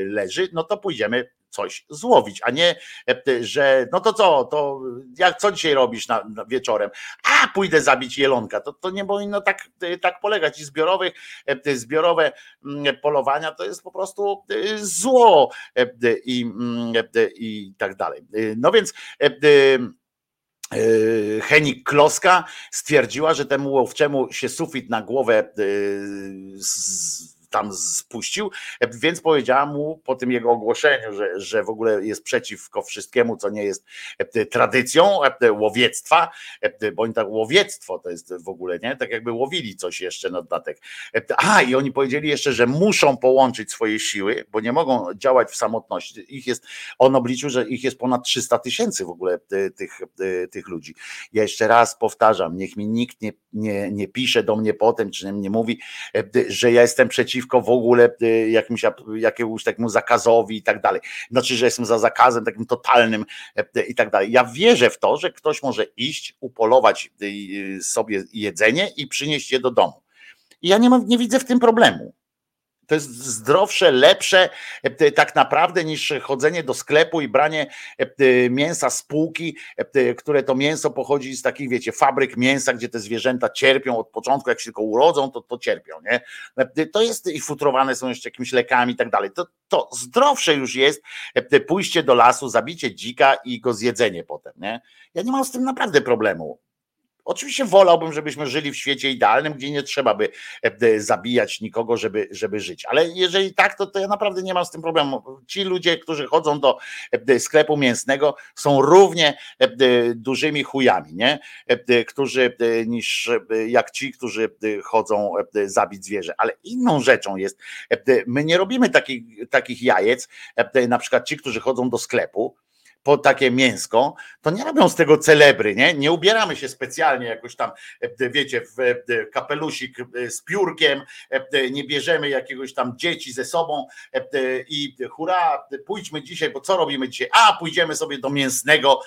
leży, no to pójdziemy coś złowić, a nie, e, że no to co, to jak co dzisiaj robisz na, na wieczorem? A pójdę zabić jelonka. To, to nie powinno tak, e, tak polegać. I zbiorowych, e, zbiorowe mm, polowania to jest po prostu zło i, mm, i tak dalej. No więc Henik Kloska stwierdziła, że temu łowczemu się sufit na głowę z, tam spuścił, więc powiedziałam mu po tym jego ogłoszeniu, że, że w ogóle jest przeciwko wszystkiemu, co nie jest e, tradycją e, łowiectwa, e, bo oni tak łowiectwo to jest w ogóle, nie? Tak jakby łowili coś jeszcze na dodatek. A i oni powiedzieli jeszcze, że muszą połączyć swoje siły, bo nie mogą działać w samotności. Ich jest, on obliczył, że ich jest ponad 300 tysięcy w ogóle tych, tych ludzi. Ja jeszcze raz powtarzam, niech mi nikt nie, nie, nie pisze do mnie potem, czy nie mówi, że ja jestem przeciwko przeciwko w ogóle y, jakimś, jakiemuś takiemu zakazowi i tak dalej. Znaczy, że jestem za zakazem takim totalnym e, i tak dalej. Ja wierzę w to, że ktoś może iść, upolować y, sobie jedzenie i przynieść je do domu. I ja nie, mam, nie widzę w tym problemu. To jest zdrowsze, lepsze e, tak naprawdę niż chodzenie do sklepu i branie e, mięsa z półki, e, które to mięso pochodzi z takich, wiecie, fabryk mięsa, gdzie te zwierzęta cierpią od początku, jak się tylko urodzą, to, to cierpią, nie? To jest i futrowane są jeszcze jakimiś lekami i tak dalej. To, to zdrowsze już jest pójście do lasu, zabicie dzika i go zjedzenie potem, nie? Ja nie mam z tym naprawdę problemu. Oczywiście wolałbym, żebyśmy żyli w świecie idealnym, gdzie nie trzeba by e, zabijać nikogo, żeby, żeby żyć. Ale jeżeli tak, to, to ja naprawdę nie mam z tym problemu. Ci ludzie, którzy chodzą do e, sklepu mięsnego, są równie e, dużymi chujami, nie? Którzy niż jak ci, którzy chodzą zabić zwierzę. Ale inną rzeczą jest, my nie robimy takich, takich jajec, na przykład ci, którzy chodzą do sklepu, po takie mięsko, to nie robią z tego celebry, nie? Nie ubieramy się specjalnie jakoś tam, wiecie, w kapelusik z piórkiem, nie bierzemy jakiegoś tam dzieci ze sobą i hurra, pójdźmy dzisiaj, bo co robimy dzisiaj? A, pójdziemy sobie do mięsnego,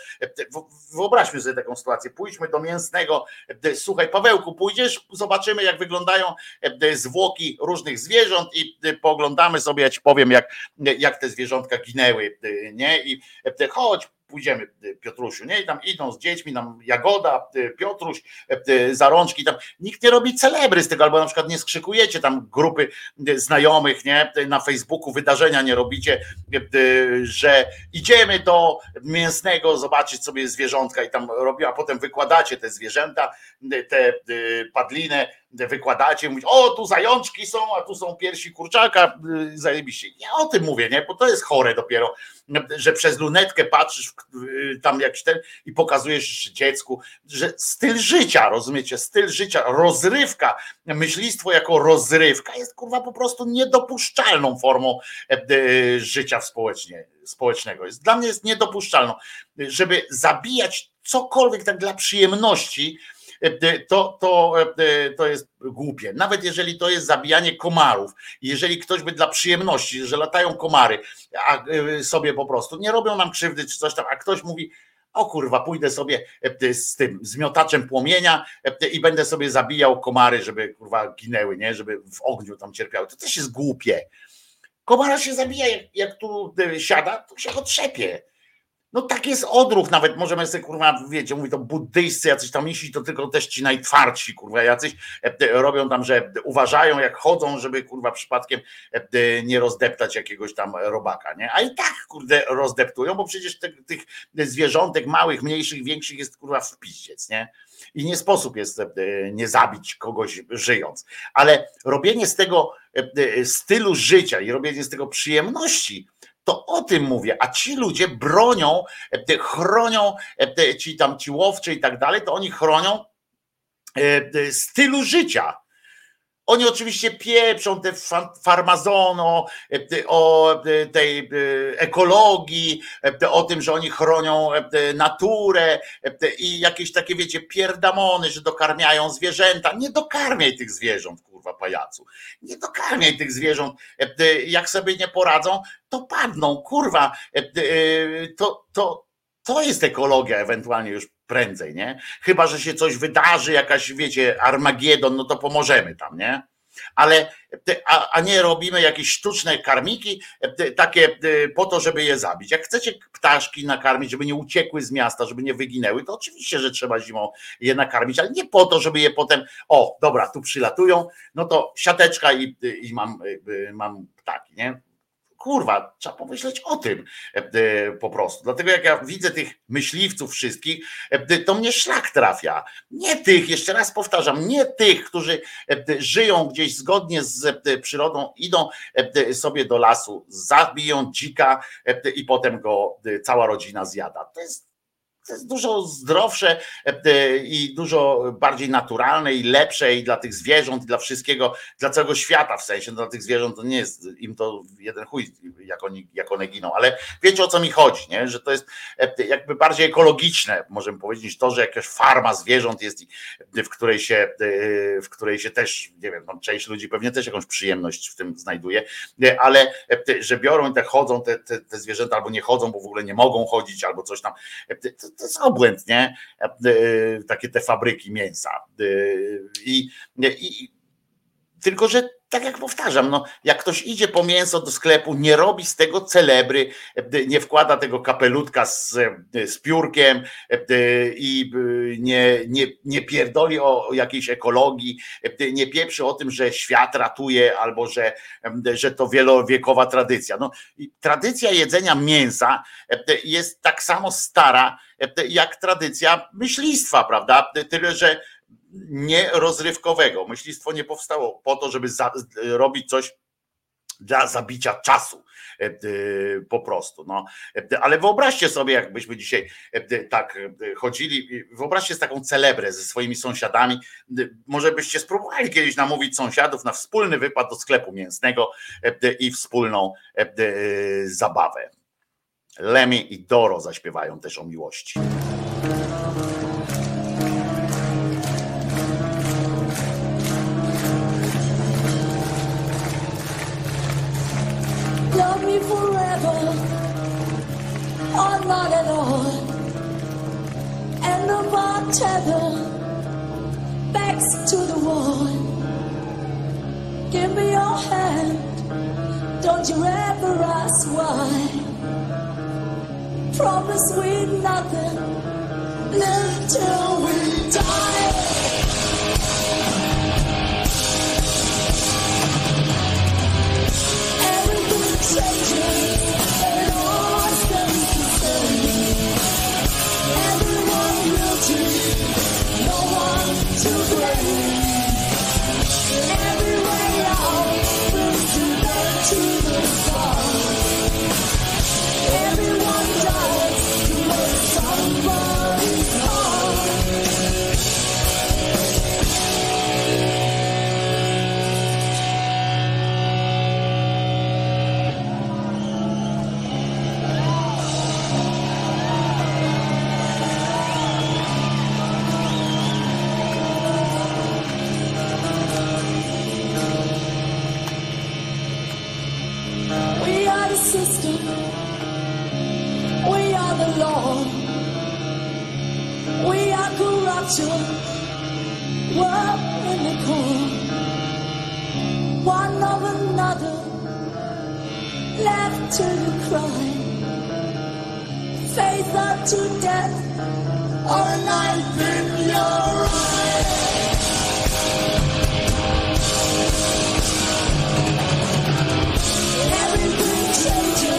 wyobraźmy sobie taką sytuację, pójdźmy do mięsnego, słuchaj Pawełku, pójdziesz, zobaczymy jak wyglądają zwłoki różnych zwierząt i poglądamy sobie, ja ci powiem jak, jak te zwierzątka ginęły, nie? I chodź, pójdziemy, y, Piotrusiu, nie? I tam idą z dziećmi, tam Jagoda, y, Piotruś, y, zarączki, tam nikt nie robi celebry z tego, albo na przykład nie skrzykujecie tam grupy znajomych, nie? Na Facebooku wydarzenia nie robicie, że idziemy do mięsnego zobaczyć sobie zwierzątka i tam robią, a potem wykładacie te zwierzęta, te padlinę, wykładacie, mówić, o tu zajączki są, a tu są piersi kurczaka, zajebiście. Ja o tym mówię, nie? Bo to jest chore dopiero, że przez lunetkę patrzysz tam jakiś ten i pokazujesz dziecku, że styl życia, rozumiecie, styl życia, rozrywka, myślistwo jako rozrywka jest kurwa po prostu niedopuszczalną formą e, e, życia społecznie, społecznego. Jest, dla mnie jest niedopuszczalną, żeby zabijać cokolwiek tak dla przyjemności, to, to, to jest głupie. Nawet jeżeli to jest zabijanie komarów, jeżeli ktoś by dla przyjemności, że latają komary, a sobie po prostu nie robią nam krzywdy czy coś tam, a ktoś mówi, o kurwa, pójdę sobie z tym zmiotaczem płomienia i będę sobie zabijał komary, żeby kurwa ginęły, nie? Żeby w ogniu tam cierpiały. To też jest głupie. Komara się zabija, jak, jak tu siada, to się go trzepie. No tak jest odruch, nawet możemy sobie, kurwa, wiecie, mówi to buddyjscy, jacyś tam misi, to tylko też ci najtwardsi, kurwa, jacyś e, robią tam, że uważają jak chodzą, żeby, kurwa, przypadkiem e, nie rozdeptać jakiegoś tam robaka, nie? A i tak, kurde, rozdeptują, bo przecież te, tych zwierzątek małych, mniejszych, większych jest, kurwa, w piździec, nie? I nie sposób jest e, nie zabić kogoś żyjąc. Ale robienie z tego stylu życia i robienie z tego przyjemności, to o tym mówię, a ci ludzie bronią, e, chronią, e, ci tam ci łowczy i tak dalej, to oni chronią e, stylu życia. Oni oczywiście pieprzą te farmazono, o tej ekologii, o tym, że oni chronią naturę i jakieś takie, wiecie, pierdamony, że dokarmiają zwierzęta. Nie dokarmiaj tych zwierząt, kurwa pajacu. Nie dokarmiaj tych zwierząt. Jak sobie nie poradzą, to padną, kurwa. To, to, to jest ekologia ewentualnie już prędzej, nie? Chyba, że się coś wydarzy, jakaś, wiecie, Armagedon, no to pomożemy tam, nie? Ale, a, a nie robimy jakieś sztuczne karmiki, takie po to, żeby je zabić. Jak chcecie ptaszki nakarmić, żeby nie uciekły z miasta, żeby nie wyginęły, to oczywiście, że trzeba zimą je nakarmić, ale nie po to, żeby je potem, o, dobra, tu przylatują, no to siateczka i, i mam, mam ptaki, nie? Kurwa, trzeba pomyśleć o tym e, po prostu. Dlatego jak ja widzę tych myśliwców wszystkich, e, to mnie szlak trafia. Nie tych, jeszcze raz powtarzam, nie tych, którzy e, żyją gdzieś zgodnie z przyrodą, idą sobie do lasu, zabiją dzika i potem go cała rodzina zjada. To jest to jest dużo zdrowsze e, i dużo bardziej naturalne i lepsze i dla tych zwierząt, i dla wszystkiego, dla całego świata w sensie. Dla tych zwierząt to nie jest im to jeden chuj, jak, oni, jak one giną, ale wiecie o co mi chodzi, nie? że to jest e, jakby bardziej ekologiczne, możemy powiedzieć, to, że jakaś farma zwierząt jest, w której się, e, w której się też, nie wiem, część ludzi pewnie też jakąś przyjemność w tym znajduje, ale że biorą i tak chodzą te, te, te zwierzęta albo nie chodzą, bo w ogóle nie mogą chodzić, albo coś tam. To, jest obłęd, nie? E, takie te fabryki mięsa. E, I, i tylko, że tak jak powtarzam, no, jak ktoś idzie po mięso do sklepu, nie robi z tego celebry, nie wkłada tego kapelutka z, z piórkiem i nie, nie, nie pierdoli o jakiejś ekologii, nie pieprzy o tym, że świat ratuje albo że, że to wielowiekowa tradycja. No, tradycja jedzenia mięsa jest tak samo stara jak tradycja myślistwa, prawda? Tyle, że nierozrywkowego. Myślistwo nie powstało po to, żeby za, e, robić coś dla zabicia czasu e, po prostu. No. E, ale wyobraźcie sobie, jakbyśmy dzisiaj tak chodzili, wyobraźcie z taką celebrę ze swoimi sąsiadami. Może byście spróbowali kiedyś namówić sąsiadów na wspólny wypad do sklepu mięsnego i wspólną zabawę. Lemie i Doro zaśpiewają też o miłości. Not at all. and I'm tether, backs to the wall. Give me your hand, don't you ever ask why. Promise we nothing, live till we die. Everything changes. to the far. one of another left to cry, Faith up to death or a knife in your eye. Everything changes.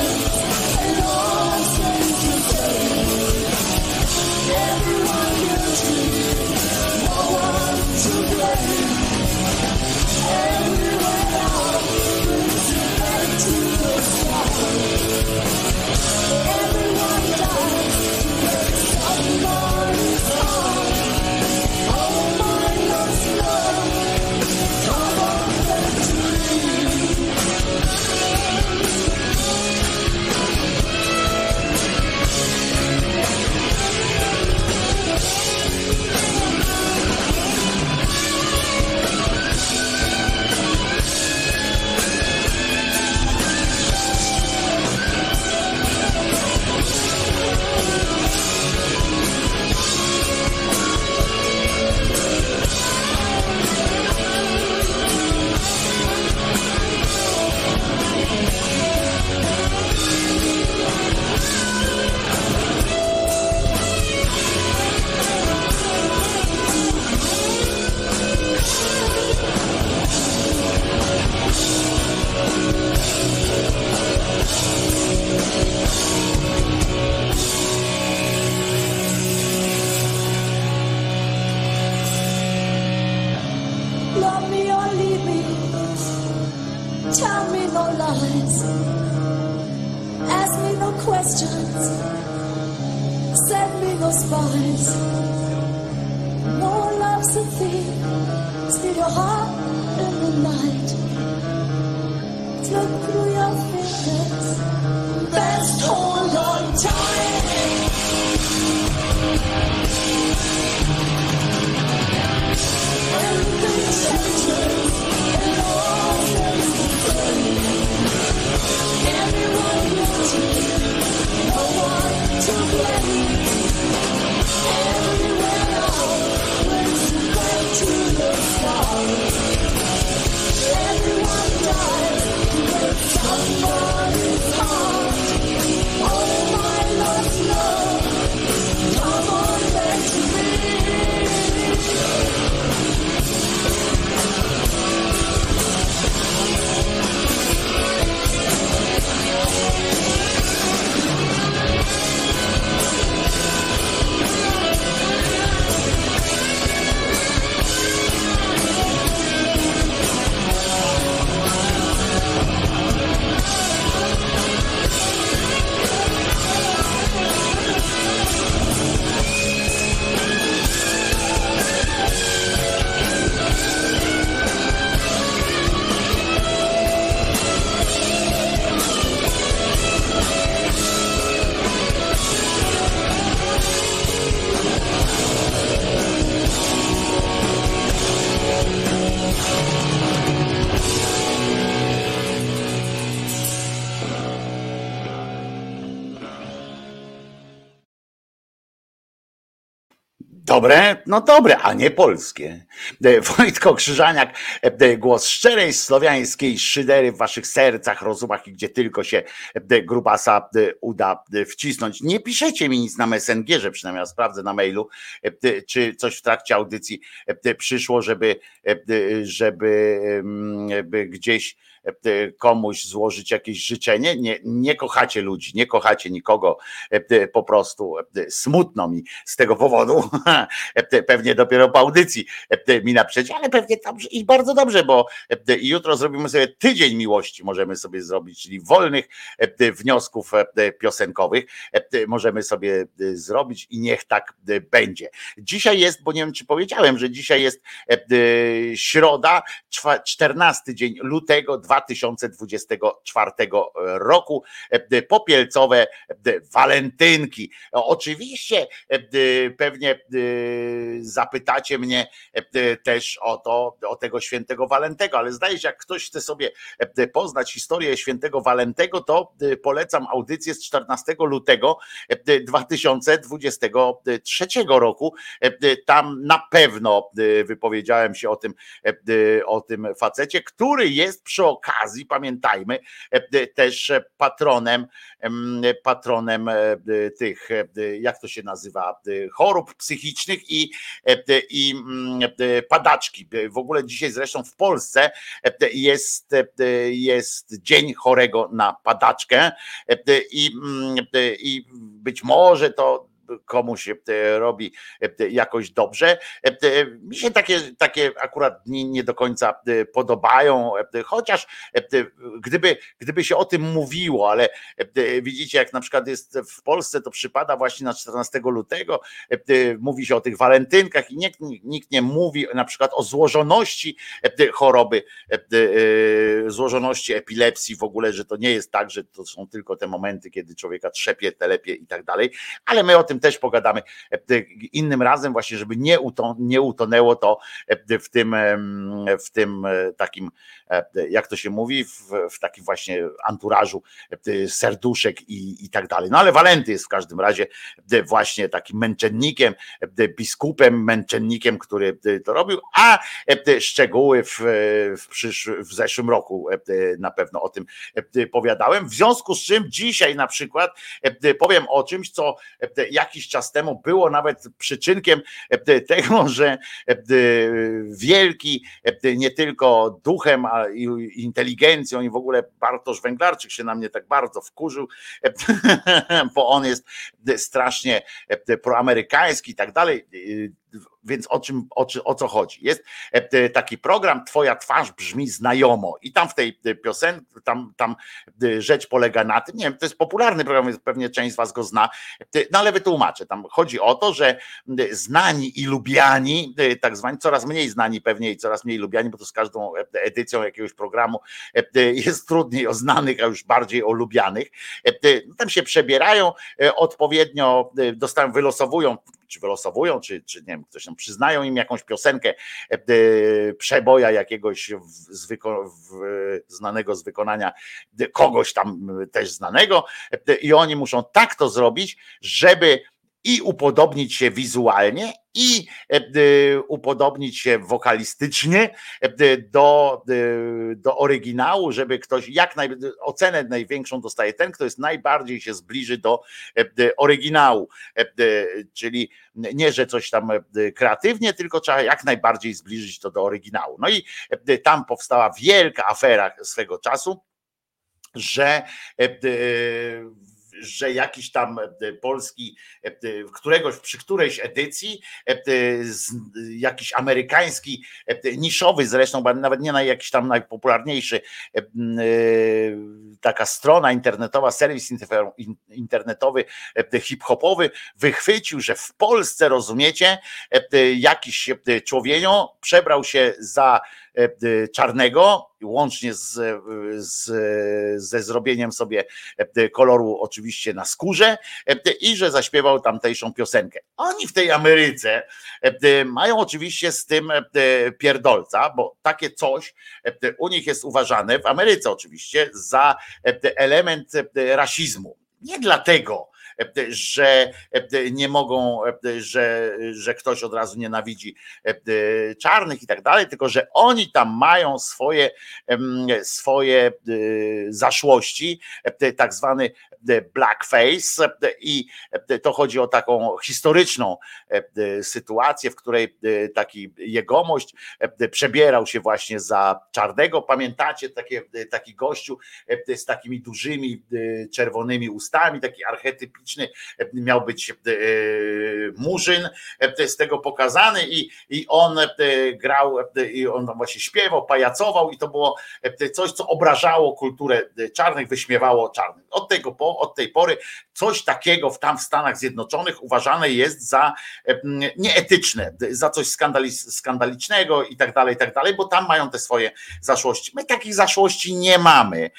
Dobre? No dobre, a nie polskie. E, Wojtko Krzyżaniak, e, głos szczerej słowiańskiej szydery w waszych sercach, rozumach i gdzie tylko się e, grubasa e, uda e, wcisnąć. Nie piszecie mi nic na Messengerze, przynajmniej ja sprawdzę na mailu, e, czy coś w trakcie audycji e, przyszło, żeby, e, żeby gdzieś e, komuś złożyć jakieś życzenie. Nie, nie kochacie ludzi, nie kochacie nikogo, e, po prostu e, smutno mi z tego powodu. *laughs* Pewnie dopiero po audycji mi naprzeciw, ale pewnie dobrze i bardzo dobrze, bo jutro zrobimy sobie tydzień miłości, możemy sobie zrobić, czyli wolnych wniosków piosenkowych możemy sobie zrobić i niech tak będzie. Dzisiaj jest, bo nie wiem, czy powiedziałem, że dzisiaj jest środa, czwa- 14 dzień lutego 2024 roku, popielcowe walentynki. Oczywiście pewnie zapytacie mnie też o to, o tego świętego Walentego, ale zdaje się, jak ktoś chce sobie poznać historię świętego Walentego, to polecam audycję z 14 lutego 2023 roku. Tam na pewno wypowiedziałem się o tym, o tym facecie, który jest przy okazji, pamiętajmy, też patronem, patronem tych, jak to się nazywa, chorób psychicznych i, i padaczki. W ogóle dzisiaj zresztą w Polsce jest, jest Dzień Chorego na Padaczkę i, i być może to komuś e, robi e, jakoś dobrze. E, Mi się takie, takie akurat dni nie do końca podobają, chociaż gdyby, gdyby się o tym mówiło, ale widzicie, jak na przykład jest w Polsce, to przypada właśnie na 14 lutego, mówi się o tych walentynkach i nikt, nikt nie mówi na przykład o złożoności choroby, złożoności epilepsji w ogóle, że to nie jest tak, że to są tylko te momenty, kiedy człowieka trzepie, telepie i tak dalej, ale my o tym też pogadamy innym razem właśnie, żeby nie, uton, nie utonęło to w tym, w tym takim, jak to się mówi, w, w takim właśnie anturażu serduszek i, i tak dalej. No ale Walenty jest w każdym razie właśnie takim męczennikiem, biskupem, męczennikiem, który to robił, a szczegóły w, w, w zeszłym roku na pewno o tym powiadałem. W związku z czym dzisiaj na przykład powiem o czymś, co jakiś czas temu było nawet przyczynkiem tego, *laughs* że wielki nie tylko duchem, ale i inteligencją i w ogóle Bartosz Węglarczyk się na mnie tak bardzo wkurzył, *laughs* bo on jest strasznie proamerykański i tak dalej więc o czym, o, o co chodzi? Jest taki program Twoja twarz brzmi znajomo. I tam w tej piosence, tam, tam rzecz polega na tym, nie wiem, to jest popularny program, więc pewnie część z Was go zna, no ale wytłumaczę, tam chodzi o to, że znani i lubiani, tak zwani, coraz mniej znani pewnie i coraz mniej lubiani, bo to z każdą edycją jakiegoś programu jest trudniej o znanych, a już bardziej o lubianych, tam się przebierają odpowiednio, dostają, wylosowują czy wylosowują, czy, czy nie wiem, tam przyznają im jakąś piosenkę e, przeboja jakiegoś z wyko- znanego z wykonania kogoś tam też znanego i oni muszą tak to zrobić, żeby i upodobnić się wizualnie, i upodobnić się wokalistycznie do, do oryginału, żeby ktoś jak naj, ocenę największą dostaje ten, kto jest najbardziej się zbliży do oryginału. Czyli nie, że coś tam kreatywnie, tylko trzeba jak najbardziej zbliżyć to do oryginału. No i tam powstała wielka afera swego czasu, że że jakiś tam e, polski, e, któregoś, przy którejś edycji, e, jakiś amerykański, niszowy zresztą, nawet nie na jakiś tam najpopularniejszy, taka strona internetowa, serwis internetowy, hip-hopowy, wychwycił, że w Polsce, rozumiecie, jakiś człowienio przebrał się za czarnego, łącznie z, z, ze zrobieniem sobie koloru oczywiście na skórze i że zaśpiewał tamtejszą piosenkę. Oni w tej Ameryce mają oczywiście z tym pierdolca, bo takie coś u nich jest uważane, w Ameryce oczywiście, za element rasizmu. Nie dlatego, że nie mogą, że, że ktoś od razu nienawidzi czarnych i tak dalej, tylko że oni tam mają swoje, swoje zaszłości, tak zwany blackface i to chodzi o taką historyczną sytuację, w której taki jegomość przebierał się właśnie za czarnego. Pamiętacie taki gościu z takimi dużymi czerwonymi ustami, taki archetypiczny miał być murzyn z tego pokazany i, i on grał i on właśnie śpiewał, pajacował i to było coś, co obrażało kulturę czarnych, wyśmiewało czarnych. Od tego od tej pory coś takiego w tam w Stanach Zjednoczonych uważane jest za nieetyczne, za coś skandalicznego i tak dalej, i tak dalej, bo tam mają te swoje zaszłości. My takich zaszłości nie mamy.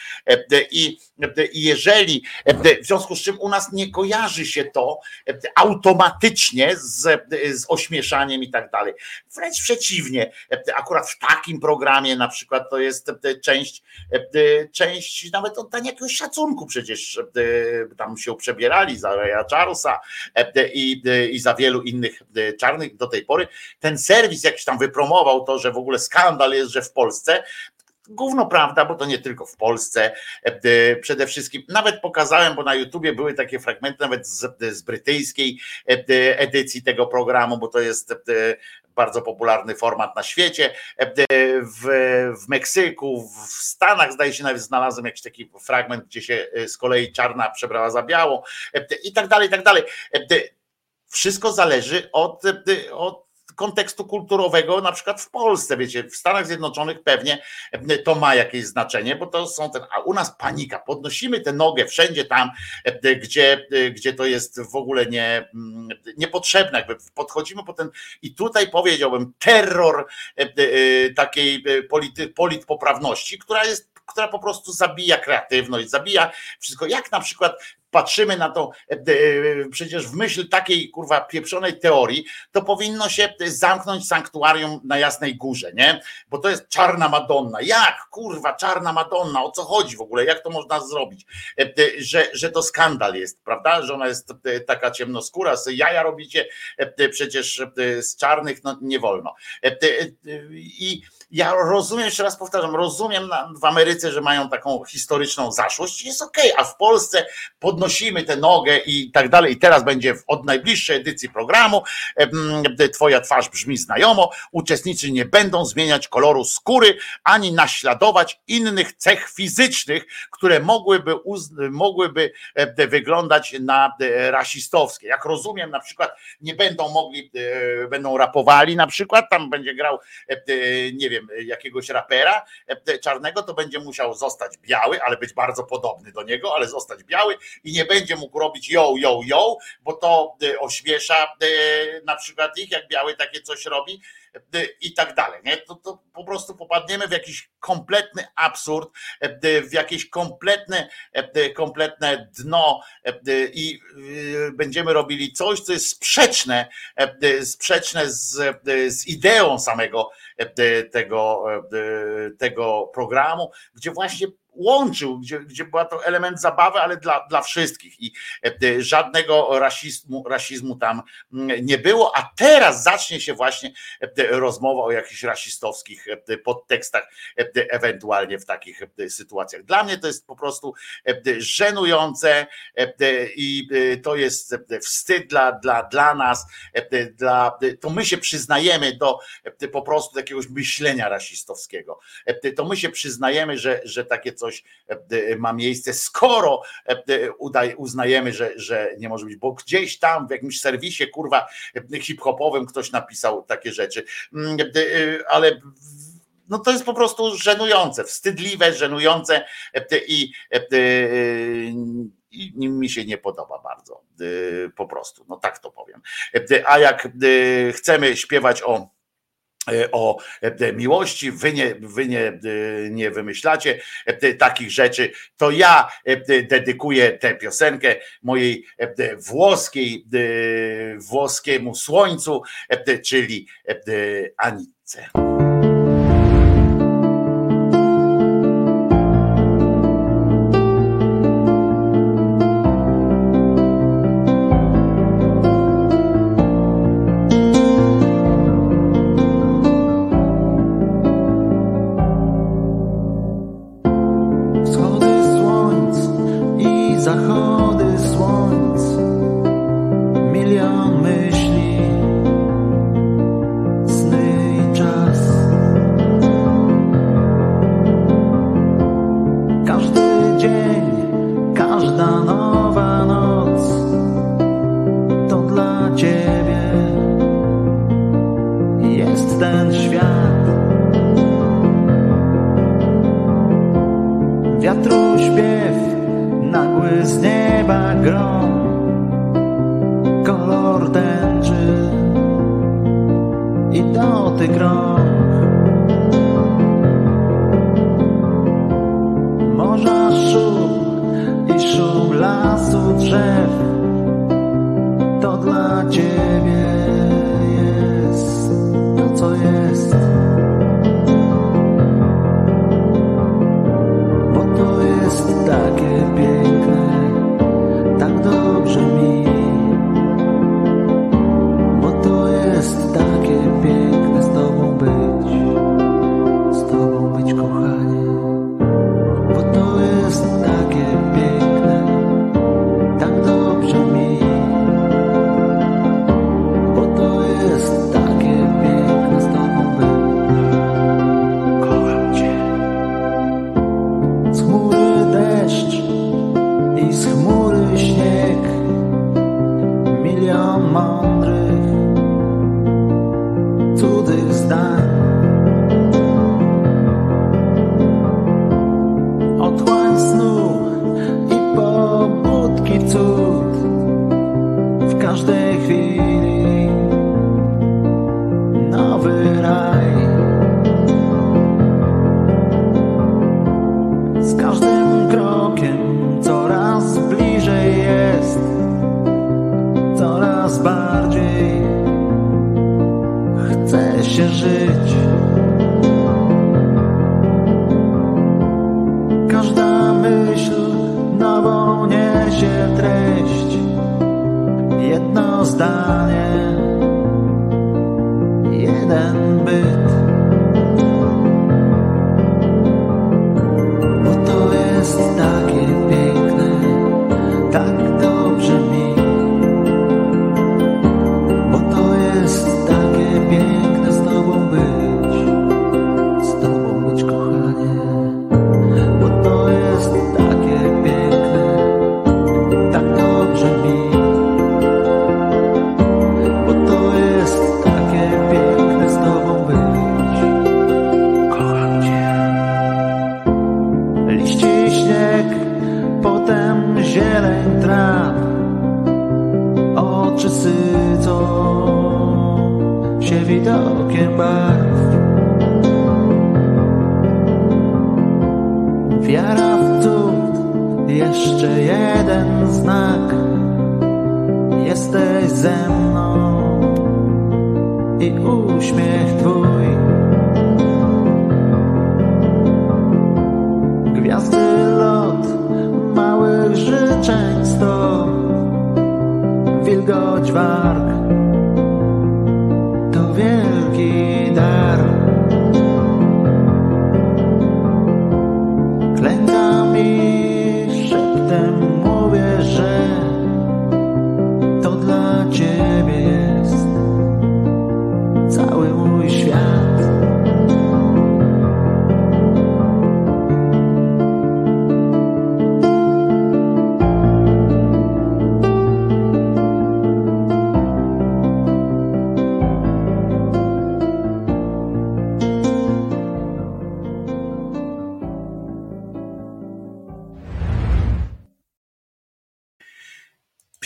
I, i jeżeli, w związku z czym u nas nie kojarzy się to automatycznie z, z ośmieszaniem i tak dalej. Wręcz przeciwnie, akurat w takim programie na przykład to jest część, część nawet oddania jakiegoś szacunku przecież tam się przebierali za Raya Charlesa i, i za wielu innych czarnych do tej pory. Ten serwis jakiś tam wypromował to, że w ogóle skandal jest, że w Polsce Gówno prawda, bo to nie tylko w Polsce. Przede wszystkim, nawet pokazałem, bo na YouTubie były takie fragmenty, nawet z, z brytyjskiej edycji tego programu, bo to jest bardzo popularny format na świecie. W, w Meksyku, w Stanach zdaje się nawet znalazłem jakiś taki fragment, gdzie się z kolei czarna przebrała za białą i tak dalej, i tak dalej. Wszystko zależy od, od kontekstu kulturowego, na przykład w Polsce, wiecie, w Stanach Zjednoczonych pewnie to ma jakieś znaczenie, bo to są ten, a u nas panika, podnosimy tę nogę wszędzie tam, gdzie, gdzie to jest w ogóle nie, niepotrzebne, jakby podchodzimy po ten, i tutaj powiedziałbym terror takiej polity, politpoprawności, która jest która po prostu zabija kreatywność, zabija wszystko. Jak na przykład patrzymy na to, e, e, przecież w myśl takiej kurwa pieprzonej teorii, to powinno się zamknąć sanktuarium na Jasnej Górze, nie? Bo to jest czarna Madonna. Jak kurwa czarna Madonna? O co chodzi w ogóle? Jak to można zrobić? E, że, że to skandal jest, prawda? Że ona jest taka ciemnoskóra, jaja robicie przecież z czarnych, no nie wolno. I ja rozumiem, jeszcze raz powtarzam, rozumiem w Ameryce, że mają taką historyczną zaszłość, jest okej, okay, a w Polsce podnosimy tę nogę i tak dalej. I teraz będzie od najbliższej edycji programu Twoja twarz brzmi znajomo. Uczestnicy nie będą zmieniać koloru skóry ani naśladować innych cech fizycznych, które mogłyby, mogłyby wyglądać na rasistowskie. Jak rozumiem, na przykład nie będą mogli, e, będą rapowali, na przykład tam będzie grał, nie wiem, wiem, jakiegoś rapera e, czarnego, to będzie musiał zostać biały, ale być bardzo podobny do niego, ale zostać biały i nie będzie mógł robić yo, yo, yo, bo to e, ośmiesza e, na przykład ich, jak biały takie coś robi i tak dalej. Nie? To, to po prostu popadniemy w jakiś kompletny absurd, w jakieś kompletne, kompletne dno i będziemy robili coś, co jest sprzeczne, sprzeczne z, z ideą samego tego, tego programu, gdzie właśnie łączył, gdzie, gdzie była to element zabawy, ale dla, dla wszystkich i e, żadnego rasizmu, rasizmu tam mm, nie było, a teraz zacznie się właśnie e, rozmowa o jakichś rasistowskich e, podtekstach ewentualnie w takich sytuacjach. Dla mnie to jest po prostu żenujące i to jest wstyd dla, dla, dla nas, dla, to my się przyznajemy do po prostu jakiegoś myślenia rasistowskiego. To my się przyznajemy, że, że takie coś e, ma miejsce, skoro e, uznajemy, że, że nie może być, bo gdzieś tam w jakimś serwisie, kurwa, hip-hopowym ktoś napisał takie rzeczy, mm, e, ale no to jest po prostu żenujące, wstydliwe, żenujące i, i mi się nie podoba bardzo, po prostu, no tak to powiem. A jak chcemy śpiewać o E, o e, miłości, wy nie, wy nie, e, nie wymyślacie takich rzeczy, to ja dedykuję tę piosenkę mojej włoskiej, włoskiemu słońcu, czyli Anice.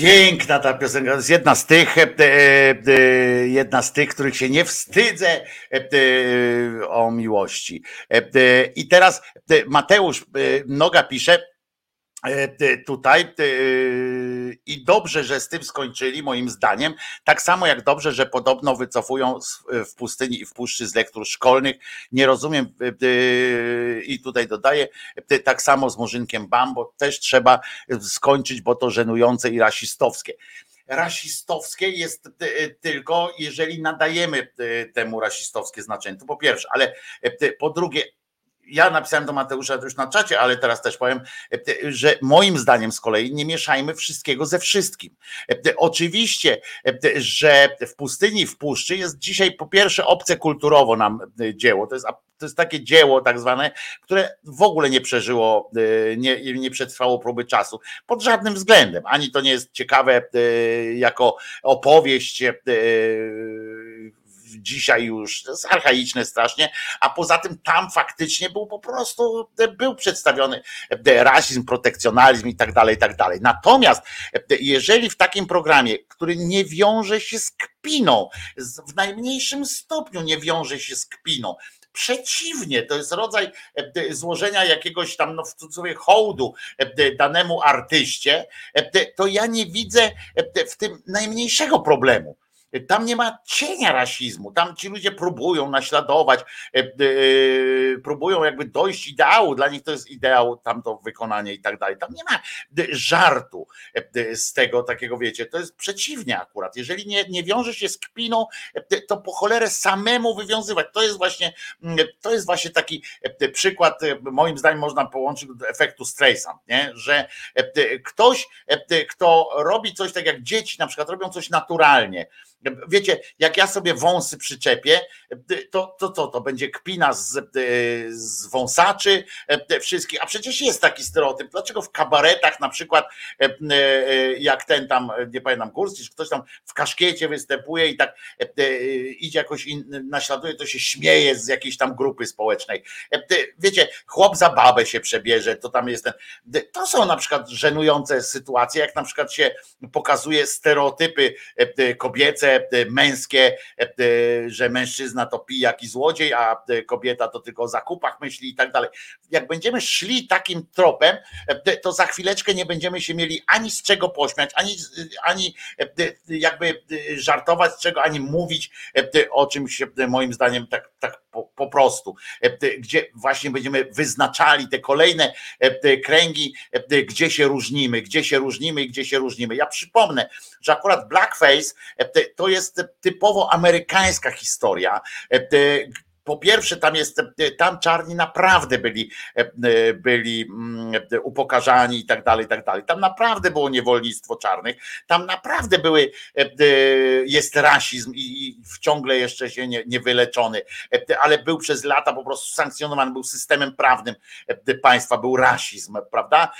Piękna ta piosenka, jest jedna z tych, e, e, e, jedna z tych, których się nie wstydzę o miłości. I teraz Mateusz Noga pisze tutaj i dobrze, że z tym skończyli, moim zdaniem. Tak samo jak dobrze, że podobno wycofują w pustyni i w puszczy z lektur szkolnych. Nie rozumiem, y, y, i tutaj dodaję, y, tak samo z Murzynkiem Bambo też trzeba skończyć, bo to żenujące i rasistowskie rasistowskie jest tylko, jeżeli nadajemy temu rasistowskie znaczenie. To po pierwsze, ale po drugie, ja napisałem do Mateusza już na czacie, ale teraz też powiem, że moim zdaniem z kolei nie mieszajmy wszystkiego ze wszystkim. Oczywiście, że w pustyni w puszczy jest dzisiaj po pierwsze obce kulturowo nam dzieło. To jest, to jest takie dzieło tak zwane, które w ogóle nie przeżyło, nie, nie przetrwało próby czasu pod żadnym względem. Ani to nie jest ciekawe jako opowieść dzisiaj już to jest archaiczne strasznie, a poza tym tam faktycznie był po prostu, był przedstawiony rasizm, protekcjonalizm i tak dalej, i tak dalej. Natomiast jeżeli w takim programie, który nie wiąże się z kpiną, w najmniejszym stopniu nie wiąże się z kpiną, Przeciwnie, to jest rodzaj złożenia jakiegoś tam, no w cudzysłowie, hołdu danemu artyście, to ja nie widzę w tym najmniejszego problemu. Tam nie ma cienia rasizmu. Tam ci ludzie próbują naśladować, e, e, próbują jakby dojść ideału. Dla nich to jest ideał, tamto wykonanie i tak dalej. Tam nie ma żartu z tego takiego, wiecie, to jest przeciwnie akurat. Jeżeli nie, nie wiąże się z kpiną, to po cholerę samemu wywiązywać. To jest właśnie, mm, to jest właśnie taki przykład, moim zdaniem można połączyć do efektu Streisand, nie? że ktoś, kto robi coś tak jak dzieci na przykład robią coś naturalnie, Wiecie, jak ja sobie wąsy przyczepię, to to, to, to będzie kpina z, z wąsaczy wszystkich. A przecież jest taki stereotyp. Dlaczego w kabaretach na przykład, jak ten tam, nie pamiętam, Górski, ktoś tam w kaszkiecie występuje i tak idzie jakoś in, naśladuje, to się śmieje z jakiejś tam grupy społecznej. Wiecie, chłop za babę się przebierze, to tam jest ten. To są na przykład żenujące sytuacje, jak na przykład się pokazuje stereotypy kobiece, E, męskie, e, że mężczyzna to pijak i złodziej, a e, kobieta to tylko o zakupach myśli i tak dalej. Jak będziemy szli takim tropem, to za chwileczkę nie będziemy się mieli ani z czego pośmiać, ani, ani jakby żartować z czego, ani mówić o czymś moim zdaniem tak, tak po, po prostu, gdzie właśnie będziemy wyznaczali te kolejne kręgi, gdzie się różnimy, gdzie się różnimy i gdzie się różnimy. Ja przypomnę, że akurat blackface to jest typowo amerykańska historia, po pierwsze, tam jest, tam czarni naprawdę byli, byli mm, upokarzani i tak dalej, i tak dalej. Tam naprawdę było niewolnictwo czarnych, tam naprawdę były, jest rasizm i ciągle jeszcze się nie, nie wyleczony, ale był przez lata po prostu sankcjonowany, był systemem prawnym państwa, był rasizm, prawda?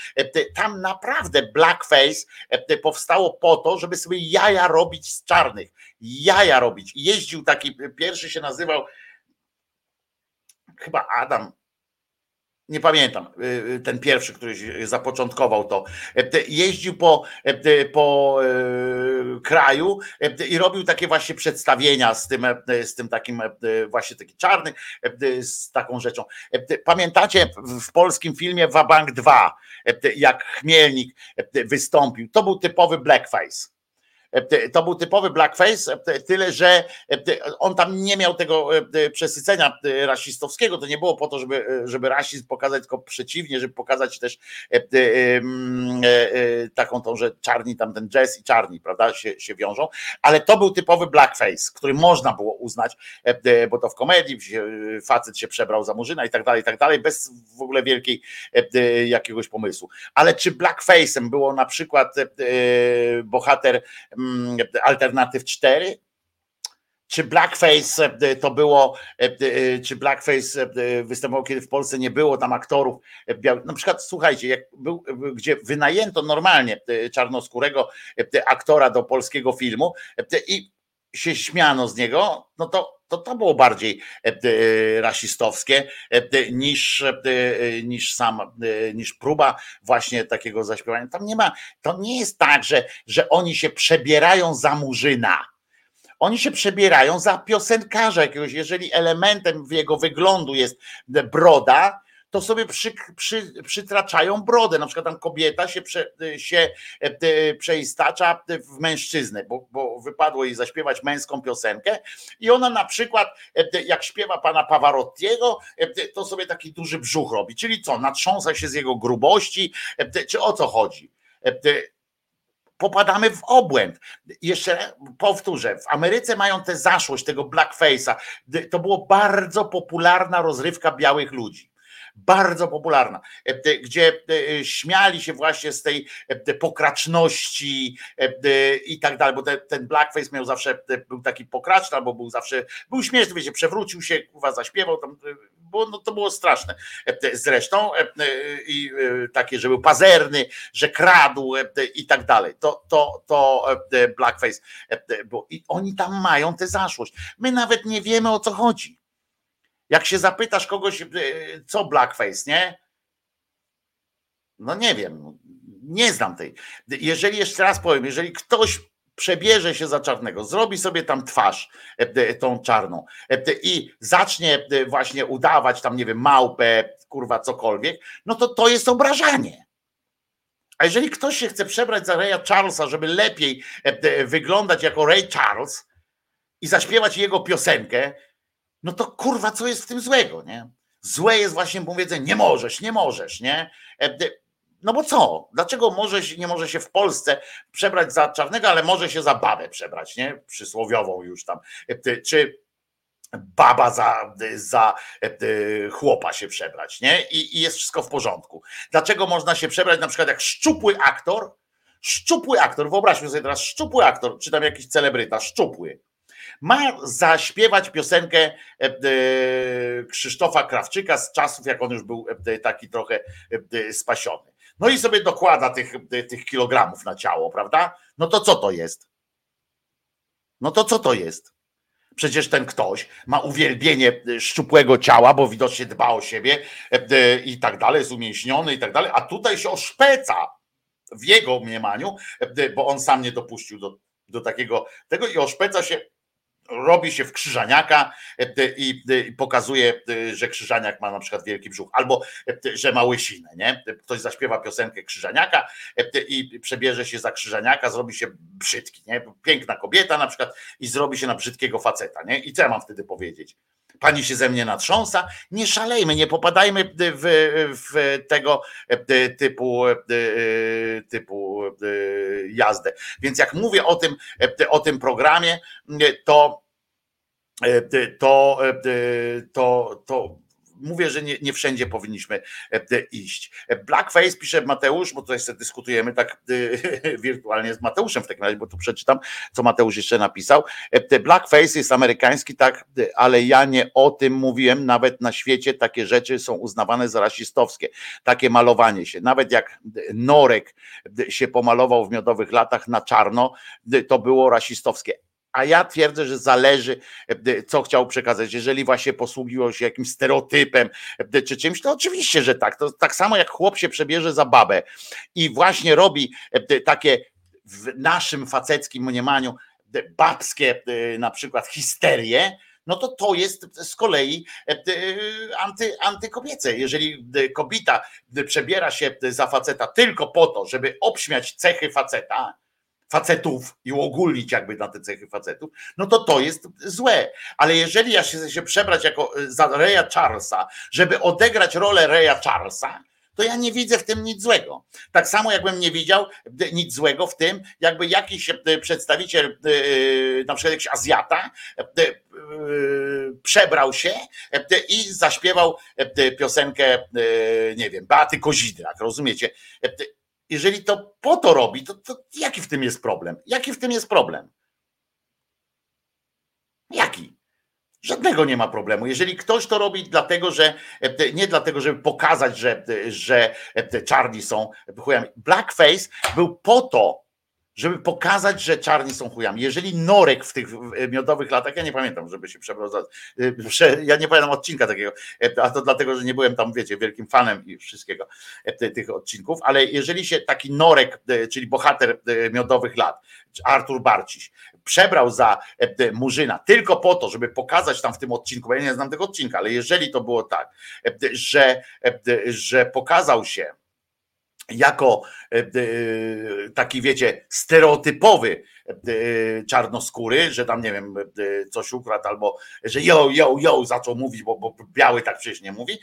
Tam naprawdę blackface powstało po to, żeby sobie jaja robić z czarnych, jaja robić. Jeździł taki, pierwszy się nazywał chyba Adam, nie pamiętam, y, y, ten pierwszy, który zapoczątkował to, e, jeździł po, e, po e, kraju i robił takie właśnie przedstawienia z tym, z tym takim właśnie taki czarny, z taką rzeczą. Pamiętacie w polskim filmie Wabank 2, jak Chmielnik wystąpił, to był typowy blackface to był typowy blackface, e, tyle że e, on tam nie miał tego przesycenia rasistowskiego. To nie było po to, żeby, żeby rasizm pokazać, tylko przeciwnie, żeby pokazać też taką tą, że czarni tam ten jazz i czarni, prawda, się, się wiążą. Ale to był typowy blackface, który można było uznać, bo to w komedii facet się przebrał za murzyna i tak dalej, i tak dalej, bez w ogóle wielkiej jakiegoś pomysłu. Ale czy blackface'em było na przykład bohater Mm, Alternatyw 4? Czy blackface e, to było, e, e, czy blackface występował, kiedy w Polsce nie było tam aktorów? Na przykład, słuchajcie, jak był, gdzie wynajęto normalnie czarnoskórego aktora do polskiego filmu i się śmiano z niego, no to to, to było bardziej rasistowskie niż, niż sam, niż próba właśnie takiego zaśpiewania. Tam nie ma, to nie jest tak, że, że oni się przebierają za murzyna. Oni się przebierają za piosenkarza jakiegoś. Jeżeli elementem jego wyglądu jest broda, to sobie przy, przy, przytraczają brodę. Na przykład tam kobieta się, prze, się e, przeistacza w mężczyznę, bo, bo wypadło jej zaśpiewać męską piosenkę i ona na przykład, e, jak śpiewa pana Pavarottiego, e, to sobie taki duży brzuch robi. Czyli co, natrząsa się z jego grubości, czy o co chodzi? popadamy w obłęd. Jeszcze powtórzę, w Ameryce mają tę zaszłość tego blackface'a. To było bardzo popularna rozrywka białych ludzi. Bardzo popularna, e, gdzie e, śmiali się właśnie z tej e, pokraczności i tak dalej, bo ten blackface miał zawsze, był taki pokraczny, albo był zawsze, był śmieszny, wiecie, przewrócił się, kurwa, zaśpiewał, tam, bo no, to było straszne. Zresztą i takie, że był pazerny, że kradł i tak dalej. To, to, to blackface, bo i oni tam mają tę zaszłość. My nawet nie wiemy o co chodzi. Jak się zapytasz kogoś, e, co blackface, nie? No nie wiem, nie znam tej. Jeżeli jeszcze raz powiem, jeżeli ktoś przebierze się za czarnego, zrobi sobie tam twarz e, tą czarną e, i zacznie właśnie udawać tam, nie wiem, małpę, kurwa, cokolwiek, no to to jest obrażanie. A jeżeli ktoś się chce przebrać za Raya Charlesa, żeby lepiej wyglądać jako Ray Charles i zaśpiewać jego piosenkę, no to kurwa, co jest w tym złego, nie? Złe jest właśnie powiedzenie, nie możesz, nie możesz, nie? E, no bo co? Dlaczego może się, nie może się w Polsce przebrać za czarnego, ale może się za babę przebrać, nie? Przysłowiową już tam. E, czy baba za, za e, chłopa się przebrać, nie? I, I jest wszystko w porządku. Dlaczego można się przebrać na przykład jak szczupły aktor? Szczupły aktor, wyobraźmy sobie teraz, szczupły aktor, czy tam jakiś celebryta, szczupły ma zaśpiewać piosenkę e, e, Krzysztofa Krawczyka z czasów, jak on już był e, taki trochę spasiony. No i sobie dokłada tych, tych kilogramów na ciało, prawda? No to co to jest? No to co to jest? Przecież ten ktoś ma uwielbienie szczupłego ciała, bo widocznie dba o siebie i tak dalej, jest umięśniony i tak dalej, a tutaj się oszpeca w jego mniemaniu, bo on sam nie dopuścił do, do takiego tego i oszpeca się robi się w krzyżaniaka e, i pokazuje, e, że krzyżaniak ma na przykład wielki brzuch, albo e, że ma łysinę, nie? Ktoś zaśpiewa piosenkę krzyżaniaka i przebierze się za krzyżaniaka, zrobi się brzydki, nie? Piękna kobieta na przykład i zrobi się na brzydkiego faceta, nie? I co ja mam wtedy powiedzieć? Pani się ze mnie natrząsa? Nie szalejmy, nie popadajmy w, w tego typu, typu jazdę. Więc jak mówię o tym, o tym programie, to to, to, to mówię, że nie, nie wszędzie powinniśmy e, iść. Blackface pisze Mateusz, bo tutaj sobie dyskutujemy tak e, *laughs* wirtualnie z Mateuszem w takim razie, bo tu przeczytam, co Mateusz jeszcze napisał. E, blackface jest amerykański, tak, ale ja nie o tym mówiłem. Nawet na świecie takie rzeczy są uznawane za rasistowskie. Takie malowanie się. Nawet jak Norek się pomalował w miodowych latach na czarno, to było rasistowskie a ja twierdzę, że zależy, e, co chciał przekazać. Jeżeli właśnie posługiwał się jakimś stereotypem e, czy czymś, to oczywiście, że tak. To tak samo jak chłop się przebierze za babę i właśnie robi e, takie w naszym faceckim mniemaniu babskie na przykład histerie, no to to jest z kolei anty, antykobiece. Jeżeli kobieta przebiera się za faceta tylko po to, żeby obśmiać cechy faceta, facetów i uogólnić jakby na te cechy facetów, no to to jest złe. Ale jeżeli ja się, się przebrać jako e, za Reya Charlesa, żeby odegrać rolę Reya Charlesa, to ja nie widzę w tym nic złego. Tak samo jakbym nie widział nic złego w tym, jakby jakiś e, przedstawiciel, e, na przykład jakiś Azjata, przebrał się i zaśpiewał piosenkę, nie wiem, Beaty Kozidrak, rozumiecie? Jeżeli to po to robi, to, to jaki w tym jest problem? Jaki w tym jest problem? Jaki? Żadnego nie ma problemu. Jeżeli ktoś to robi dlatego, że nie dlatego, żeby pokazać, że, że czarni są chujami. Blackface był po to, żeby pokazać, że czarni są chujami. Jeżeli Norek w tych miodowych latach, ja nie pamiętam, żeby się przebrał y, ja nie pamiętam odcinka takiego, e, a to dlatego, że nie byłem tam, wiecie, wielkim fanem i wszystkiego e, tych odcinków, ale jeżeli się taki Norek, e, czyli bohater miodowych lat, Artur Barciś, przebrał za Murzyna tylko po to, żeby pokazać tam w tym odcinku, bo ja nie znam tego odcinka, ale jeżeli to było tak, że, że pokazał się jako e, e, taki, wiecie, stereotypowy czarnoskóry, że tam nie wiem, coś ukradł, albo że yo, yo, yo zaczął mówić, bo, bo biały tak przecież nie mówi,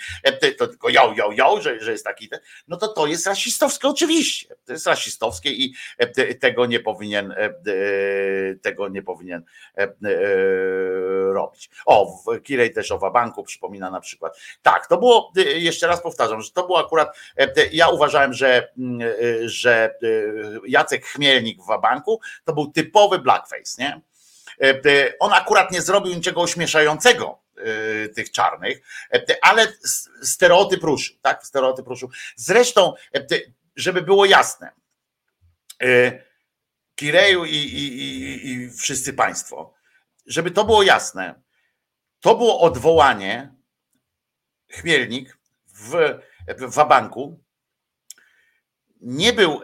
to tylko yo, yo, yo, że, że jest taki, no to to jest rasistowskie oczywiście. To jest rasistowskie i tego nie powinien tego nie powinien robić. O, Kirej też o Wabanku przypomina na przykład. Tak, to było, jeszcze raz powtarzam, że to było akurat, ja uważałem, że, że Jacek Chmielnik w Wabanku to był typowy blackface, nie? On akurat nie zrobił niczego ośmieszającego tych czarnych, ale stereotyp ruszył, tak? Stereotyp ruszył. Zresztą, żeby było jasne, Kireju i, i, i, i wszyscy Państwo, żeby to było jasne, to było odwołanie Chmielnik w, w Wabanku. Nie był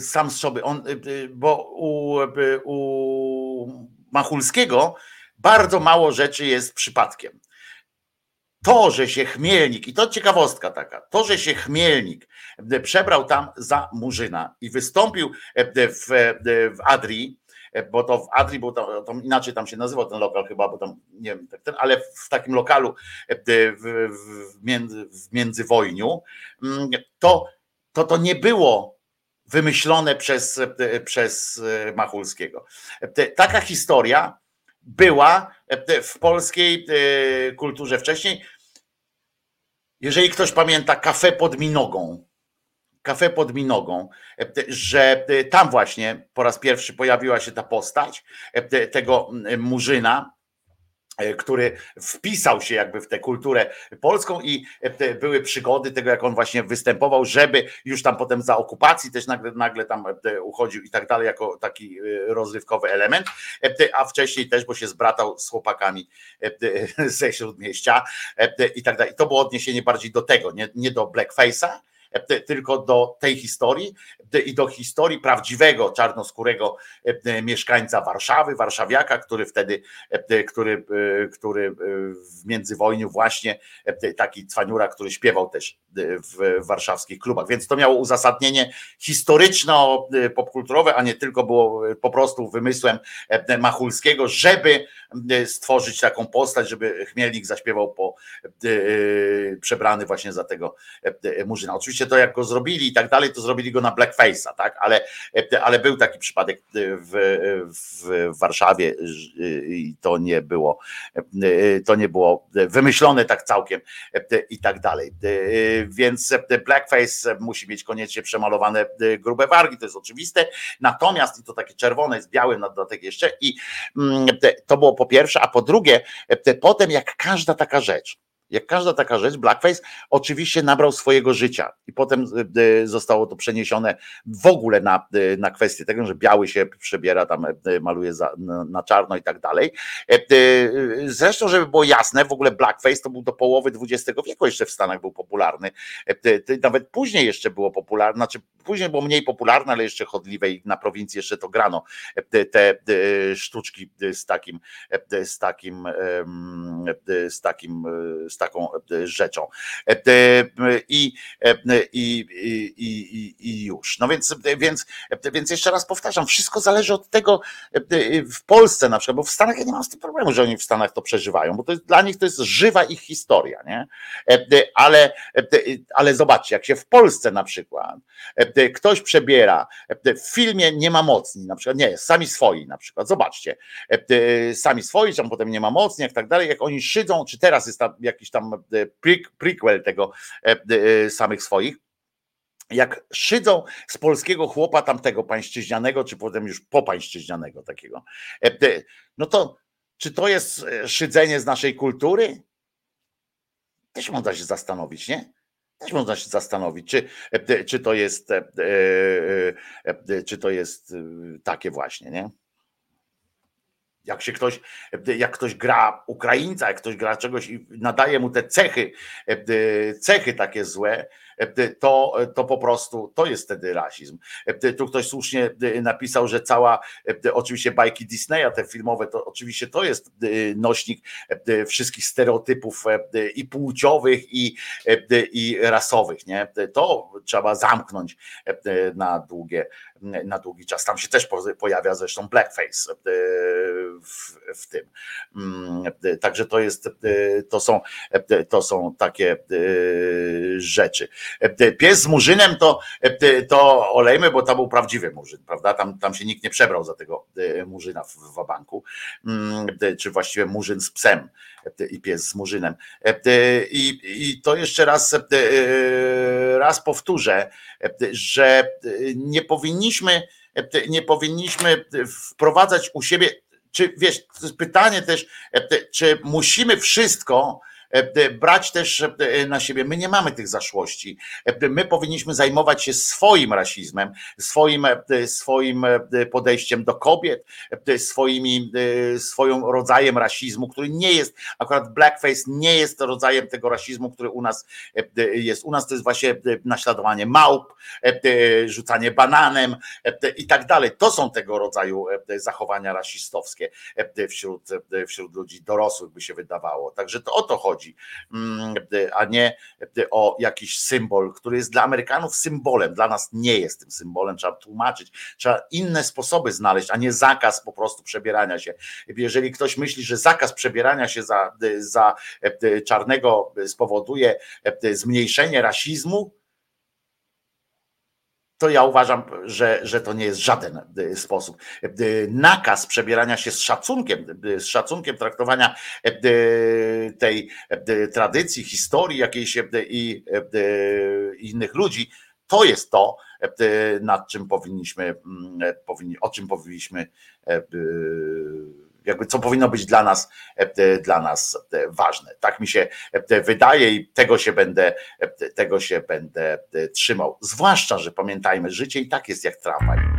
sam z sobie, on, bo u, u Machulskiego bardzo mało rzeczy jest przypadkiem. To, że się Chmielnik, i to ciekawostka taka, to, że się Chmielnik przebrał tam za Murzyna i wystąpił w, w Adrii, bo to w Adrii, bo to, to, inaczej tam się nazywał ten lokal chyba, bo tam nie wiem, tak ten, ale w takim lokalu w, w, między, w międzywojniu, to, to to nie było wymyślone przez, przez Machulskiego. Taka historia była w polskiej kulturze wcześniej. Jeżeli ktoś pamięta kafe pod Minogą, kafe pod Minogą, że tam właśnie po raz pierwszy pojawiła się ta postać tego Murzyna, który wpisał się jakby w tę kulturę polską i były przygody tego, jak on właśnie występował, żeby już tam potem za okupacji też nagle, nagle tam uchodził i tak dalej, jako taki rozrywkowy element, a wcześniej też, bo się zbratał z chłopakami *laughs* ze śródmieścia i tak dalej. To było odniesienie bardziej do tego, nie, nie do blackface'a, tylko do tej historii i do historii prawdziwego czarnoskórego mieszkańca Warszawy, warszawiaka, który wtedy, który, który w międzywojniu właśnie taki cwaniura, który śpiewał też w warszawskich klubach. Więc to miało uzasadnienie historyczno-popkulturowe, a nie tylko było po prostu wymysłem Machulskiego, żeby stworzyć taką postać, żeby Chmielnik zaśpiewał po przebrany właśnie za tego Murzyna. Oczywiście to jak go zrobili i tak dalej, to zrobili go na blackface'a, tak? Ale, ale był taki przypadek w, w Warszawie i to nie było to nie było wymyślone tak całkiem i tak dalej. Więc blackface musi mieć koniecznie przemalowane grube wargi, to jest oczywiste. Natomiast i to takie czerwone z białym na dodatek jeszcze i to było po pierwsze, a po drugie, potem jak każda taka rzecz, jak każda taka rzecz, blackface oczywiście nabrał swojego życia i potem zostało to przeniesione w ogóle na, na kwestię tego, że biały się przebiera, tam maluje za, na, czarno i tak dalej. Zresztą, żeby było jasne, w ogóle blackface to był do połowy XX wieku jeszcze w Stanach był popularny. Nawet później jeszcze było popularne, znaczy później było mniej popularne, ale jeszcze chodliwe i na prowincji jeszcze to grano te sztuczki z takim, z takim, z takim, z taką rzeczą. I, i, i, i już. No więc, więc, więc jeszcze raz powtarzam, wszystko zależy od tego w Polsce na przykład, bo w Stanach ja nie mam z tym problemu, że oni w Stanach to przeżywają, bo to jest, dla nich to jest żywa ich historia, nie? Ale, ale zobaczcie, jak się w Polsce na przykład ktoś przebiera, w filmie nie ma mocni, na przykład, nie, sami swoi na przykład, zobaczcie, sami swoi, tam potem nie ma mocni, jak tak dalej, jak oni szydzą, czy teraz jest tam jakiś tam prequel tego samych swoich, jak szydzą z polskiego chłopa tamtego pańszczyźnianego, czy potem już popańszczyźnianego takiego, no to czy to jest szydzenie z naszej kultury? Też można się zastanowić, nie? Też można się zastanowić, czy, czy to jest czy to jest takie właśnie, nie? Jak się ktoś, jak ktoś gra Ukraińca, jak ktoś gra czegoś i nadaje mu te cechy, cechy takie złe, to, to po prostu to jest wtedy rasizm. Tu ktoś słusznie napisał, że cała, oczywiście bajki Disneya, te filmowe, to oczywiście to jest nośnik wszystkich stereotypów i płciowych, i, i rasowych. Nie? To trzeba zamknąć na długie, na długi czas. Tam się też pojawia zresztą blackface w, w tym. Także to jest, to są, to są takie rzeczy. Pies z murzynem to, to olejmy, bo to był prawdziwy murzyn, prawda? Tam, tam się nikt nie przebrał za tego murzyna w wabanku, czy właściwie murzyn z psem i pies z murzynem. I, i to jeszcze raz, raz powtórzę, że nie powinniśmy nie powinniśmy wprowadzać u siebie, czy wiesz, to jest pytanie też, czy musimy wszystko E, brać też e, na siebie. My nie mamy tych zaszłości. E, my powinniśmy zajmować się swoim rasizmem, swoim, swoim podejściem do kobiet, swoimi, swoim rodzajem rasizmu, który nie jest, akurat blackface nie jest rodzajem tego rasizmu, który u nas jest. U nas to jest właśnie naśladowanie małp, rzucanie bananem i tak dalej. To są tego rodzaju zachowania rasistowskie wśród, wśród ludzi dorosłych, by się wydawało. Także to o to chodzi chodzi, mm, a nie o jakiś symbol, który jest dla Amerykanów symbolem, dla nas nie jest tym symbolem, trzeba tłumaczyć, trzeba inne sposoby znaleźć, a nie zakaz po prostu przebierania się. Jeżeli ktoś myśli, że zakaz przebierania się za, za czarnego spowoduje zmniejszenie rasizmu, to ja uważam, że, że to nie jest żaden e, sposób. E, nakaz przebierania się z szacunkiem, e, z szacunkiem traktowania tej tradycji, historii jakiejś i innych ludzi, to jest to, nad czym powinniśmy, mm, o czym powinniśmy jakby co powinno być dla nas, e, dla nas e, ważne. Tak mi się e, wydaje i tego się będę, tego się będę trzymał. Zwłaszcza, że pamiętajmy, życie i tak jest jak tramwaj.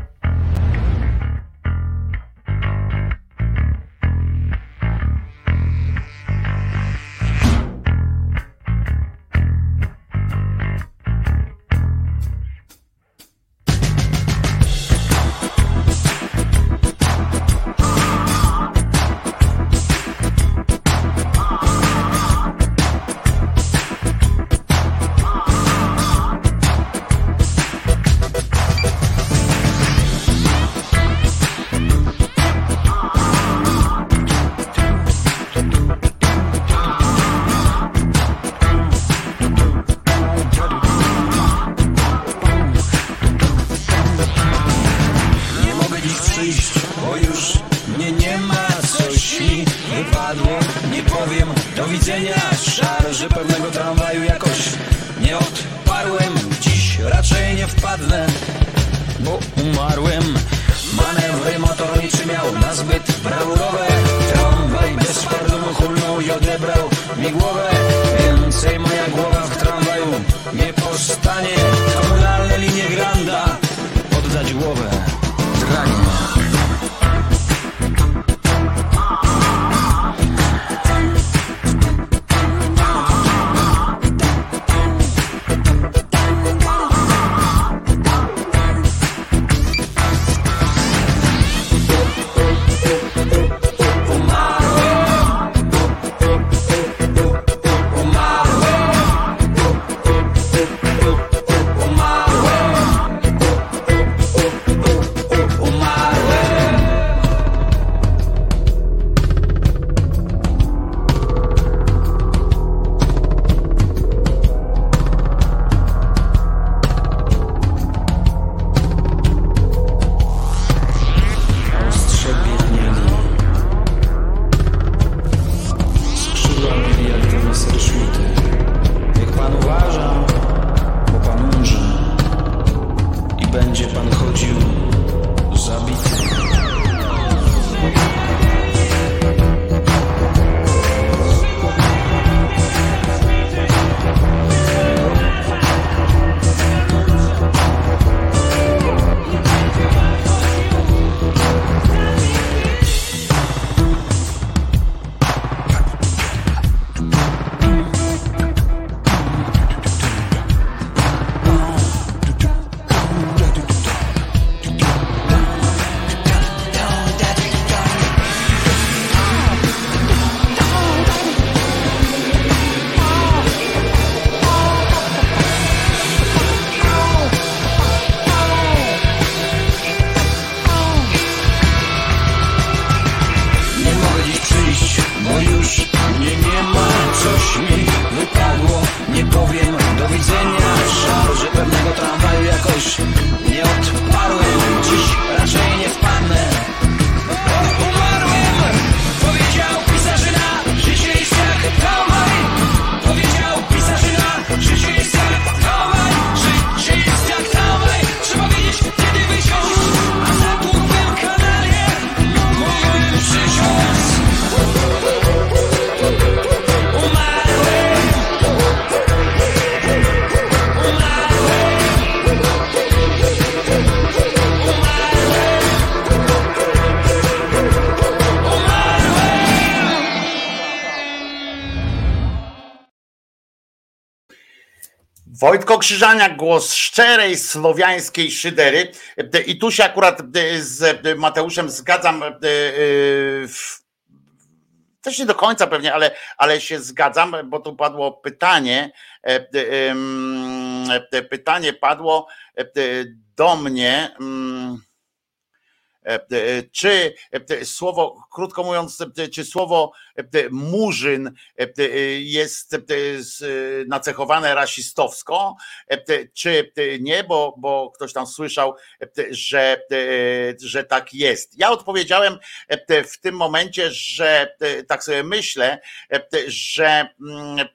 Wojtko Krzyżaniak, głos szczerej słowiańskiej szydery. I tu się akurat z Mateuszem zgadzam. w- Też nie do końca pewnie, ale, ale się zgadzam, bo tu padło pytanie. e, e, Pytanie padło e, do mnie. mm, e, e, Czy e, słowo, krótko mówiąc, e, czy słowo e, murzyn e, jest e, nacechowane rasistowsko, e, czy nie, bo, bo ktoś tam słyszał, e, że, e, że tak jest. Ja odpowiedziałem e, w tym momencie, że e, tak sobie myślę, e, że mm, e,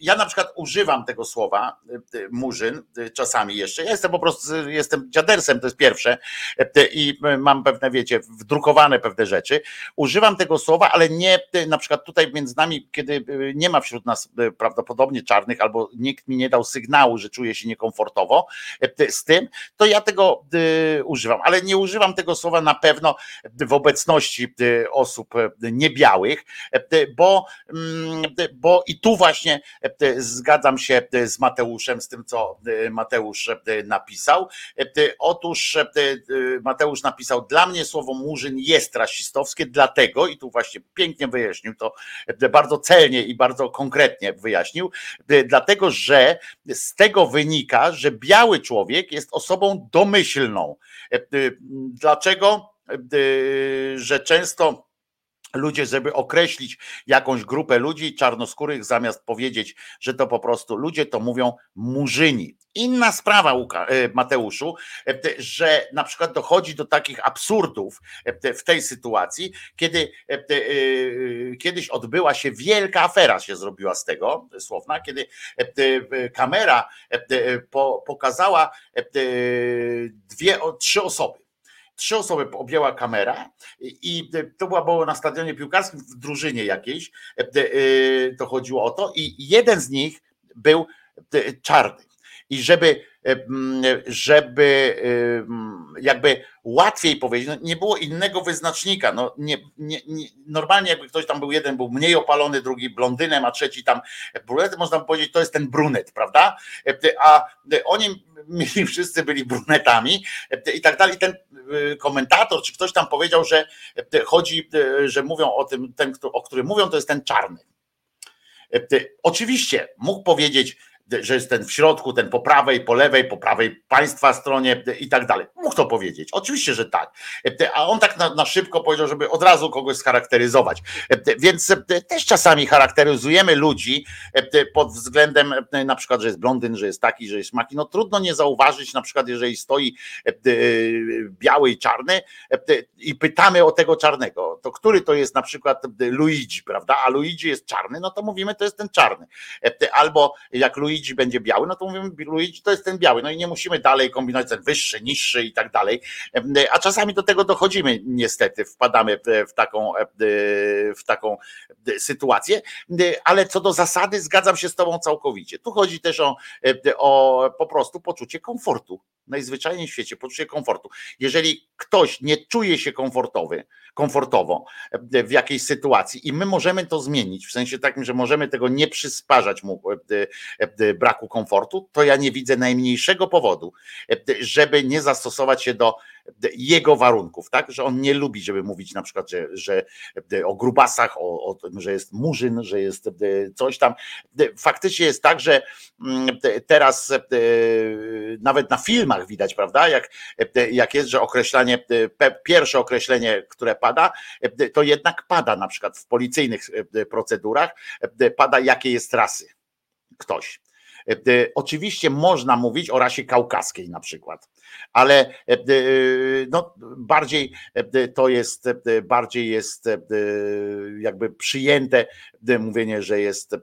ja na przykład używam tego słowa e, murzyn e, czasami jeszcze. Ja jestem po prostu, jestem dziadersem, to jest pierwsze e, i mam pewne, wiecie, wdrukowane pewne rzeczy. Używam tego słowa, ale nie e, na przykład tutaj między nami, kiedy e, nie ma wśród nas e, prawdopodobnie czarnych, albo nikt mi nie dał sygnału, że czuję się niekomfortowo e, z tym, to ja tego używam, ale nie używam tego słowa na pewno w obecności osób niebiałych, bo, mm, bo i tu właśnie zgadzam się z Mateuszem, z tym, co Mateusz napisał. Otóż Mateusz napisał, dla mnie słowo murzyn jest rasistowskie, dlatego, i tu właśnie pięknie wyjaśnił to bardzo celnie i bardzo konkretnie wyjaśnił, e, dlatego, że z tego wynika, że biały człowiek jest osobą domyślną. E, e, Dlaczego? Że często ludzie, żeby określić jakąś grupę ludzi czarnoskórych, zamiast powiedzieć, że to po prostu ludzie, to mówią murzyni. Inna sprawa, e, Mateuszu, e, że na przykład dochodzi do takich absurdów e, w tej sytuacji, kiedy kiedyś odbyła się wielka afera, się zrobiła z tego słowna, kiedy kamera pokazała dwie, trzy osoby. Trzy osoby objęła kamera i to była było na stadionie piłkarskim w drużynie jakiejś. e, e, To chodziło o to i jeden z nich był e, czarny. I żeby, e, żeby e, jakby łatwiej powiedzieć, no nie było innego wyznacznika. No nie, nie, nie, normalnie jakby ktoś tam był, jeden był mniej opalony, drugi blondynem, a trzeci tam brunetem, można by powiedzieć, to jest ten brunet, prawda? E, A oni mieli, *laughs* wszyscy byli brunetami e, i tak dalej. Ten e, komentator, czy ktoś tam powiedział, że e, chodzi, e, że mówią o tym, ten, o którym mówią, to jest ten czarny. E, Oczywiście mógł powiedzieć, że jest ten w środku, ten po prawej, po lewej, po prawej państwa stronie i tak dalej. Mógł to powiedzieć. Oczywiście, że tak. A on tak na, na szybko powiedział, żeby od razu kogoś scharakteryzować. Więc też czasami charakteryzujemy ludzi pod względem na przykład, że jest blondyn, że jest taki, że jest maki. No trudno nie zauważyć, na przykład, jeżeli stoi biały i czarny i pytamy o tego czarnego, to który to jest na przykład Luigi, prawda? A Luigi jest czarny, no to mówimy, to jest ten czarny. Albo jak Luigi będzie biały, no to mówimy, Luigi to jest ten biały. No i nie musimy dalej kombinować ten wyższy, niższy i tak dalej. A czasami do tego dochodzimy, niestety, wpadamy w taką, w taką sytuację, ale co do zasady zgadzam się z Tobą całkowicie. Tu chodzi też o, o po prostu poczucie komfortu. Najzwyczajniej w świecie poczucie komfortu. Jeżeli ktoś nie czuje się komfortowy, komfortowo w jakiejś sytuacji i my możemy to zmienić, w sensie takim, że możemy tego nie przysparzać mu braku komfortu, to ja nie widzę najmniejszego powodu, żeby nie zastosować się do jego warunków, tak? Że on nie lubi, żeby mówić na przykład, że, że o grubasach, o, o tym, że jest murzyn, że jest coś tam. Faktycznie jest tak, że teraz nawet na filmach widać, prawda? Jak, jak jest, że określenie, pierwsze określenie, które pada, to jednak pada na przykład w policyjnych procedurach, pada jakie jest rasy ktoś. Oczywiście można mówić o rasie kaukaskiej na przykład, ale no, bardziej to jest, bardziej jest jakby przyjęte mówienie, że jest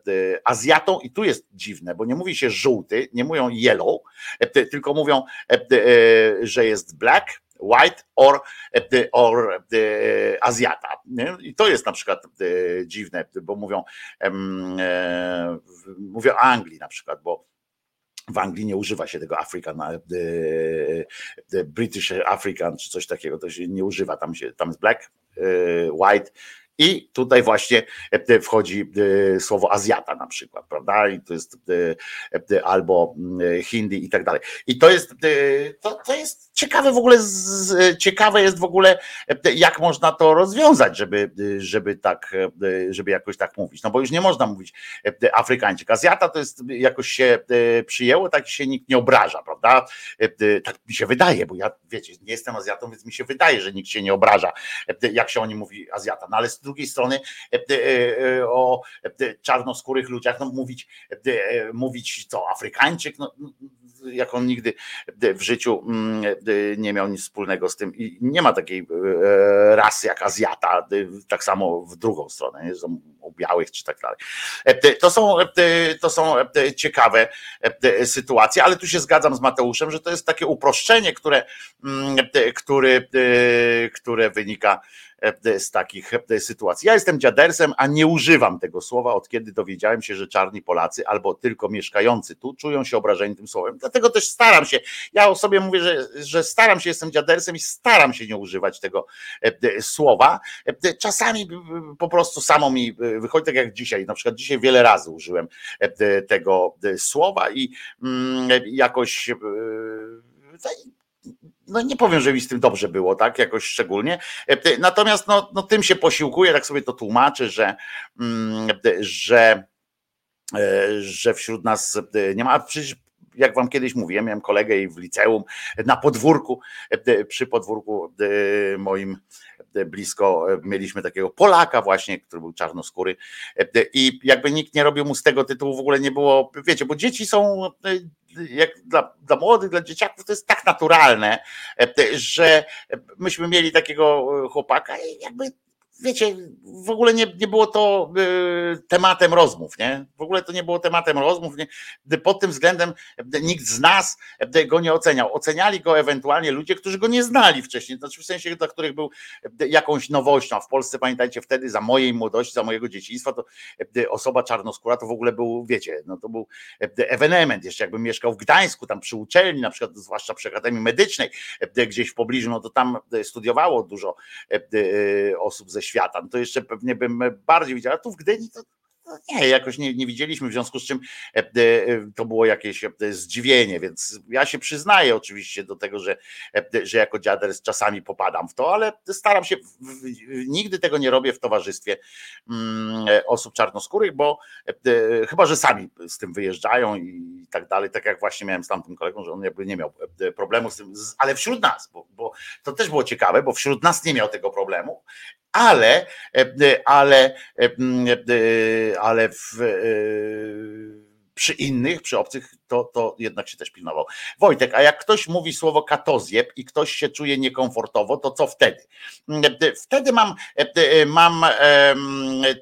Azjatą i tu jest dziwne, bo nie mówi się żółty, nie mówią yellow, tylko mówią, że jest black, white or, or Azjata. I to jest na przykład dziwne, bo mówią, mówię o Anglii na przykład, bo w Anglii nie używa się tego African, British African czy coś takiego, to się nie używa, tam, się, tam jest black, white I tutaj właśnie e, wchodzi e, słowo Azjata na przykład, prawda? I to jest e, albo mm, Hindi i tak dalej. I to jest, to, to jest ciekawe w ogóle, ciekawe jest w ogóle, jak można to rozwiązać, żeby, żeby tak, żeby jakoś tak mówić. No bo już nie można mówić Afrykańczyk. Azjata to jest jakoś się przyjęło, tak się nikt nie obraża, prawda? Tak mi się wydaje, bo ja wiecie, nie jestem Azjatą, więc mi się wydaje, że nikt się nie obraża, jak się o nim mówi Azjata. No ale z drugiej strony e, e, e, o czarnoskórych ludziach, no mówić, mówić co, Afrykańczyk, no, jak on nigdy w życiu mm, nie miał nic wspólnego z tym i nie ma takiej rasy jak Azjata, tak samo w drugą stronę, nie? o białych czy tak dalej. To są, to są ciekawe sytuacje, ale tu się zgadzam z Mateuszem, że to jest takie uproszczenie, które, mm, które, które wynika E, z takich e, sytuacji. Ja jestem dziadersem, a nie używam tego słowa, od kiedy dowiedziałem się, że czarni Polacy albo tylko mieszkający tu czują się obrażeni tym słowem. Dlatego też staram się, ja o sobie mówię, że, że staram się, jestem dziadersem i staram się nie używać tego e, słowa. Czasami po prostu samo mi wychodzi, tak jak dzisiaj, na przykład dzisiaj wiele razy użyłem tego słowa i mm, jakoś no nie powiem, że mi z tym dobrze było, tak, jakoś szczególnie. E, natomiast no, no tym się posiłkuję, tak sobie to tłumaczę, że, mm, że, e, że wśród nas e, nie ma, przecież jak wam kiedyś mówiłem, miałem kolegę w liceum na podwórku, przy podwórku moim blisko mieliśmy takiego Polaka właśnie, który był czarnoskóry. I jakby nikt nie robił mu z tego tytułu, w ogóle nie było, wiecie, bo dzieci są jak dla, dla młodych, dla dzieciaków to jest tak naturalne, że myśmy mieli takiego chłopaka i jakby wiecie, w ogóle nie, nie było to y, tematem rozmów, nie? W ogóle to nie było tematem rozmów. Nie? Pod tym względem nikt z nas go nie oceniał. Oceniali go ewentualnie ludzie, którzy go nie znali wcześniej, znaczy w sensie dla których był jakąś nowością. A w Polsce, pamiętajcie, wtedy za mojej młodości, za mojego dzieciństwa, to osoba czarnoskóra to w ogóle był, wiecie, no to był ewenement. Jeszcze jakbym mieszkał w Gdańsku, tam przy uczelni, na przykład, zwłaszcza przy Akademii Medycznej, gdzieś w pobliżu, no to tam studiowało dużo osób ze świata, no to jeszcze pewnie bym bardziej widział, a tu w Gdyni to nie, jakoś nie, nie widzieliśmy, w związku z czym e, e, to było jakieś e, zdziwienie, więc ja się przyznaję oczywiście do tego, że, że jako dziader czasami popadam w to, ale staram się, nigdy tego nie robię w towarzystwie mm, osób czarnoskórych, bo chyba, że sami z tym wyjeżdżają i tak dalej, tak jak właśnie miałem z tamtym kolegą, że on jakby nie miał problemu z tym, ale wśród nas, bo, bo to też było ciekawe, bo wśród nas nie miał tego problemu, ale, ale, ale w, przy innych, przy obcych, to, to jednak się też pilnował. Wojtek, a jak ktoś mówi słowo katozjeb i ktoś się czuje niekomfortowo, to co wtedy? Wtedy mam, mam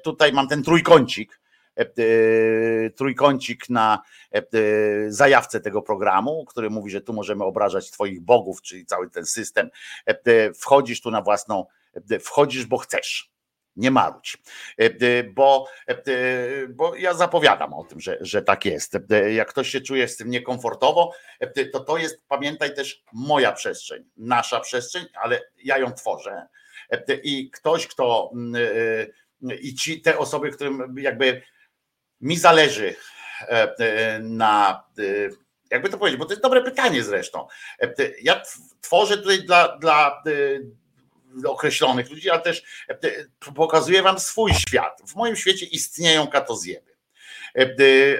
tutaj mam ten trójkącik, trójkącik na zajawce tego programu, który mówi, że tu możemy obrażać Twoich bogów, czyli cały ten system. Wchodzisz tu na własną wchodzisz, bo chcesz. Nie marudź, bo, bo ja zapowiadam o tym, że, że tak jest. Jak ktoś się czuje z tym niekomfortowo, to to jest, pamiętaj też, moja przestrzeń, nasza przestrzeń, ale ja ją tworzę. I ktoś, kto i ci, te osoby, którym jakby mi zależy na jakby to powiedzieć, bo to jest dobre pytanie zresztą. Ja tworzę tutaj dla, dla określonych ludzi, ale też e, pokazuję wam swój świat. W moim świecie istnieją katozjeby e,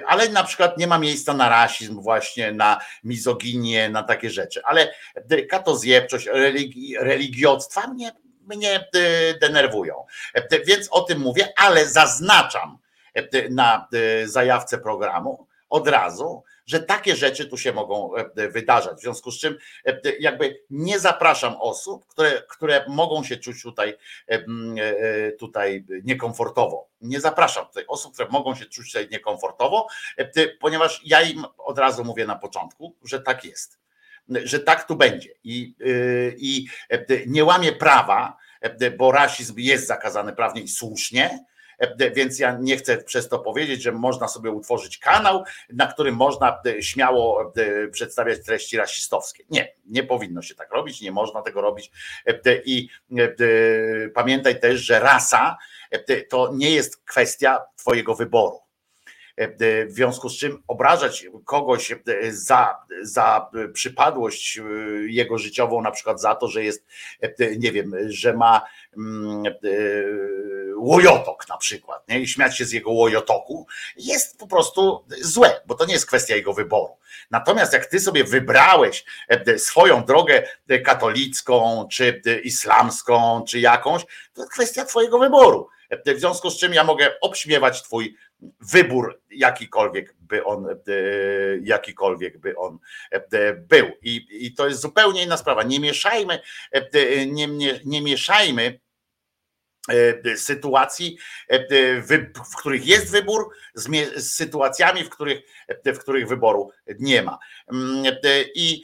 ale na przykład nie ma miejsca na rasizm, właśnie na mizoginię, na takie rzeczy. Ale katozjebczość, religi, religiostwa mnie, mnie denerwują. E, więc o tym mówię, ale zaznaczam na zajawce programu od razu, że takie rzeczy tu się mogą e, wydarzać. W związku z czym e, jakby nie zapraszam osób, które, które mogą się czuć tutaj, e, tutaj niekomfortowo. Nie zapraszam tutaj osób, które mogą się czuć tutaj niekomfortowo, ponieważ ja im od razu mówię na początku, że tak jest. Że tak tu będzie. I, i nie łamie prawa, bo rasizm jest zakazany prawnie i słusznie, E, więc ja nie chcę przez to powiedzieć, że można sobie utworzyć kanał, na którym można e, śmiało e, przedstawiać treści rasistowskie. Nie, nie powinno się tak robić, nie można tego robić. I pamiętaj też, że rasa to nie jest kwestia twojego wyboru. W związku z czym obrażać kogoś za, za przypadłość jego życiową, na przykład za to, że jest, nie wiem, że ma mm, łojotok na przykład, nie? i śmiać się z jego łojotoku, jest po prostu złe, bo to nie jest kwestia jego wyboru. Natomiast jak ty sobie wybrałeś swoją drogę katolicką, czy islamską, czy jakąś, to jest kwestia twojego wyboru. W związku z czym ja mogę obśmiewać twój wybór, jakikolwiek by on, jakikolwiek by on był. I, i to jest zupełnie inna sprawa. Nie mieszajmy, nie, nie, nie mieszajmy sytuacji, w których jest wybór, z sytuacjami, w których, w których wyboru nie ma. I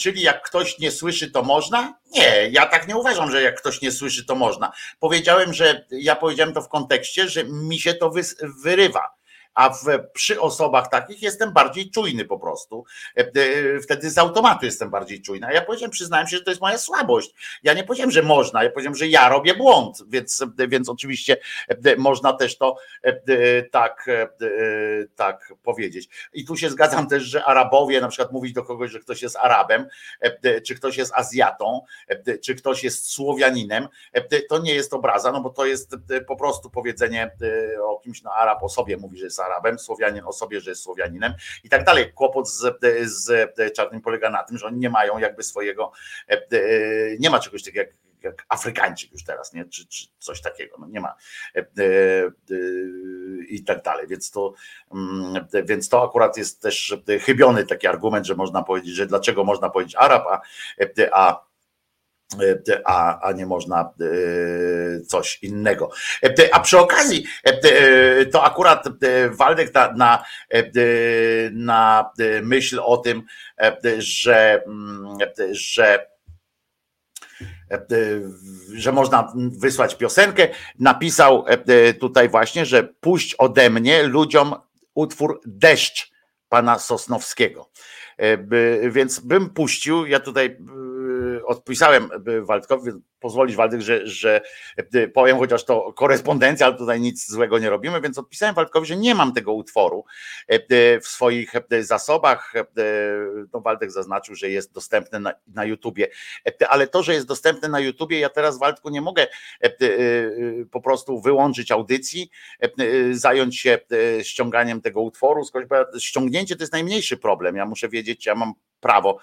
czyli jak ktoś nie słyszy, to można? Nie, ja tak nie uważam, że jak ktoś nie słyszy, to można. Powiedziałem, że ja powiedziałem to w kontekście, że mi się to wyrywa a w, przy osobach takich jestem bardziej czujny po prostu. E, e, wtedy z automatu jestem bardziej czujny. A ja powiedziałem, przyznałem się, że to jest moja słabość. Ja nie powiedziałem, że można, ja powiedziałem, że ja robię błąd, więc, więc oczywiście e, można też to tak, tak powiedzieć. I tu się zgadzam też, że Arabowie, na przykład mówić do kogoś, że ktoś jest Arabem, czy ktoś jest Azjatą, czy ktoś jest Słowianinem, to nie jest obraza, no bo to jest po prostu powiedzenie o kimś, no Arab o sobie mówi, że jest Arabem, Słowianin o sobie, że jest Słowianinem i tak dalej. Kłopot z, z czarnym polega na tym, że oni nie mają jakby swojego, e, e, nie ma czegoś takiego jak jak Afrykańczyk już teraz, nie? Czy, czy coś takiego, no nie ma e, i tak dalej, więc to, mm, więc to akurat jest też chybiony taki argument, że można powiedzieć, że dlaczego można powiedzieć Arab, a, a a, a nie można e, coś innego. E, a przy okazji, to akurat Waldek na, na, na myśl o tym, że, mm, że że można wysłać piosenkę, napisał tutaj właśnie, że puść ode mnie ludziom utwór Deszcz pana Sosnowskiego. Więc bym puścił, ja tutaj odpisałem Waldkowi, pozwolić Waldek, że, że e, powiem, chociaż to korespondencja, ale tutaj nic złego nie robimy, więc odpisałem Waldkowi, że nie mam tego utworu e, e, w swoich zasobach. No Waldek zaznaczył, że jest dostępny na, na YouTubie, ale to, że jest dostępny na YouTubie, ja teraz Waldku nie mogę po prostu wyłączyć audycji, zająć się ściąganiem tego utworu, ściągnięcie to jest najmniejszy problem. Ja muszę wiedzieć, ja mam prawo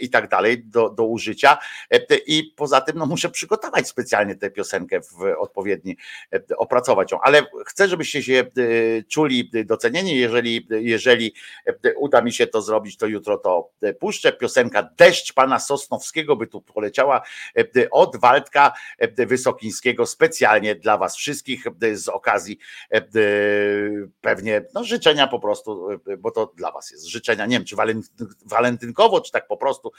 i tak dalej do, do użycia. I poza tym no muszę przygotować specjalnie tę piosenkę w odpowiedni, e, opracować ją, ale chcę, żebyście się e, czuli docenieni, jeżeli, jeżeli e, uda mi się to zrobić, to jutro to puszczę. Piosenka Deszcz pana Sosnowskiego by tu poleciała od Waldka Wysokińskiego specjalnie dla was wszystkich z okazji pewnie no, życzenia po prostu, bo to dla was jest życzenia, nie wiem czy czy tak po prostu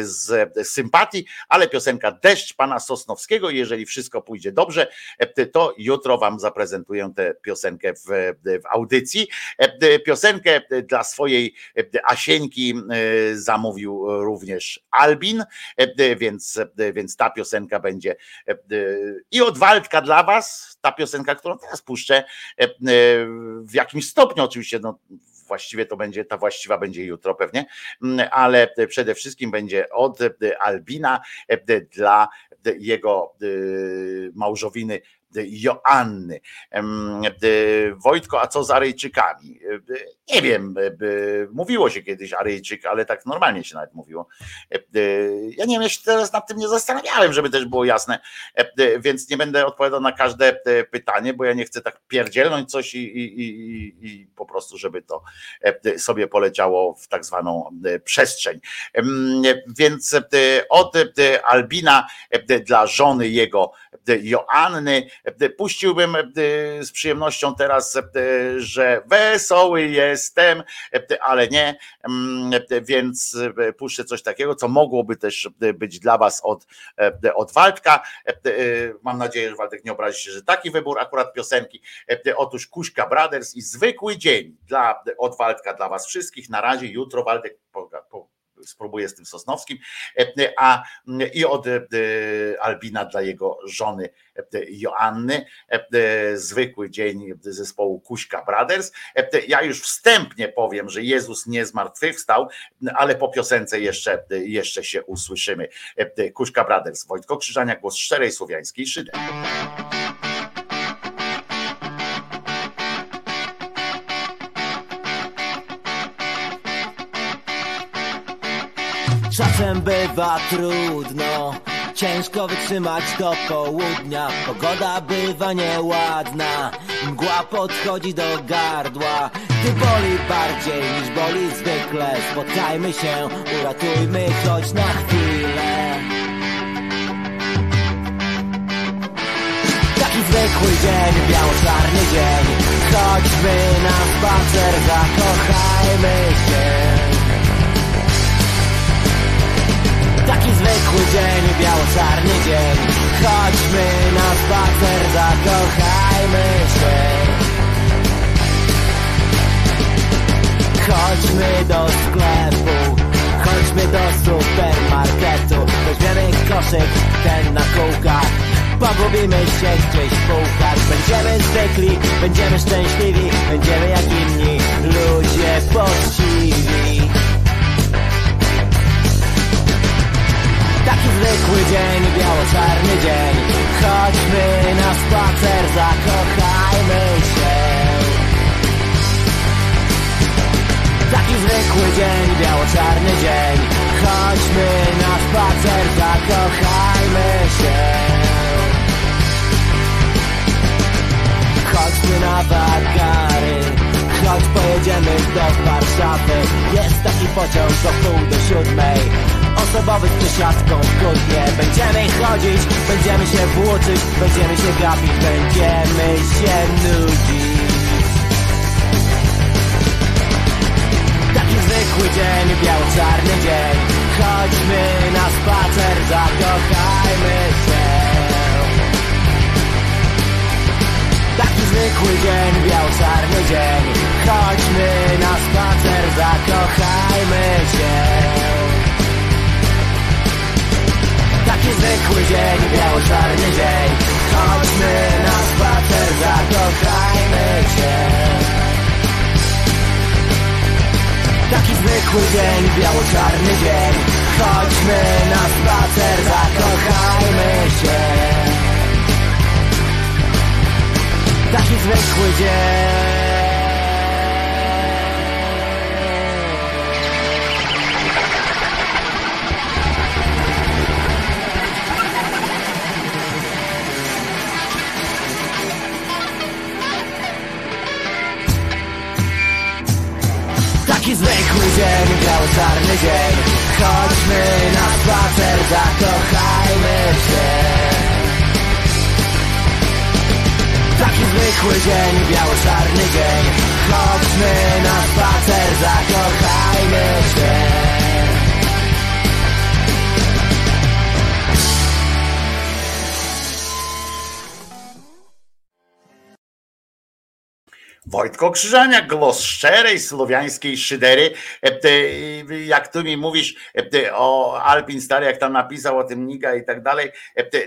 z sympatii, ale piosenka Deszcz pana Sosnowskiego. Jeżeli wszystko pójdzie dobrze, e, to jutro wam zaprezentuję tę piosenkę w, w audycji. E, piosenkę dla swojej Asieńki e, zamówił również Albin, więc, więc ta piosenka będzie i od Waldka dla was, ta piosenka, którą teraz puszczę, w jakimś stopniu oczywiście, no, właściwie to będzie, ta właściwa będzie jutro pewnie, mm, ale przede wszystkim będzie od Albina dla jego małżowiny Joanny. Wojtko, a co z Aryjczykami? Nie wiem, mówiło się kiedyś Aryjczyk, ale tak normalnie się nawet mówiło. Ja nie wiem, ja się teraz nad tym nie zastanawiałem, żeby też było jasne, więc nie będę odpowiadał na każde pytanie, bo ja nie chcę tak pierdzielnąć coś i, i, i, i po prostu, żeby to sobie poleciało w tak zwaną przestrzeń. Więc od Albina dla żony jego Joanny Puściłbym e, z przyjemnością teraz, e, że wesoły jestem, e, ale nie, mm, więc puszczę coś takiego, co mogłoby też być dla Was od, od Waldka. Mam nadzieję, że Waldek nie obrazi się, że taki wybór akurat piosenki. Otóż Kuśka Brothers i zwykły dzień dla, od Waldka dla Was wszystkich. Na razie, jutro Waldek spróbuję z tym Sosnowskim, a i od Albina dla jego żony Joanny, zwykły dzień zespołu Kuśka Brothers. Ja już wstępnie powiem, że Jezus nie zmartwychwstał, ale po piosence jeszcze, jeszcze się usłyszymy. Kuśka Brothers, Wojtko Krzyżania, głos szczerej słowiańskiej szydery. Czasem bywa trudno Ciężko wytrzymać do południa. Pogoda bywa nieładna Mgła podchodzi do gardła. Gdy boli bardziej niż boli zwykle. Spotkajmy się, uratujmy choć na chwilę. Taki zwykły dzień, biało-czarny dzień. Chodźmy na spacer, zakochajmy się Taki zwykły dzień, biało-czarny dzień. Chodźmy na spacer, zakochajmy się. Chodźmy do sklepu Chodźmy do supermarketu. Weźmiemy koszyk, ten na kółkach. Pogubimy się gdzieś w półkach. Będziemy zwykli, będziemy szczęśliwi Będziemy jak inni. Ludzie poczciwi Taki zwykły dzień, biało-czarny dzień. Chodźmy na spacer, zakochajmy się. Taki zwykły dzień, biało-czarny dzień. Chodźmy na spacer, zakochajmy się. Chodźmy na wakary Chodź pojedziemy do Warszawy. Jest taki pociąg o pół do siódmej Osobowy z przesiadką kurwie Będziemy chodzić, będziemy się włóczyć Będziemy się gapić, będziemy się nudzić. Taki zwykły dzień, biało-czarny dzień. Chodźmy na spacer, zakochajmy się. Taki zwykły dzień, biało-czarny dzień. Chodźmy na spacer, zakochajmy się zwykły dzień, biało-czarny dzień. Chodźmy na spacer, zakochajmy się. Taki zwykły dzień, biało-czarny dzień. Chodźmy na spacer, zakochajmy się. Taki zwykły dzień Taki zwykły dzień, biało-czarny dzień. Chodźmy na spacer, zakochajmy się. Taki zwykły dzień, biało-czarny dzień. Chodźmy na spacer, zakochajmy się Wojtko Krzyżania, głos szczerej słowiańskiej szydery. E, e, Jak tu mi mówisz e, o Alpin Stary, jak tam napisał o tym Niga i tak dalej,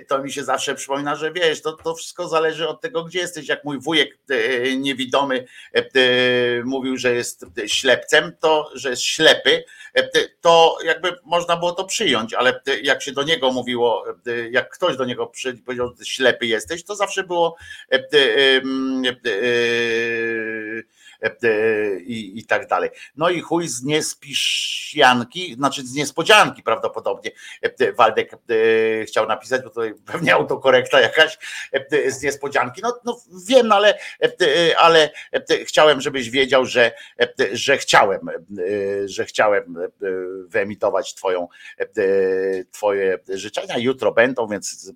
to mi się zawsze przypomina, że wiesz, to, to wszystko zależy od tego, gdzie jesteś. Jak mój wujek niewidomy mówił, że jest ślepcem, to że jest ślepy, to jakby można było to przyjąć, ale jak się do niego mówiło, jak ktoś do niego powiedział, ślepy jesteś, to zawsze było i, i tak dalej. No i chuj z niespiszjanki, znaczy z niespodzianki prawdopodobnie Waldek chciał napisać, bo tutaj pewnie autokorekta jakaś z niespodzianki. No, no wiem, ale, ale chciałem, żebyś wiedział, że, że chciałem, że chciałem wyemitować twoją, twoje życzenia. Jutro będą, więc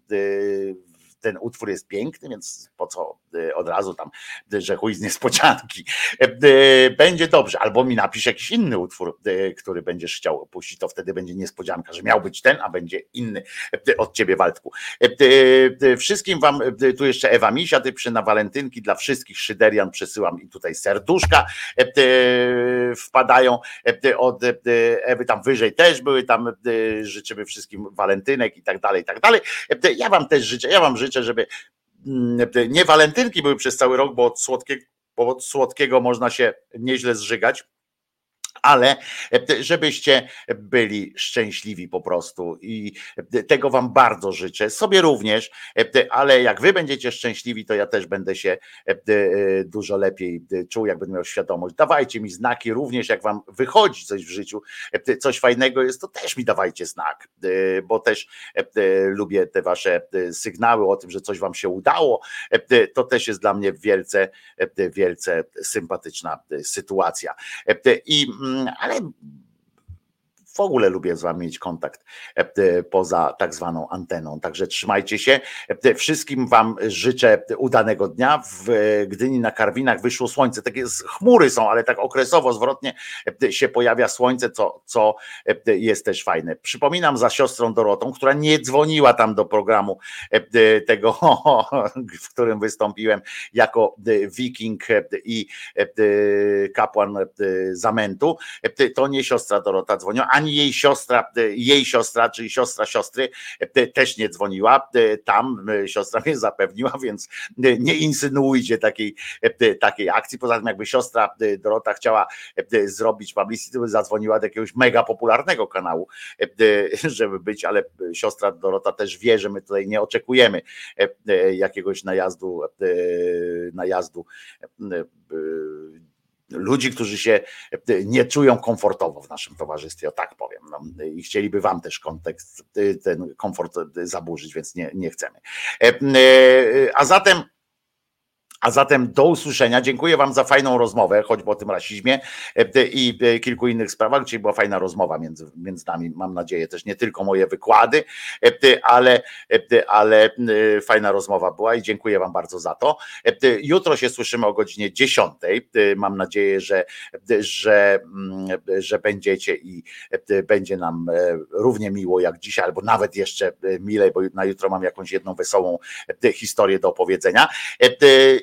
ten utwór jest piękny, więc po co e, od razu tam, e, że chuj z niespodzianki. E, Będzie dobrze, albo mi napisz jakiś inny utwór, który będziesz chciał puścić, to wtedy będzie niespodzianka, że miał być ten, a będzie inny od ciebie, Waldku. Wszystkim wam, tu jeszcze Ewa Misia, ty przy na walentynki dla wszystkich szyderian przesyłam i tutaj serduszka wpadają od Ewy, tam wyżej też były, tam życzymy wszystkim walentynek i tak dalej, i tak dalej. Ja wam też życzę, ja wam życzę, żeby mm, nie walentynki były przez cały rok, bo od słodkiego, bo od słodkiego można się nieźle zżygać ale e, żebyście byli szczęśliwi po prostu i e, tego wam bardzo życzę, sobie również, e, ale jak wy będziecie szczęśliwi, to ja też będę się dużo lepiej czuł, jak będę miał świadomość. Dawajcie mi znaki również, jak wam wychodzi coś w życiu, coś fajnego jest, to też mi dawajcie znak, bo też lubię te wasze sygnały o tym, że coś wam się udało, to też jest dla mnie wielce, wielce sympatyczna sytuacja. I ale w ogóle lubię z wami mieć kontakt e, poza tak zwaną anteną. Także trzymajcie się. E, Wszystkim wam życzę udanego dnia. W Gdyni na Karwinach wyszło słońce. Takie chmury są, ale tak okresowo, zwrotnie e, się pojawia słońce, co, co e, jest też fajne. Przypominam za siostrą Dorotą, która nie dzwoniła tam do programu e, tego, *laughs* w którym wystąpiłem jako e, wiking e, i e, kapłan e, zamętu. E, To nie siostra Dorota dzwoniła, ani jej siostra, e, jej siostra, czyli siostra siostry e, też nie dzwoniła. E, Tam siostra mnie zapewniła, *laughs* więc nie insynuujcie takiej, takiej akcji. Poza tym, jakby siostra Dorota chciała zrobić publicity, to by zadzwoniła do jakiegoś mega popularnego kanału, *laughs* żeby być, ale siostra Dorota też wie, że my tutaj nie oczekujemy jakiegoś najazdu, najazdu ludzi, którzy się e, nie czują komfortowo w naszym towarzystwie, o tak powiem. No, I chcieliby wam też kontekst, e, ten komfort e, zaburzyć, więc nie, nie chcemy. A zatem a zatem do usłyszenia. Dziękuję Wam za fajną rozmowę, choćby o tym rasizmie e, i e, kilku innych sprawach. Dzisiaj była fajna rozmowa między, między nami, mam nadzieję, też nie tylko moje wykłady, e, ale, ale fajna rozmowa była i dziękuję Wam bardzo za to. Jutro się słyszymy o godzinie 10. E, Mam nadzieję, że, że, mm, że będziecie i będzie nam równie miło jak dzisiaj, albo nawet jeszcze milej, bo na jutro mam jakąś jedną wesołą historię do opowiedzenia.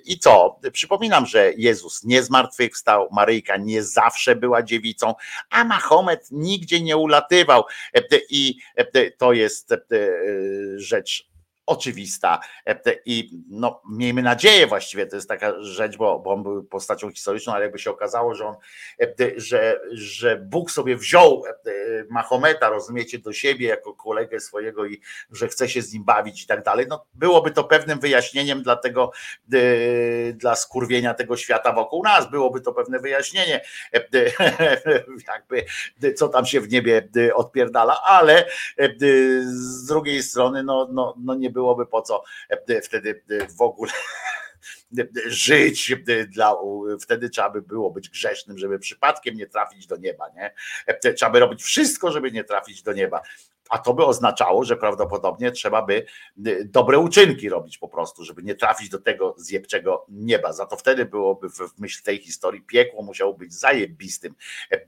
E, I co? Przypominam, że Jezus nie zmartwychwstał, Maryjka nie zawsze była dziewicą, a Mahomet nigdzie nie ulatywał. E, I e, to jest e, rzecz oczywista. I no, miejmy nadzieję właściwie, to jest taka rzecz, bo, bo on był postacią historyczną, ale jakby się okazało, że on, że, że Bóg sobie wziął Mahometa, rozumiecie, do siebie jako kolegę swojego i że chce się z nim bawić i tak dalej, no byłoby to pewnym wyjaśnieniem dla tego, e, dla skurwienia tego świata wokół nas, byłoby to pewne wyjaśnienie, e, *laughs* jakby co tam się w niebie e, odpierdala, ale z drugiej strony no, no, no nie byłoby po co wtedy w ogóle *laughs* żyć dla, wtedy trzeba by było być grzesznym, żeby przypadkiem nie trafić do nieba, nie? Trzeba by robić wszystko, żeby nie trafić do nieba. A to by oznaczało, że prawdopodobnie trzeba by dobre uczynki robić po prostu, żeby nie trafić do tego zjebczego nieba. Za to wtedy byłoby w myśl tej historii piekło musiało być zajebistym e,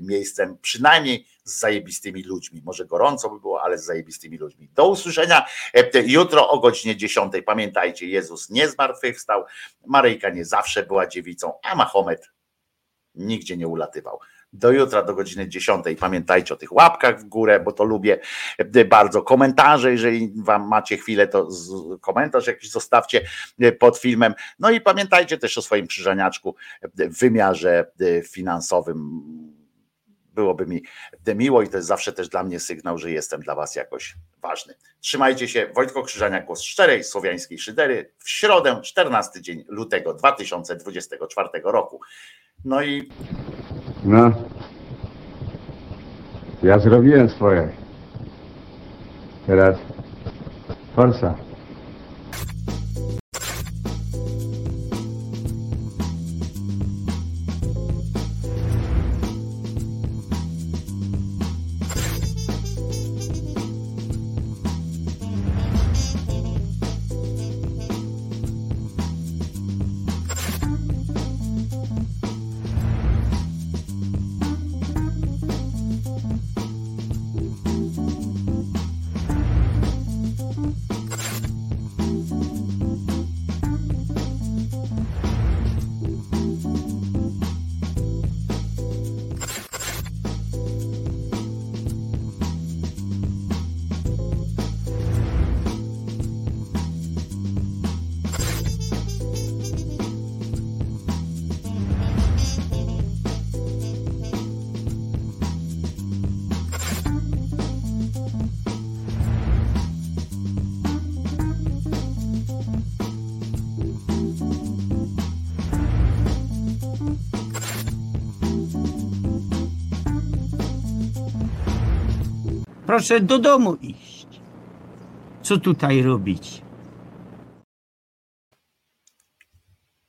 miejscem, przynajmniej z zajebistymi ludźmi. Może gorąco by było, ale z zajebistymi ludźmi. Do usłyszenia e, jutro o godzinie 10. Pamiętajcie, Jezus nie zmartwychwstał, Maryjka nie zawsze była dziewicą, a Mahomet nigdzie nie ulatywał. Do jutra, do godziny 10. Pamiętajcie o tych łapkach w górę, bo to lubię e, bardzo. Komentarze, jeżeli wam macie chwilę, to komentarz jakiś zostawcie e, pod filmem. No i pamiętajcie też o swoim krzyżaniaczku e, w wymiarze finansowym. Byłoby mi miło i to jest zawsze też dla mnie sygnał, że jestem dla was jakoś ważny. Trzymajcie się. Wojtko Krzyżaniak, głos szczerej słowiańskiej szydery w środę, 14 dzień lutego 2024 roku. No i No. Ja zrobiłem swoje. Teraz forsa. Proszę do domu iść. Co tutaj robić?